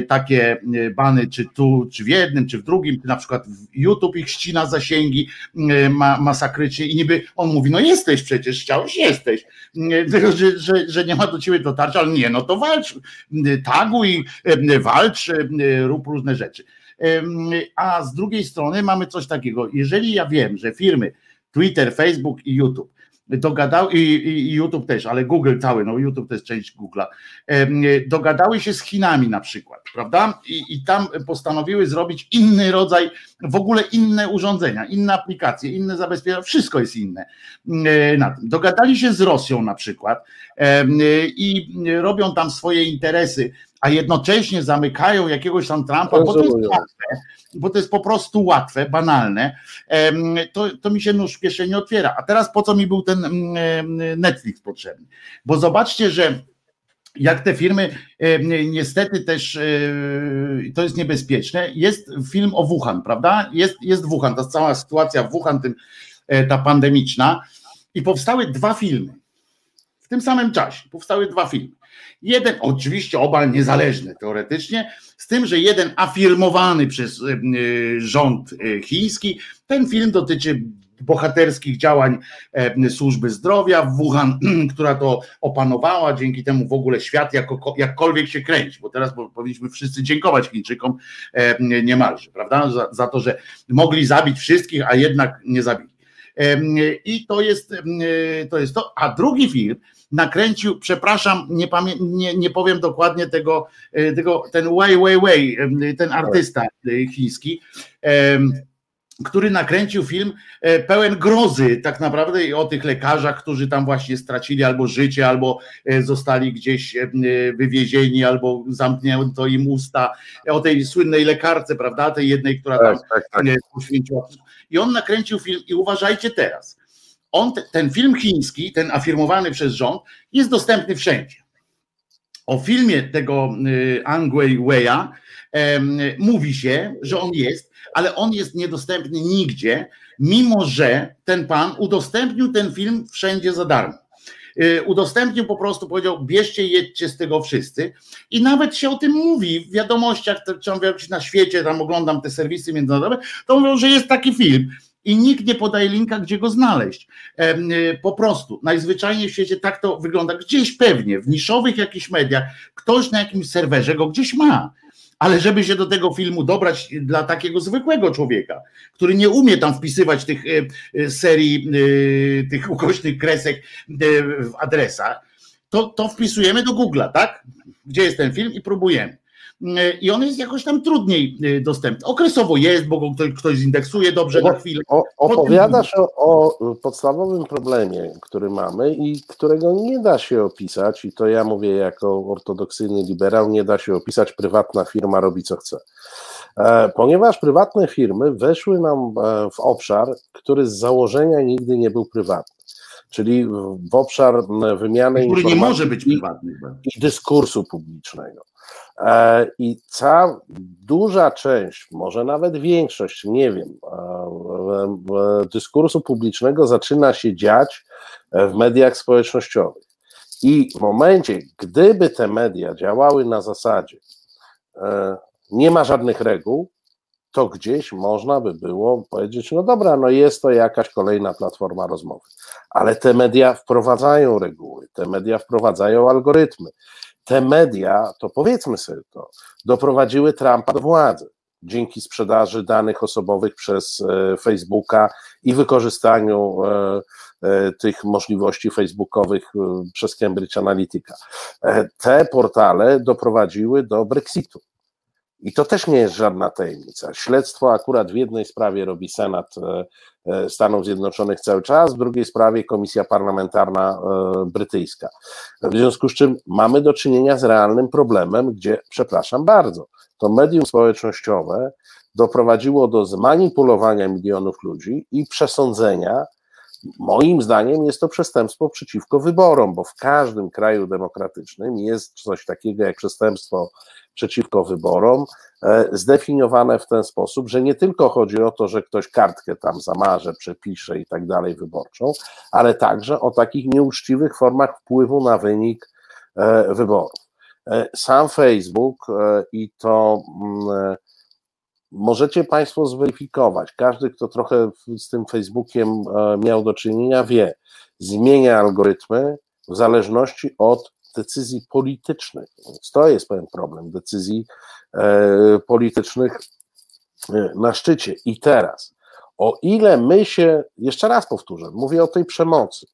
takie e, bany, czy tu, czy w jednym, czy w drugim, na przykład YouTube ich ścina zasięgi ma, masakrycznie i niby on mówi, no jesteś przecież, chciałeś, jesteś, że, że, że nie ma do ciebie dotarcia, ale nie, no to walcz, taguj, walcz, rób różne rzeczy. A z drugiej strony mamy coś takiego, jeżeli ja wiem, że firmy Twitter, Facebook i YouTube dogadały, i, i, YouTube też, ale Google cały, no YouTube to jest część Google'a, dogadały się z Chinami na przykład, prawda? I, I tam postanowiły zrobić inny rodzaj, w ogóle inne urządzenia, inne aplikacje, inne zabezpieczenia, wszystko jest inne na tym. Dogadali się z Rosją na przykład i robią tam swoje interesy a jednocześnie zamykają jakiegoś tam Trumpa, bo to jest łatwe, bo to jest po prostu łatwe, banalne, to, to mi się nóż w kieszeni otwiera. A teraz po co mi był ten Netflix potrzebny? Bo zobaczcie, że jak te firmy, niestety też to jest niebezpieczne, jest film o Wuhan, prawda? Jest, jest Wuhan, ta cała sytuacja w Wuhan, tym, e, ta pandemiczna i powstały dwa filmy. W tym samym czasie powstały dwa filmy. Jeden, oczywiście oba niezależne teoretycznie, z tym, że jeden afirmowany przez e, rząd e, chiński, ten film dotyczy bohaterskich działań e, służby zdrowia w Wuhan, [clears throat] która to opanowała, dzięki temu w ogóle świat jako, jakkolwiek się kręci, bo teraz powinniśmy wszyscy dziękować Chińczykom niemalże, prawda, za, za to, że mogli zabić wszystkich, a jednak nie zabili. I to jest, to jest to. A drugi film nakręcił, przepraszam, nie, pamię, nie, nie powiem dokładnie tego, e, tego, ten Wei Wei Wei, ten artysta e, chiński, który nakręcił film e, pełen grozy tak naprawdę i o tych lekarzach, którzy tam właśnie stracili albo życie, albo zostali gdzieś wywiezieni, albo zamknięto im usta, o tej słynnej lekarce, prawda, tej jednej, która tam tak, tak, tak. poświęciła. I on nakręcił film i uważajcie teraz, on, ten film chiński, ten afirmowany przez rząd, jest dostępny wszędzie. O filmie tego y, Ang Weiwei'a mówi się, że on jest, ale on jest niedostępny nigdzie, mimo że ten pan udostępnił ten film wszędzie za darmo. Y, udostępnił po prostu, powiedział, bierzcie, jedźcie z tego wszyscy. I nawet się o tym mówi w wiadomościach, czy na świecie, tam oglądam te serwisy międzynarodowe, to mówią, że jest taki film i nikt nie podaje linka, gdzie go znaleźć. Y, po prostu, najzwyczajniej w świecie tak to wygląda. Gdzieś pewnie, w niszowych jakichś mediach, ktoś na jakimś serwerze go gdzieś ma. Ale żeby się do tego filmu dobrać dla takiego zwykłego człowieka, który nie umie tam wpisywać tych y, serii, tych ukośnych kresek w adresach, to, to wpisujemy do Google'a, tak? Gdzie jest ten film i próbujemy i on jest jakoś tam trudniej y, dostępny. Okresowo jest, bo go ktoś, zindeksuje dobrze na chwilę. O, opowiadasz o, o, podstawowym problemie, który mamy i którego nie da się opisać, i to ja mówię jako ortodoksyjny liberał, nie da się opisać, prywatna firma robi co chce. E, ponieważ prywatne firmy weszły nam e, w obszar, który z założenia nigdy nie był prywatny czyli w obszar wymiany który nie może być prywatny i dyskursu publicznego. E, I cała duża część, może nawet większość, nie wiem, e, dyskursu publicznego zaczyna się dziać w mediach społecznościowych. I w momencie, gdyby te media działały na zasadzie, e, nie ma żadnych reguł, to gdzieś można by było powiedzieć, no dobra, no jest to jakaś kolejna platforma rozmowy. Ale te media wprowadzają reguły, te media wprowadzają algorytmy, te media, to powiedzmy sobie to, doprowadziły Trumpa do władzy dzięki sprzedaży danych osobowych przez e, Facebooka i wykorzystaniu e, e, tych możliwości facebookowych przez Cambridge Analytica. Te portale doprowadziły do Brexitu. I to też nie jest żadna tajemnica. Śledztwo akurat w jednej sprawie robi Senat Stanów Zjednoczonych cały czas, w drugiej sprawie Komisja Parlamentarna e, Brytyjska. W związku z czym mamy do czynienia z realnym problemem, gdzie, przepraszam bardzo, to medium społecznościowe doprowadziło do zmanipulowania milionów ludzi i przesądzenia, Moim zdaniem jest to przestępstwo przeciwko wyborom, bo w każdym kraju demokratycznym jest coś takiego jak przestępstwo przeciwko wyborom, e, zdefiniowane w ten sposób, że nie tylko chodzi o to, że ktoś kartkę tam zamarze, przepisze i tak dalej wyborczą, ale także o takich nieuczciwych formach wpływu na wynik e, wyborów. E, sam Facebook i to mm, możecie Państwo zweryfikować. Każdy, kto trochę z tym Facebookiem miał do czynienia, wie, zmienia algorytmy w zależności od decyzji politycznych. Więc to jest pewien problem decyzji e, politycznych e, na szczycie. I teraz, o ile my się, jeszcze raz powtórzę, mówię o tej przemocy,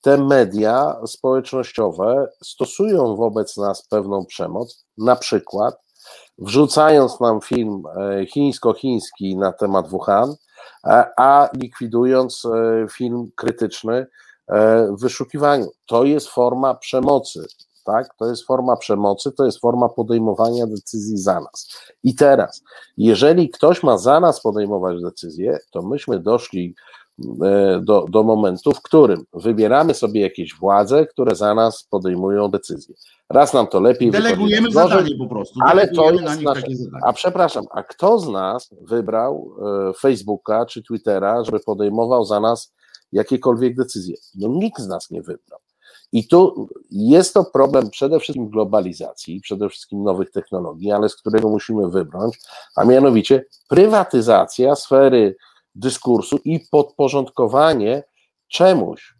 te media społecznościowe stosują wobec nas pewną przemoc, na przykład wrzucając nam film e, chińsko-chiński na temat Wuhan, a likwidując film krytyczny E, wyszukiwaniu. To jest forma przemocy, tak? To jest forma przemocy, to jest forma podejmowania decyzji za nas. I teraz, jeżeli ktoś ma za nas podejmować decyzje, to myśmy doszli e, do, do momentu, w którym wybieramy sobie jakieś władze, które za nas podejmują decyzje. Raz nam to lepiej Delegujemy zadanie po prostu. Ale to jest nasze, A przepraszam, a kto z nas wybrał e, Facebooka czy Twittera, żeby podejmował za nas jakiekolwiek decyzje. No nikt z nas nie wybrał. I tu jest to problem przede wszystkim globalizacji, przede wszystkim nowych technologii, ale z którego musimy wybrnąć, a mianowicie prywatyzacja sfery dyskursu i podporządkowanie czemuś.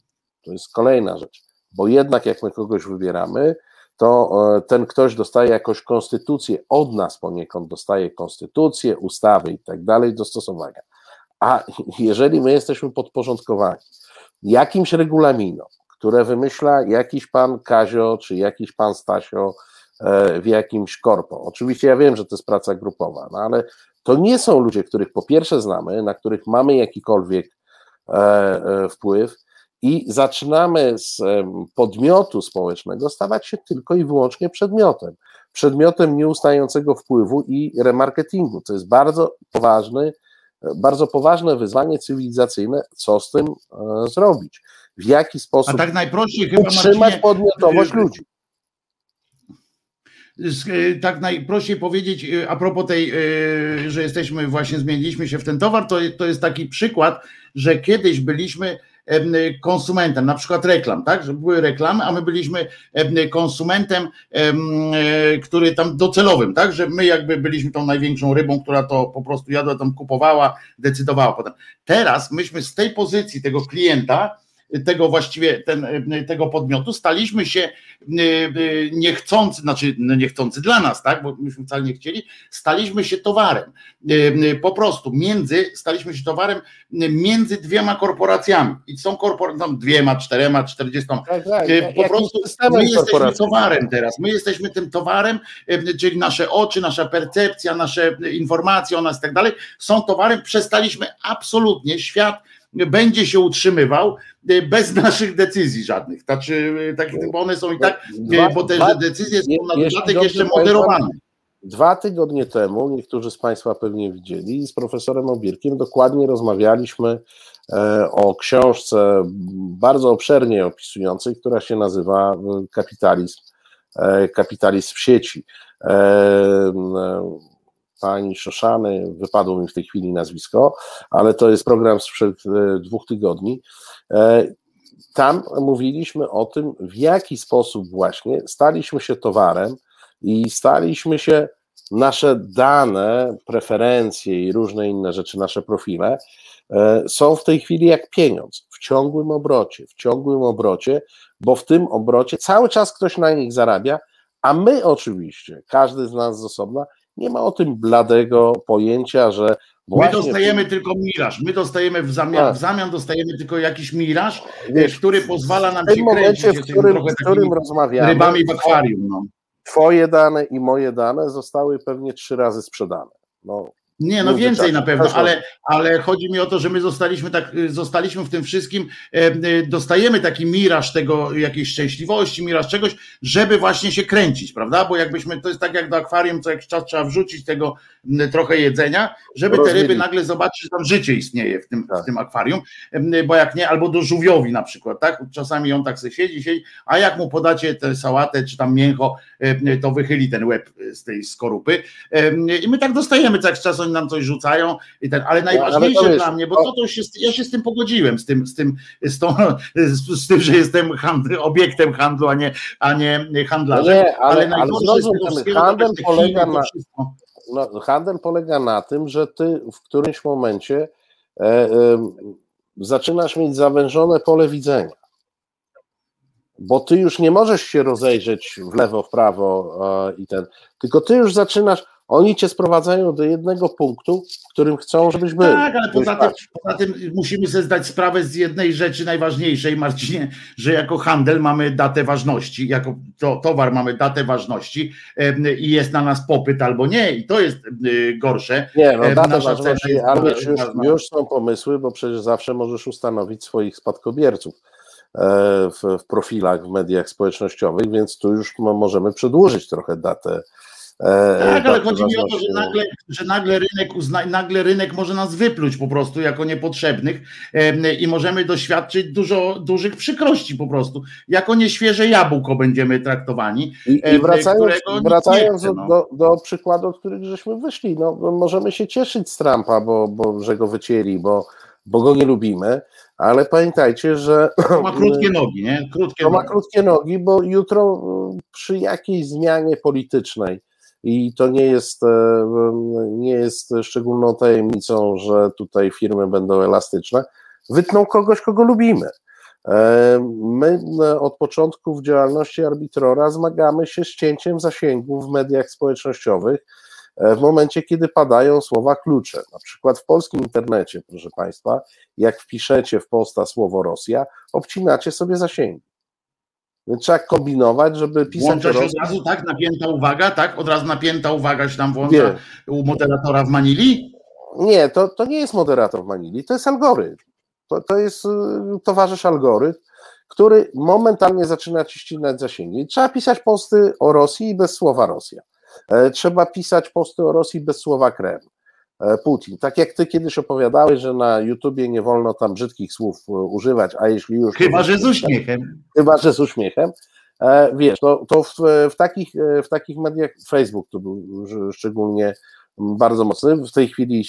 To jest kolejna rzecz, bo jednak jak my kogoś wybieramy, to e, ten ktoś dostaje jakąś konstytucję, od nas poniekąd dostaje konstytucję, ustawy i tak dalej do stosowania. A jeżeli my jesteśmy podporządkowani jakimś regulaminom, które wymyśla jakiś pan Kazio czy jakiś pan Stasio e, w jakimś korpo. Oczywiście ja wiem, że to jest praca grupowa, no ale to nie są ludzie, których po pierwsze znamy, na których mamy jakikolwiek e, e, wpływ i zaczynamy z podmiotu społecznego stawać się tylko i wyłącznie przedmiotem. Przedmiotem nieustającego wpływu i remarketingu, co jest bardzo poważny bardzo poważne wyzwanie cywilizacyjne, co z tym e, zrobić, w jaki sposób A tak najprościej utrzymać Marcinie, podmiotowość e, ludzi. E, tak najprościej powiedzieć, a propos tej, że jesteśmy właśnie, zmieniliśmy się w ten towar, to, to jest taki przykład, że kiedyś byliśmy konsumentem, na przykład reklam, tak, że były reklamy, a my byliśmy konsumentem, który tam docelowym, tak, że my jakby byliśmy tą największą rybą, która to po prostu jadła, tam kupowała, decydowała potem. Teraz myśmy z tej pozycji tego klienta, tego właściwie ten, tego podmiotu, staliśmy się e, e, niechcący, znaczy no niechcący dla nas, tak, bo myśmy wcale nie chcieli, staliśmy się towarem. E, po prostu między, staliśmy się towarem między dwiema korporacjami. I są korporacjami, dwiema, czterema, czterdziestoma. Tak, tak. Po prostu my jesteśmy towarem teraz. My jesteśmy tym towarem, czyli nasze oczy, nasza percepcja, nasze informacje o nas i tak dalej, są towarem. Przestaliśmy absolutnie świat będzie się utrzymywał y, bez naszych decyzji żadnych. Znaczy, tak, bo one są i tak, dwa, y, bo te dwa, decyzje są na dodatek jeszcze moderowane. Dwa tygodnie temu, niektórzy z Państwa pewnie widzieli, z profesorem Obirkiem dokładnie rozmawialiśmy e, o książce bardzo obszernie opisującej, która się nazywa Kapitalizm, e, kapitalizm w sieci pani Szoszany, wypadło mi w tej chwili nazwisko, ale to jest program sprzed e, dwóch tygodni. E, tam mówiliśmy o tym, w jaki sposób właśnie staliśmy się towarem i staliśmy się nasze dane, preferencje i różne inne rzeczy, nasze profile e, są w tej chwili jak pieniądz, w ciągłym obrocie, w ciągłym obrocie, bo w tym obrocie cały czas ktoś na nich zarabia, a my oczywiście, każdy z nas z osobna, nie ma o tym bladego pojęcia, że My dostajemy tylko miraż, my dostajemy w zamian, tak. w zamian dostajemy tylko jakiś miraż, Wiesz, który pozwala nam w tym się momencie, kręcić, w którym, w którym rozmawiamy, rybami w akwarium. No. Twoje dane i moje dane zostały pewnie trzy razy sprzedane. No, nie, no więcej na pewno, ale, ale chodzi mi o to, że my zostaliśmy tak, y, zostaliśmy w tym wszystkim, y, dostajemy taki miraż tego, jakiejś szczęśliwości, miraż czegoś, żeby właśnie się kręcić, prawda? Bo jakbyśmy, to jest tak jak do akwarium, co jakiś czas trzeba wrzucić tego trochę jedzenia, żeby te ryby nagle zobaczyć, że tam życie istnieje w tym, tak. w tym akwarium, bo jak nie, albo do żółwiowi na przykład, tak? Czasami on tak sobie siedzi, siedzi, a jak mu podacie tę sałatę, czy tam mięcho, to wychyli ten łeb z tej skorupy i my tak dostajemy tak z czasu oni nam coś rzucają i ten, ale najważniejsze ale dla mnie, bo to, to się, ja się z tym pogodziłem, z tym, z tym, z, tą, z, tym, że jestem handl, obiektem handlu, a nie, a nie handlarzem. No nie, ale, ale najgorsze ale handel polega na, no, handel polega na tym, że ty w którymś momencie e, e, zaczynasz mieć zawężone pole widzenia bo ty już nie możesz się rozejrzeć w lewo, w prawo e, i ten, tylko ty już zaczynasz, oni cię sprowadzają do jednego punktu, w którym chcą, żebyś był. Tak, ale poza tym, poza tym, musimy sobie zdać sprawę z jednej rzeczy najważniejszej, Marcinie, że jako handel mamy datę ważności, jako to, towar mamy datę ważności i jest na nas popyt albo nie i to jest gorsze. Nie, no datę ważności, ale już, już są pomysły, bo przecież zawsze możesz ustanowić swoich spadkobierców e, w, w profilach w mediach społecznościowych, więc tu już możemy przedłużyć trochę datę tak, ale chodzi mi o to, że nagle, że nagle rynek uzna, nagle rynek może nas wypluć po prostu jako niepotrzebnych i możemy doświadczyć dużo dużych przykrości po prostu. Jako nieświeże jabłko będziemy traktowani. I, i wracając, wracając chce, no. do, do przykładu, od których żeśmy wyszli, no, możemy się cieszyć z Trumpa, bo, bo że go wycięli, bo, bo go nie lubimy, ale pamiętajcie, że. To ma krótkie nogi, nie? [clears throat] Krótkie to nogi. ma krótkie nogi, bo jutro przy jakiejś zmianie politycznej i to nie jest, e, nie jest szczególną tajemnicą, że tutaj firmy będą elastyczne. Wytną kogoś, kogo lubimy. E, my e, od początku w działalności arbitrora zmagamy się z cięciem zasięgu w mediach społecznościowych w momencie, kiedy padają słowa klucze. Na przykład w polskim internecie, proszę Państwa, jak wpiszecie w posta słowo Rosja, obcinacie sobie zasięgi. Więc trzeba kombinować, żeby pisać. Włącza się od razu, tak? Napięta uwaga, tak? Od razu napięta uwaga się tam włącza nie. u moderatora w Manili? Nie, to, to nie jest moderator w Manili, to jest algorytm. To, to jest y, towarzysz algorytm, który momentalnie zaczyna ci ścinać zasięgi. Trzeba pisać posty o Rosji bez słowa Rosja. E, trzeba pisać posty o Rosji bez słowa Kreml. E, Putin. Tak jak ty kiedyś opowiadałeś, że na YouTubie nie wolno tam brzydkich słów e, używać, a jeśli już. Chyba, że z uśmiechem. Chyba, że z uśmiechem. E, wiesz, to, to w, w, takich, w takich mediach, Facebook to był szczególnie bardzo mocny. W tej chwili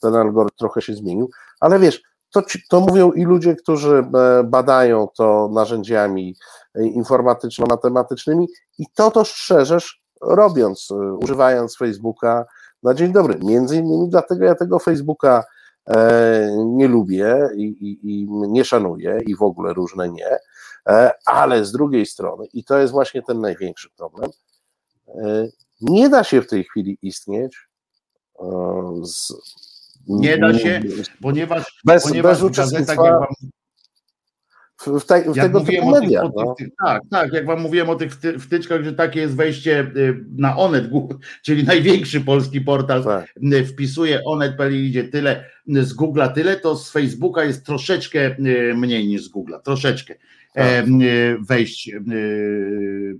ten algorytm trochę się zmienił, ale wiesz, to, to mówią i ludzie, którzy badają to narzędziami informatyczno-matematycznymi i to to strzeżesz robiąc, używając Facebooka na dzień dobry. Między innymi dlatego ja tego Facebooka nie lubię i, i, i nie szanuję i w ogóle różne nie, ale z drugiej strony, i to jest właśnie ten największy problem, nie da się w tej chwili istnieć z, nie da się, ponieważ, bez, ponieważ bez w gazetach, jak wam, w, te, w tego typu mediach. No. tak, tak, jak wam mówiłem o tych wtyczkach, że takie jest wejście y, na Onet, [laughs] czyli największy polski portal, tak. Y, wpisuje Onet.pl i idzie tyle, z Google'a tyle, to z Facebooka jest troszeczkę y, mniej niż z Google'a, troszeczkę. Tak. E, wejść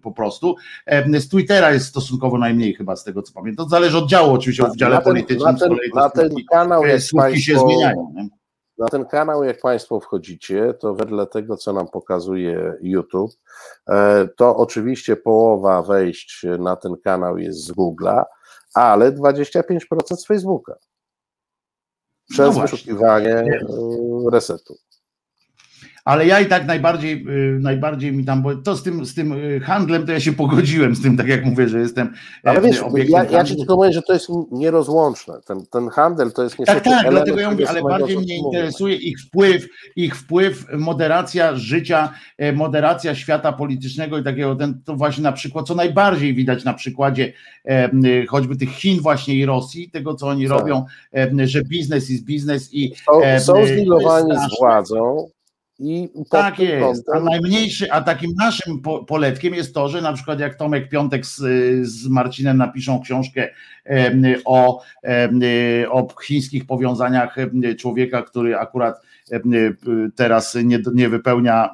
po prostu. E, z Twittera jest stosunkowo najmniej chyba z tego co pamiętam. To zależy od działu oczywiście, w dziale politycznym. Na ten, na ten kanał jest państwo, się zmieniają. Nie? Na ten kanał, jak Państwo wchodzicie, to wedle tego, co nam pokazuje YouTube, to oczywiście połowa wejść na ten kanał jest z Google'a, ale 25% z Facebooka. Przez no wyszukiwanie resetu ale ja i tak najbardziej, y, najbardziej mi tam, bo to z tym, z tym y, handlem to ja się pogodziłem z tym, tak jak mówię, że jestem. E, ale wiesz, ja, ja ci tylko mówię, że to jest nierozłączne. Ten, ten handel to jest niestety. Tak, tak, dlatego ja mówię, ale bardziej mnie interesuje ich wpływ, ich wpływ, moderacja życia, e, moderacja świata politycznego i takiego, ten, to właśnie na przykład, co najbardziej widać na przykładzie e, choćby tych Chin właśnie i Rosji, tego co oni tak. robią, że biznes jest biznes i. Są, są zlilowani z władzą i tak jest. A najmniejszy, a takim naszym poletkiem jest to, że na przykład jak Tomek Piątek z, z Marcinem napiszą książkę o, o chińskich powiązaniach człowieka, który akurat teraz nie, nie wypełnia,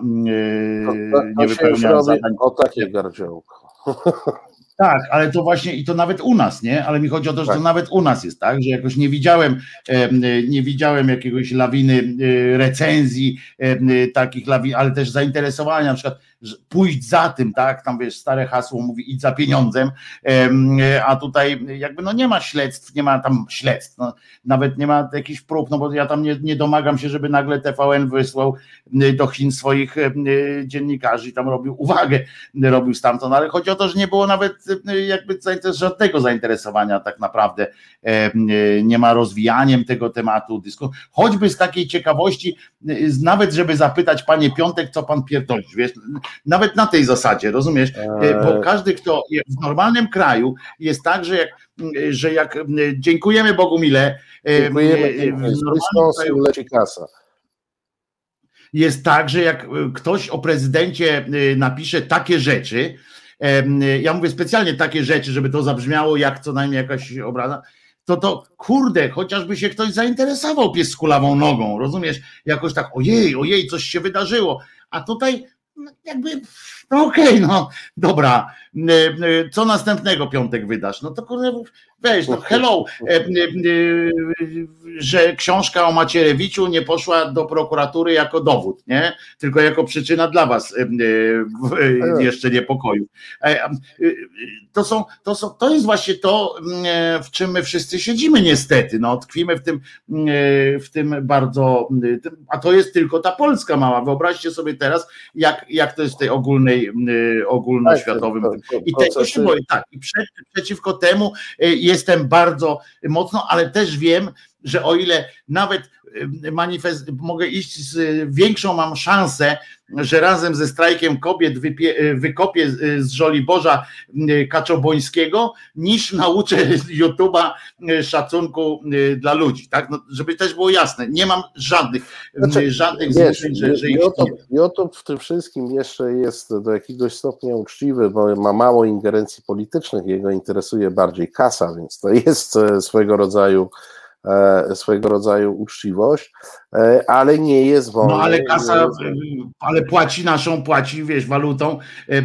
nie wypełnia zadań. O takie gardziołko. [laughs] Tak, ale to właśnie i to nawet u nas, nie? Ale mi chodzi o to, że tak. to nawet u nas jest tak, że jakoś nie widziałem, nie widziałem jakiegoś lawiny e, recenzji, takich lawin, ale też zainteresowania, na przykład pójść za tym, tak? Tam wiesz, stare hasło mówi idź za pieniądzem, a tutaj jakby no nie ma śledztw, nie ma tam śledztw, no, nawet nie ma jakichś prób, no bo ja tam nie, nie domagam się, żeby nagle TVN wysłał do Chin swoich dziennikarzy i tam robił uwagę, robił stamtąd, ale chodzi o to, że nie było nawet jakby żadnego zainteresowania tak naprawdę, nie ma rozwijaniem tego tematu, dysku, choćby z takiej ciekawości, nawet żeby zapytać panie Piątek, co pan pierdolisz, wiesz, nawet na tej zasadzie, rozumiesz? E, bo każdy, kto w normalnym kraju jest tak, że jak, że jak dziękujemy Bogu mile, e, dziękujemy, w kraju leci kasa. Jest tak, że jak ktoś o prezydencie napisze takie rzeczy, ja mówię specjalnie takie rzeczy, żeby to zabrzmiało jak co najmniej jakaś obrada, to to kurde, chociażby się ktoś zainteresował pies z kulawą nogą, rozumiesz? Jakoś tak, ojej, ojej, coś się wydarzyło. A tutaj no, jakby, no okej, okay, no dobra, e, e, co następnego piątek wydasz? No to kurde, weź, no hello, e, że książka o Macierewiczu nie poszła do prokuratury jako dowód, nie? Tylko jako przyczyna dla was jeszcze niepokoju. To są, to są, to jest właśnie to, w czym my wszyscy siedzimy niestety, no tkwimy w tym, w tym bardzo, a to jest tylko ta Polska mała. Wyobraźcie sobie teraz, jak jak to jest w tej ogólnej, y, ogólnoświatowym. Tak, I tego się boję, tak, i przeciwko temu y, jestem bardzo mocno, ale też wiem, że o ile nawet y, manifest, mogę iść z większą mam szansę, że razem ze strajkiem kobiet wypie, y, wykopię z Żoliborza y, Kaczobońskiego, niż nauczę [laughs] YouTube'a szacunku dla ludzi, tak? No, żeby też było jasne, nie mam żadnych, znaczy, żadnych wiesz, że, że YouTube, YouTube w tym wszystkim jeszcze jest do jakiegoś stopnia uczciwy, bo ma mało ingerencji politycznych, jego interesuje bardziej kasa, więc to jest e, swego rodzaju swojego rodzaju uczciwość, e, ale nie jest wolny. No ale kasa, ale płaci naszą, płaci, wiesz, walutą e,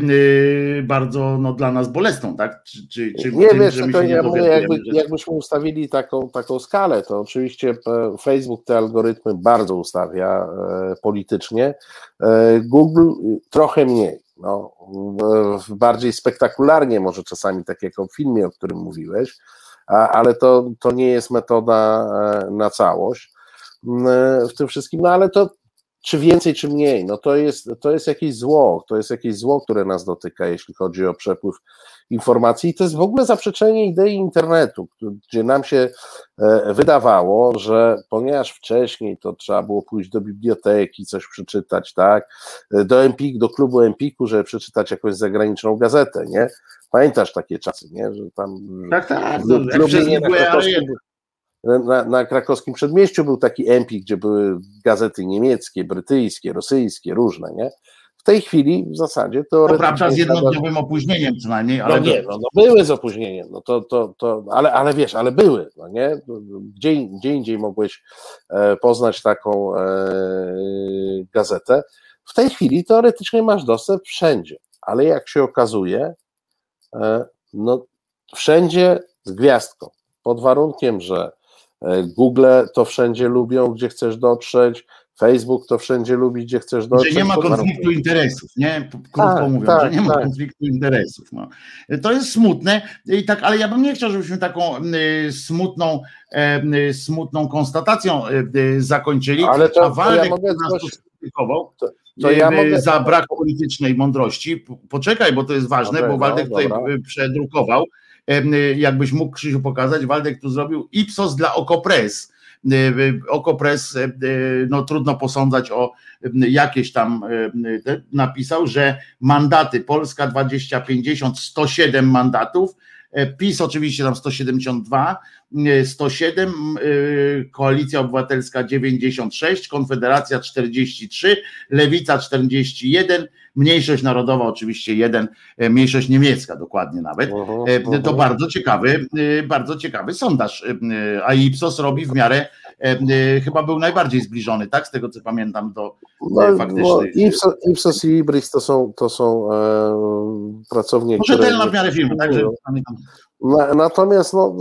bardzo no, dla nas bolesną, tak? Czy, czy, czy nie tym, wiesz, to ja mówię, jakby, jakbyśmy ustawili taką, taką skalę, to oczywiście Facebook te algorytmy bardzo ustawia politycznie, Google trochę mniej. No, bardziej spektakularnie, może czasami tak jak o filmie, o którym mówiłeś, ale to, to nie jest metoda e, na całość. w tym wszystkim, no ale to czy więcej, czy mniej, no to jest, to jest jakieś zło, to jest jakieś zło, które nas dotyka, jeśli chodzi o przepływ informacji. I to jest w ogóle zaprzeczenie idei internetu, gdzie nam się e, wydawało, że ponieważ wcześniej to trzeba było pójść do biblioteki, coś przeczytać, tak, do Empik, do klubu Empiku, żeby przeczytać jakąś zagraniczną gazetę, nie? Pamiętasz takie czasy, nie? Że tam. Tak, tak. No, na, na, krakowskim przedmieściu był taki Empik, gdzie były gazety niemieckie, brytyjskie, rosyjskie, różne, nie? W tej chwili w zasadzie to. To prawda, z jednodniowym opóźnieniem co najmniej, ale. No nie, no, no były z opóźnieniem, no to, to, to ale, ale wiesz, ale były, no nie? Gdzie, gdzie indziej mogłeś e, poznać taką e, gazetę. W tej chwili teoretycznie masz dostęp wszędzie, ale jak się okazuje, e, no wszędzie z gwiazdką, pod warunkiem, że Google to wszędzie lubią, gdzie chcesz dotrzeć, Facebook to wszędzie lubi, gdzie chcesz dotrzeć. Że nie ma konfliktu interesów, nie? Krótko tak, mówiąc, tak, że nie ma tak. konfliktu interesów. No. To jest smutne, I tak, ale ja bym nie chciał, żebyśmy taką y, smutną, y, smutną konstatacją y, zakończyli. Ale to, a Waldek to ja mogę nas coś... to, to ja mogę... za brak politycznej mądrości. Poczekaj, bo to jest ważne, bo Waldek no, tutaj przedrukował jakbyś mógł Krzysiu pokazać, Waldek tu zrobił Ipsos dla Okopres. Okopres, no trudno posądzać o jakieś tam, napisał, że mandaty Polska 2050, 107 mandatów, PiS oczywiście tam 172, 107, Koalicja Obywatelska 96, Konfederacja 43, Lewica 41, Mniejszość narodowa oczywiście jeden, e, mniejszość niemiecka dokładnie nawet. -huh. To bardzo ciekawy, e, bardzo ciekawy sondaż. E, a Ipsos robi w miarę chyba był najbardziej zbliżony, tak? Z tego co pamiętam do no, faktycznych. No, Ipsos, Ipsos, i Ibris to są, to są e, pracownie, Może które... na w miarę filmu, także pamiętam. Natomiast no,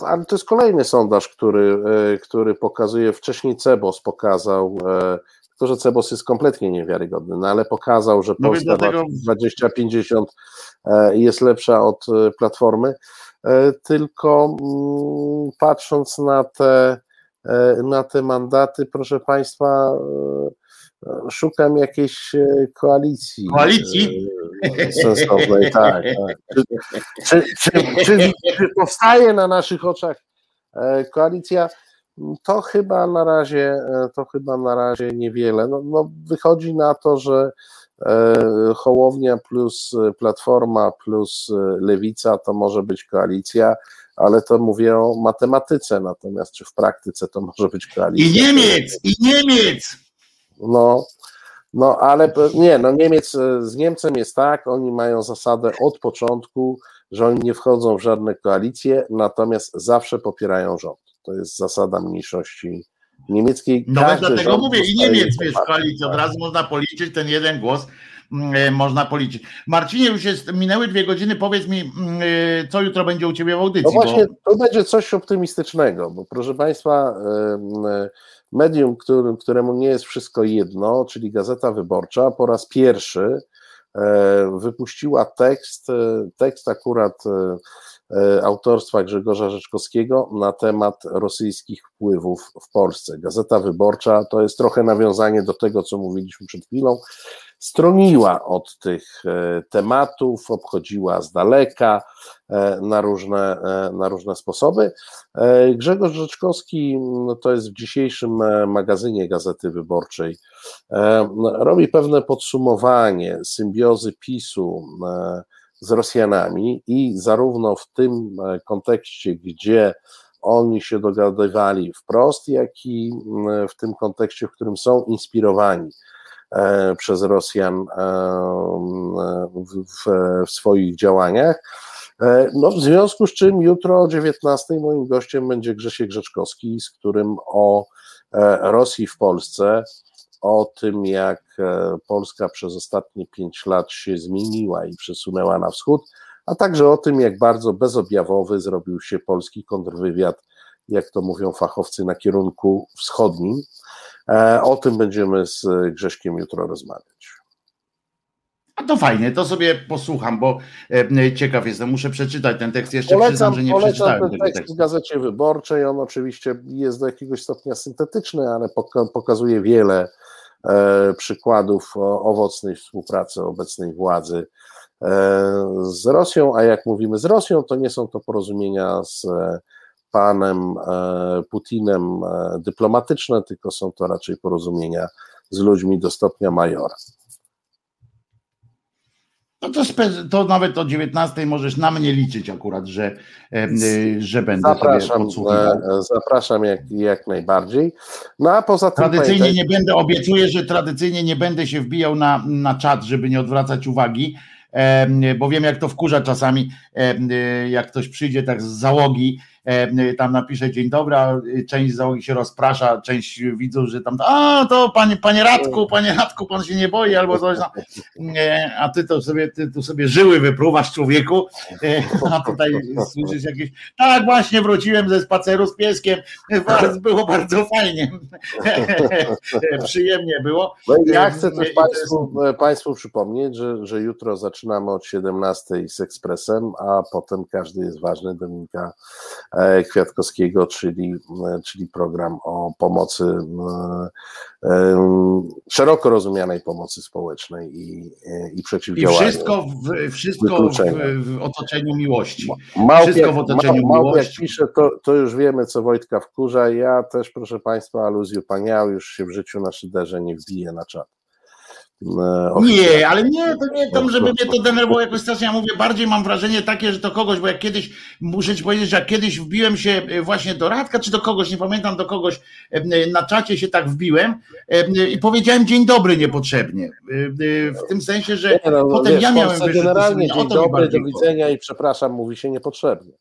ale to jest kolejny sondaż, który, który pokazuje, wcześniej Cebos pokazał to, że Cebos jest kompletnie niewiarygodny, no ale pokazał, że no Polska dlatego... 2050 e, jest lepsza od e, Platformy, e, tylko mm, patrząc na te, na te mandaty, proszę Państwa, szukam jakiejś koalicji. Koalicji? Sensownej, [laughs] tak. tak. Czy, czy, czy, czy powstaje na naszych oczach koalicja? To chyba na razie, e, to chyba na razie niewiele. No, no wychodzi na to, że e, Hołownia plus Platforma plus Lewica to może być koalicja, ale to mówię o matematyce, natomiast czy w praktyce to może być koalicja? I Niemiec, i Niemiec! No, no ale nie, no Niemiec z Niemcem jest tak, oni mają zasadę od początku, że oni nie wchodzą w żadne koalicje, natomiast zawsze popierają rząd. To jest zasada mniejszości niemieckiej. No dlatego mówię, i Niemiec wiesz, w koalicji, od razu można policzyć ten jeden głos, e, można policzyć. Marcinie, już jest, minęły dwie godziny, powiedz mi, mm, e, co jutro będzie u Ciebie w audycji? No właśnie, bo... to będzie coś optymistycznego, bo proszę Państwa, medium, którym, któremu nie jest wszystko jedno, czyli Gazeta Wyborcza, po raz pierwszy e, wypuściła tekst, tekst akurat E, autorstwa Grzegorza Rzeczkowskiego na temat rosyjskich wpływów w Polsce. Gazeta Wyborcza to jest trochę nawiązanie do tego, co mówiliśmy przed chwilą. Stroniła od tych e, tematów, obchodziła z daleka e, na różne, na różne sposoby. Grzegorz Rzeczkowski no to jest w dzisiejszym magazynie Gazety Wyborczej. Robi pewne podsumowanie symbiozy PiSu z Rosjanami i zarówno w tym e, kontekście, gdzie oni się dogadywali wprost, jak i w tym kontekście, w którym są inspirowani e, przez Rosjan e, w, w, swoich działaniach. No, w związku z czym jutro o 19 moim gościem będzie Grzesiek Grzeczkowski, z którym o Rosji w Polsce o tym, jak e, Polska przez ostatnie pięć lat się zmieniła i przesunęła na wschód, a także o tym, jak bardzo bezobjawowy zrobił się polski kontrwywiad, jak to mówią fachowcy, na kierunku wschodnim. E, o tym będziemy z Grześkiem jutro rozmawiać. A to fajnie, to sobie posłucham, bo e, ciekaw jestem, muszę przeczytać ten tekst. Jeszcze polecam, przyznam, że nie polecam przeczytałem ten tego tekst tekstu. w Gazecie Wyborczej, on oczywiście jest do jakiegoś stopnia syntetyczny, ale poka- pokazuje wiele e, przykładów owocnej współpracy obecnej władzy e, z Rosją, a jak mówimy z Rosją, to nie są to porozumienia z e, panem e, Putinem e, dyplomatyczne, tylko są to raczej porozumienia z ludźmi do stopnia majora. No to, to nawet o 19 możesz na mnie liczyć akurat, że, e, że będę Zapraszam, podsłuchiwał. zapraszam jak, jak najbardziej. No a poza tym Tradycyjnie pamiętaj- nie będę, obiecuję, że tradycyjnie nie będę się wbijał na, na czat, żeby nie odwracać uwagi, bo wiem jak to wkurza czasami, jak ktoś przyjdzie tak z załogi, tam napisze dzień dobry, a część załogi się rozprasza, część widzą, że tam, a to panie, panie Radku, panie Radku, pan się nie boi albo coś tam, a ty to sobie, ty tu sobie żyły wypruwasz człowieku, e, a tutaj słyszysz jakieś, tak właśnie wróciłem ze spaceru z pieskiem, było bardzo fajnie, przyjemnie było. No ja E, chcę też Państwu, e, państwu przypomnieć, że, że jutro zaczynamy od 17 z Ekspresem, a potem każdy jest ważny Dominika e, Kwiatkowskiego, czyli, e, czyli program o pomocy, e, szeroko rozumianej pomocy społecznej i, e, i I przeciwdziałaniu. wszystko, w, wszystko w, w otoczeniu miłości. Małp wszystko w otoczeniu miłości. pisze, to, to już wiemy, co Wojtka wkurza. Ja też, proszę Państwa, aluzję paniał, już się w życiu na szyderze nie wbije na czat. E, Nie, ale nie, to nie tam, żeby mnie to denerwowało jakoś strasznie. Ja mówię, bardziej mam wrażenie takie, że to kogoś, bo jak kiedyś, muszę ci powiedzieć, że jak kiedyś wbiłem się e, właśnie do Radka, czy do kogoś, nie pamiętam, do kogoś e, na czacie się tak wbiłem i powiedziałem dzień dobry niepotrzebnie. W tym sensie, że Nie, no, potem wiesz, ja miałem wyrzuty generalnie sumienia. dzień dobry, do widzenia i przepraszam, mówi się niepotrzebnie.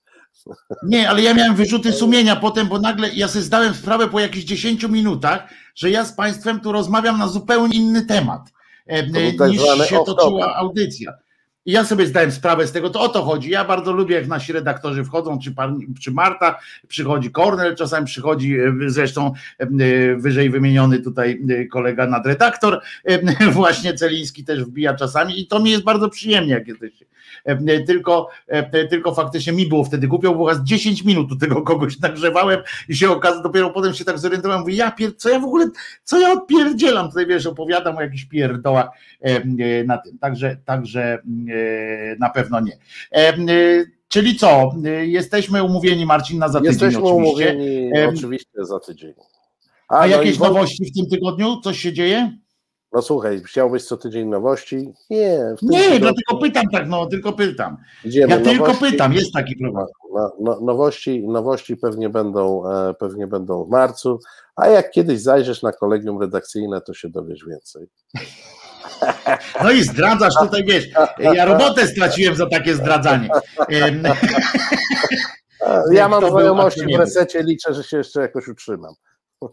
Nie, ale ja miałem wyrzuty [laughs] sumienia potem, bo nagle ja sobie zdałem sprawę po jakichś 10 minutach, że ja z Państwem tu rozmawiam na zupełnie inny temat tak niż się toczyła audycja. I ja sobie zdałem sprawę z tego, to o to chodzi. Ja bardzo lubię, jak nasi redaktorzy wchodzą, czy, pan, czy Marta, przychodzi Kornel, czasami przychodzi e, zresztą e, wyżej wymieniony tutaj e, kolega nadredaktor, [laughs] właśnie Celiński też wbija czasami i to mi jest bardzo przyjemnie, jak jesteście. E, Tylko, e, tylko faktycznie mi było wtedy głupio, bo z 10 minut do tego kogoś nagrzewałem i się okazało, dopiero potem się tak zorientowałem, mówię, ja pier, co ja w ogóle, co ja odpierdzielam, tutaj wiesz, opowiadam o jakichś pierdołach e, na tym, także, także na pewno nie. Czyli co, jesteśmy umówieni Marcin na za tydzień Jesteśmy oczywiście. umówieni oczywiście za tydzień. A no i jakieś nowości w tym tygodniu? Coś się dzieje? No słuchaj, chciałbyś co tydzień nowości? Nie. Nie, tygodniu dlatego pytam tak, no, tylko pytam. idziemy Ja tylko nowości. pytam, jest taki problem. No, no, nowości, nowości pewnie będą, e, pewnie będą w marcu, a jak kiedyś zajrzysz na kolegium redakcyjne, to się dowiesz więcej. [laughs] No i zdradzasz tutaj, wiesz, ja robotę straciłem za takie zdradzanie. [laughs] Ja mam znajomości w resecie, liczę, że się jeszcze jakoś utrzymam. [laughs]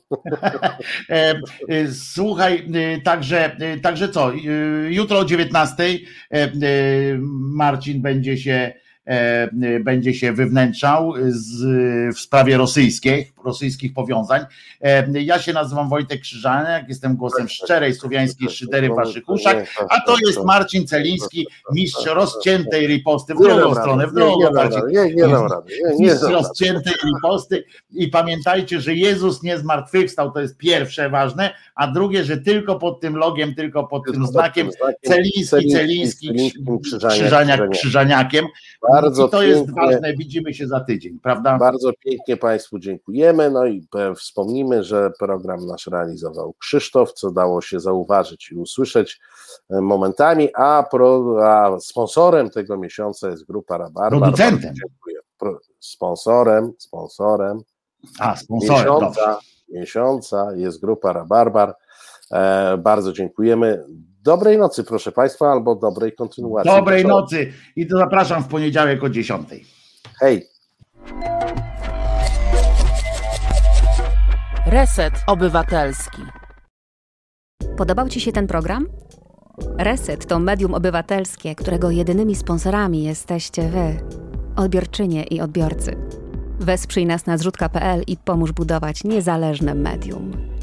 E, e, Słuchaj, e, także, także co? Jutro o 19 e, e, Marcin będzie się, będzie się wewnętrzał z, w sprawie rosyjskiej, rosyjskich powiązań. E, Ja się nazywam Wojtek Krzyżaniak, jestem głosem szczerej słowiańskiej szydery w waszych uszach, a to jest Marcin Celiński, mistrz rozciętej riposty w drugą stronę, w drugą Mistrz rozciętej riposty. I pamiętajcie, że Jezus nie zmartwychwstał, to jest pierwsze ważne, a drugie, że tylko pod tym logiem, tylko pod tym znakiem Celiński, Celiński, Krzyżaniak, Krzyżaniakiem. Bardzo I to jest pięknie. ważne, widzimy się za tydzień, prawda? Bardzo pięknie Państwu dziękujemy. No i e, wspomnimy, że program nasz realizował Krzysztof, co dało się zauważyć i usłyszeć e, momentami, a, pro, a sponsorem tego miesiąca jest grupa Rabarbar. Producentem. Dziękuję. Sponsorem, sponsorem A, sponsorem, dobrze. miesiąca, miesiąca jest grupa Rabarbar. E, bardzo dziękujemy. Dobrej nocy, proszę Państwa, albo dobrej kontynuacji. Dobrej nocy i to zapraszam w poniedziałek o 10. Hej. Reset Obywatelski. Podobał Ci się ten program? Reset to medium obywatelskie, którego jedynymi sponsorami jesteście Wy, odbiorczynie i odbiorcy. Wesprzyj nas na zrzutka.pl i pomóż budować niezależne medium.